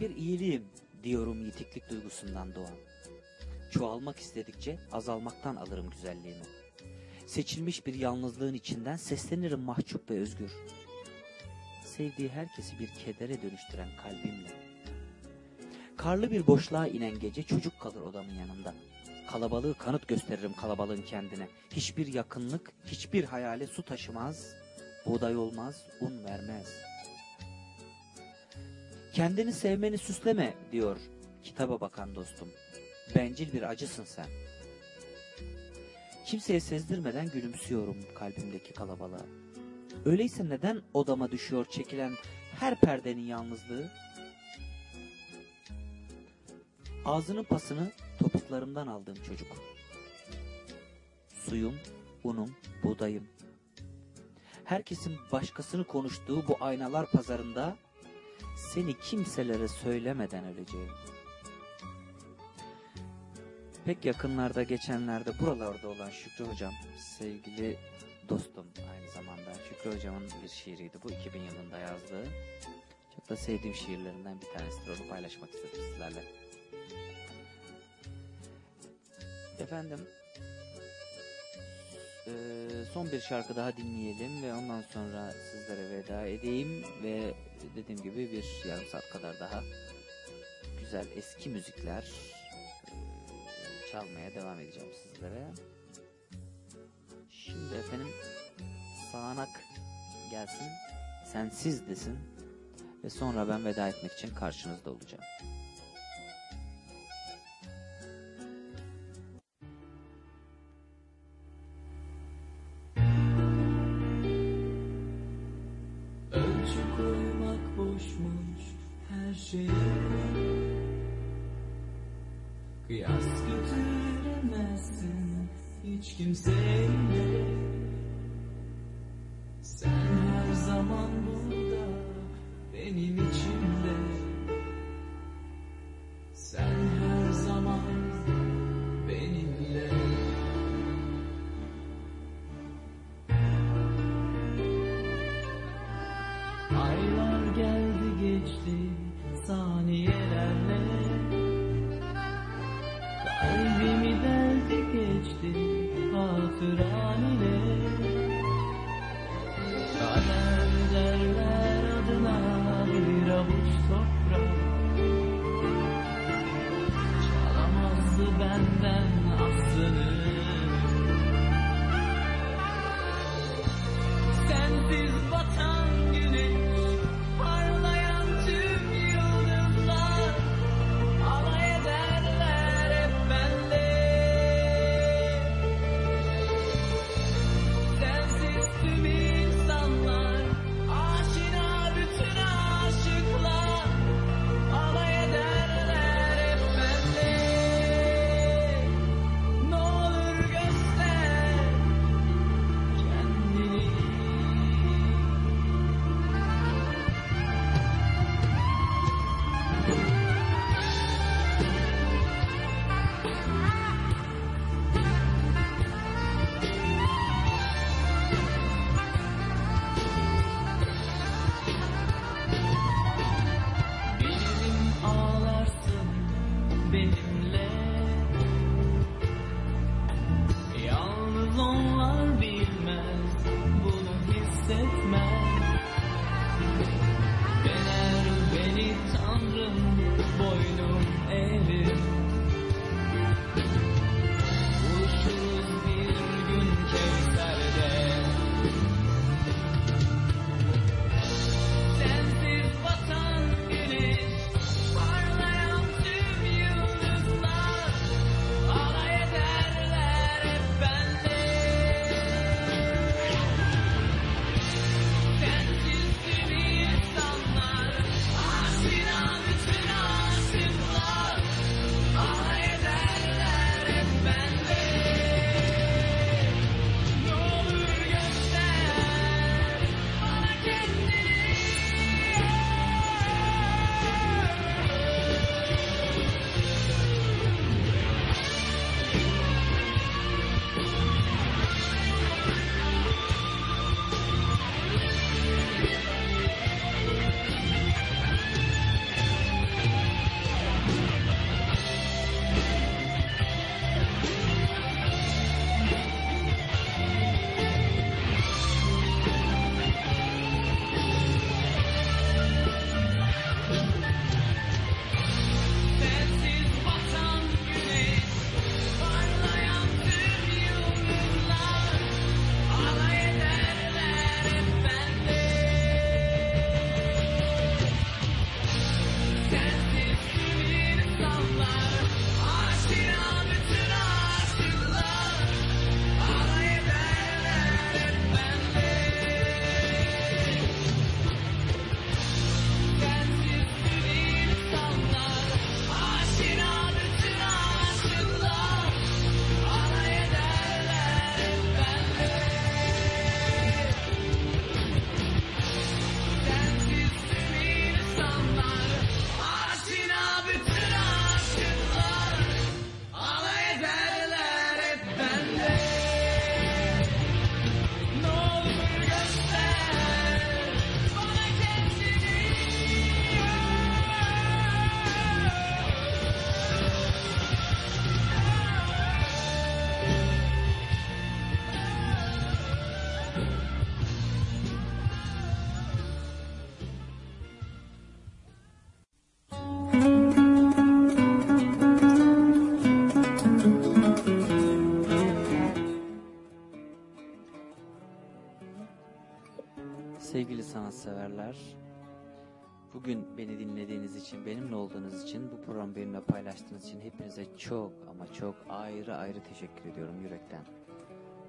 Bir iyiliğim diyorum yitiklik duygusundan doğan. Çoğalmak istedikçe azalmaktan alırım güzelliğimi. Seçilmiş bir yalnızlığın içinden seslenirim mahcup ve özgür. Sevdiği herkesi bir kedere dönüştüren kalbimle. Karlı bir boşluğa inen gece çocuk kalır odamın yanında. Kalabalığı kanıt gösteririm kalabalığın kendine. Hiçbir yakınlık, hiçbir hayale su taşımaz, buğday olmaz, un vermez. Kendini sevmeni süsleme diyor kitaba bakan dostum. Bencil bir acısın sen. Kimseye sezdirmeden gülümsüyorum kalbimdeki kalabalığa. Öyleyse neden odama düşüyor çekilen her perdenin yalnızlığı? Ağzının pasını topuklarımdan aldığım çocuk. Suyum, unum, buğdayım. Herkesin başkasını konuştuğu bu aynalar pazarında seni kimselere söylemeden öleceğim. Pek yakınlarda geçenlerde buralarda olan Şükrü Hocam, sevgili dostum aynı zamanda Şükrü Hocam'ın bir şiiriydi bu 2000 yılında yazdığı. Çok da sevdiğim şiirlerinden bir tanesidir onu paylaşmak istedim sizlerle. Efendim eee, son bir şarkı daha dinleyelim ve ondan sonra sizlere veda edeyim ve dediğim gibi bir yarım saat kadar daha güzel eski müzikler eee, çalmaya devam edeceğim sizlere. Şimdi efendim sağanak gelsin, sensiz desin ve sonra ben veda etmek için karşınızda olacağım. Hiç kimseyle sanatseverler. Bugün beni dinlediğiniz için, benimle olduğunuz için, bu programı benimle paylaştığınız için hepinize çok ama çok ayrı ayrı teşekkür ediyorum yürekten.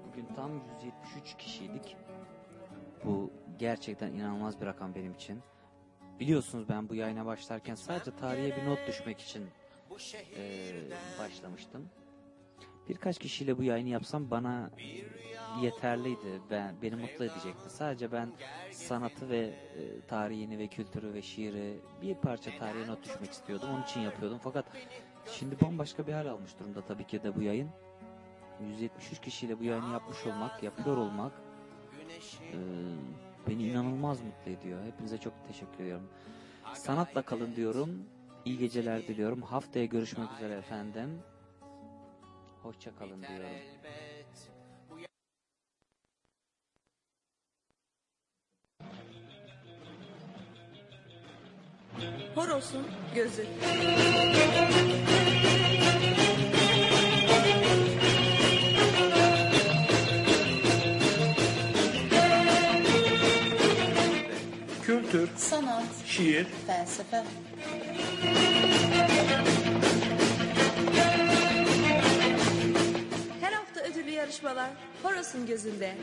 Bugün tam 173 kişiydik. Bu gerçekten inanılmaz bir rakam benim için. Biliyorsunuz ben bu yayına başlarken sadece tarihe bir not düşmek için eee, başlamıştım. Birkaç kişiyle bu yayını yapsam bana yeterliydi. Ben beni mutlu edecekti. Sadece ben sanatı ve e, tarihini ve kültürü ve şiiri bir parça tarihe not düşmek istiyordum. Onun için yapıyordum. Fakat şimdi bambaşka bir hal almış durumda tabii ki de bu yayın. 173 kişiyle bu yayını yapmış olmak, yapıyor olmak e, beni inanılmaz mutlu ediyor. Hepinize çok teşekkür ediyorum. Sanatla kalın diyorum. İyi geceler diliyorum. Haftaya görüşmek üzere efendim. Hoşça kalın diyorum. Horos'un gözü. Kültür, Sanat, şiir, felsefe. Yarışmalar Horos'un gözünde.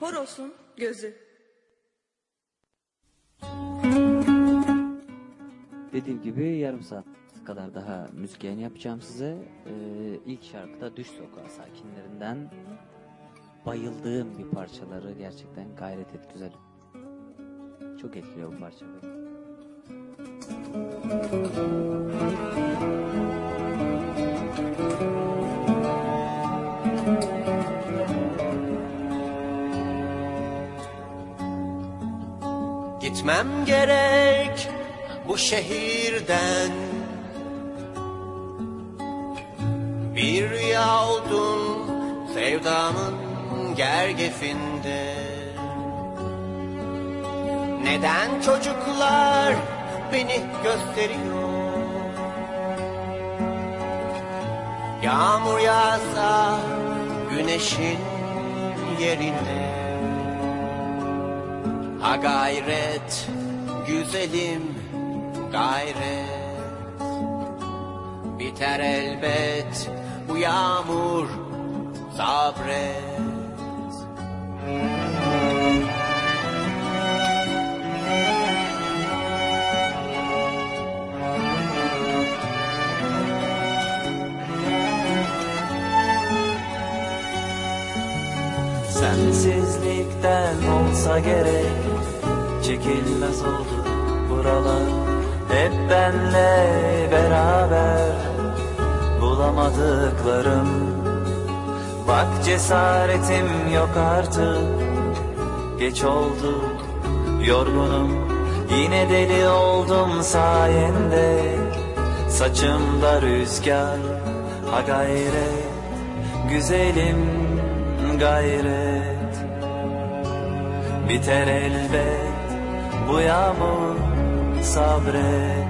Horos'un gözü. Dediğim gibi yarım saat kadar daha müzik yayını yapacağım size. Ee, ilk şarkıda Düş Sokağı sakinlerinden bayıldığım bir parçaları gerçekten gayret et güzel. Çok etkiliyor bu parça. Gitmem gerek bu şehirden. Bir rüya oldum sevdamın gergefinde. Neden çocuklar beni gösteriyor. Yağmur yağsa güneşin yerine. Ha gayret güzelim gayret. Biter elbet bu yağmur sabret Sensizlikten olsa gerek Çekilmez oldu buralar. Hep benle beraber Bulamadıklarım. Bak cesaretim yok artık Geç oldu yorgunum. Yine deli oldum sayende Saçımda rüzgar Ha gayret güzelim gayret Biter elbet bu yağmur sabret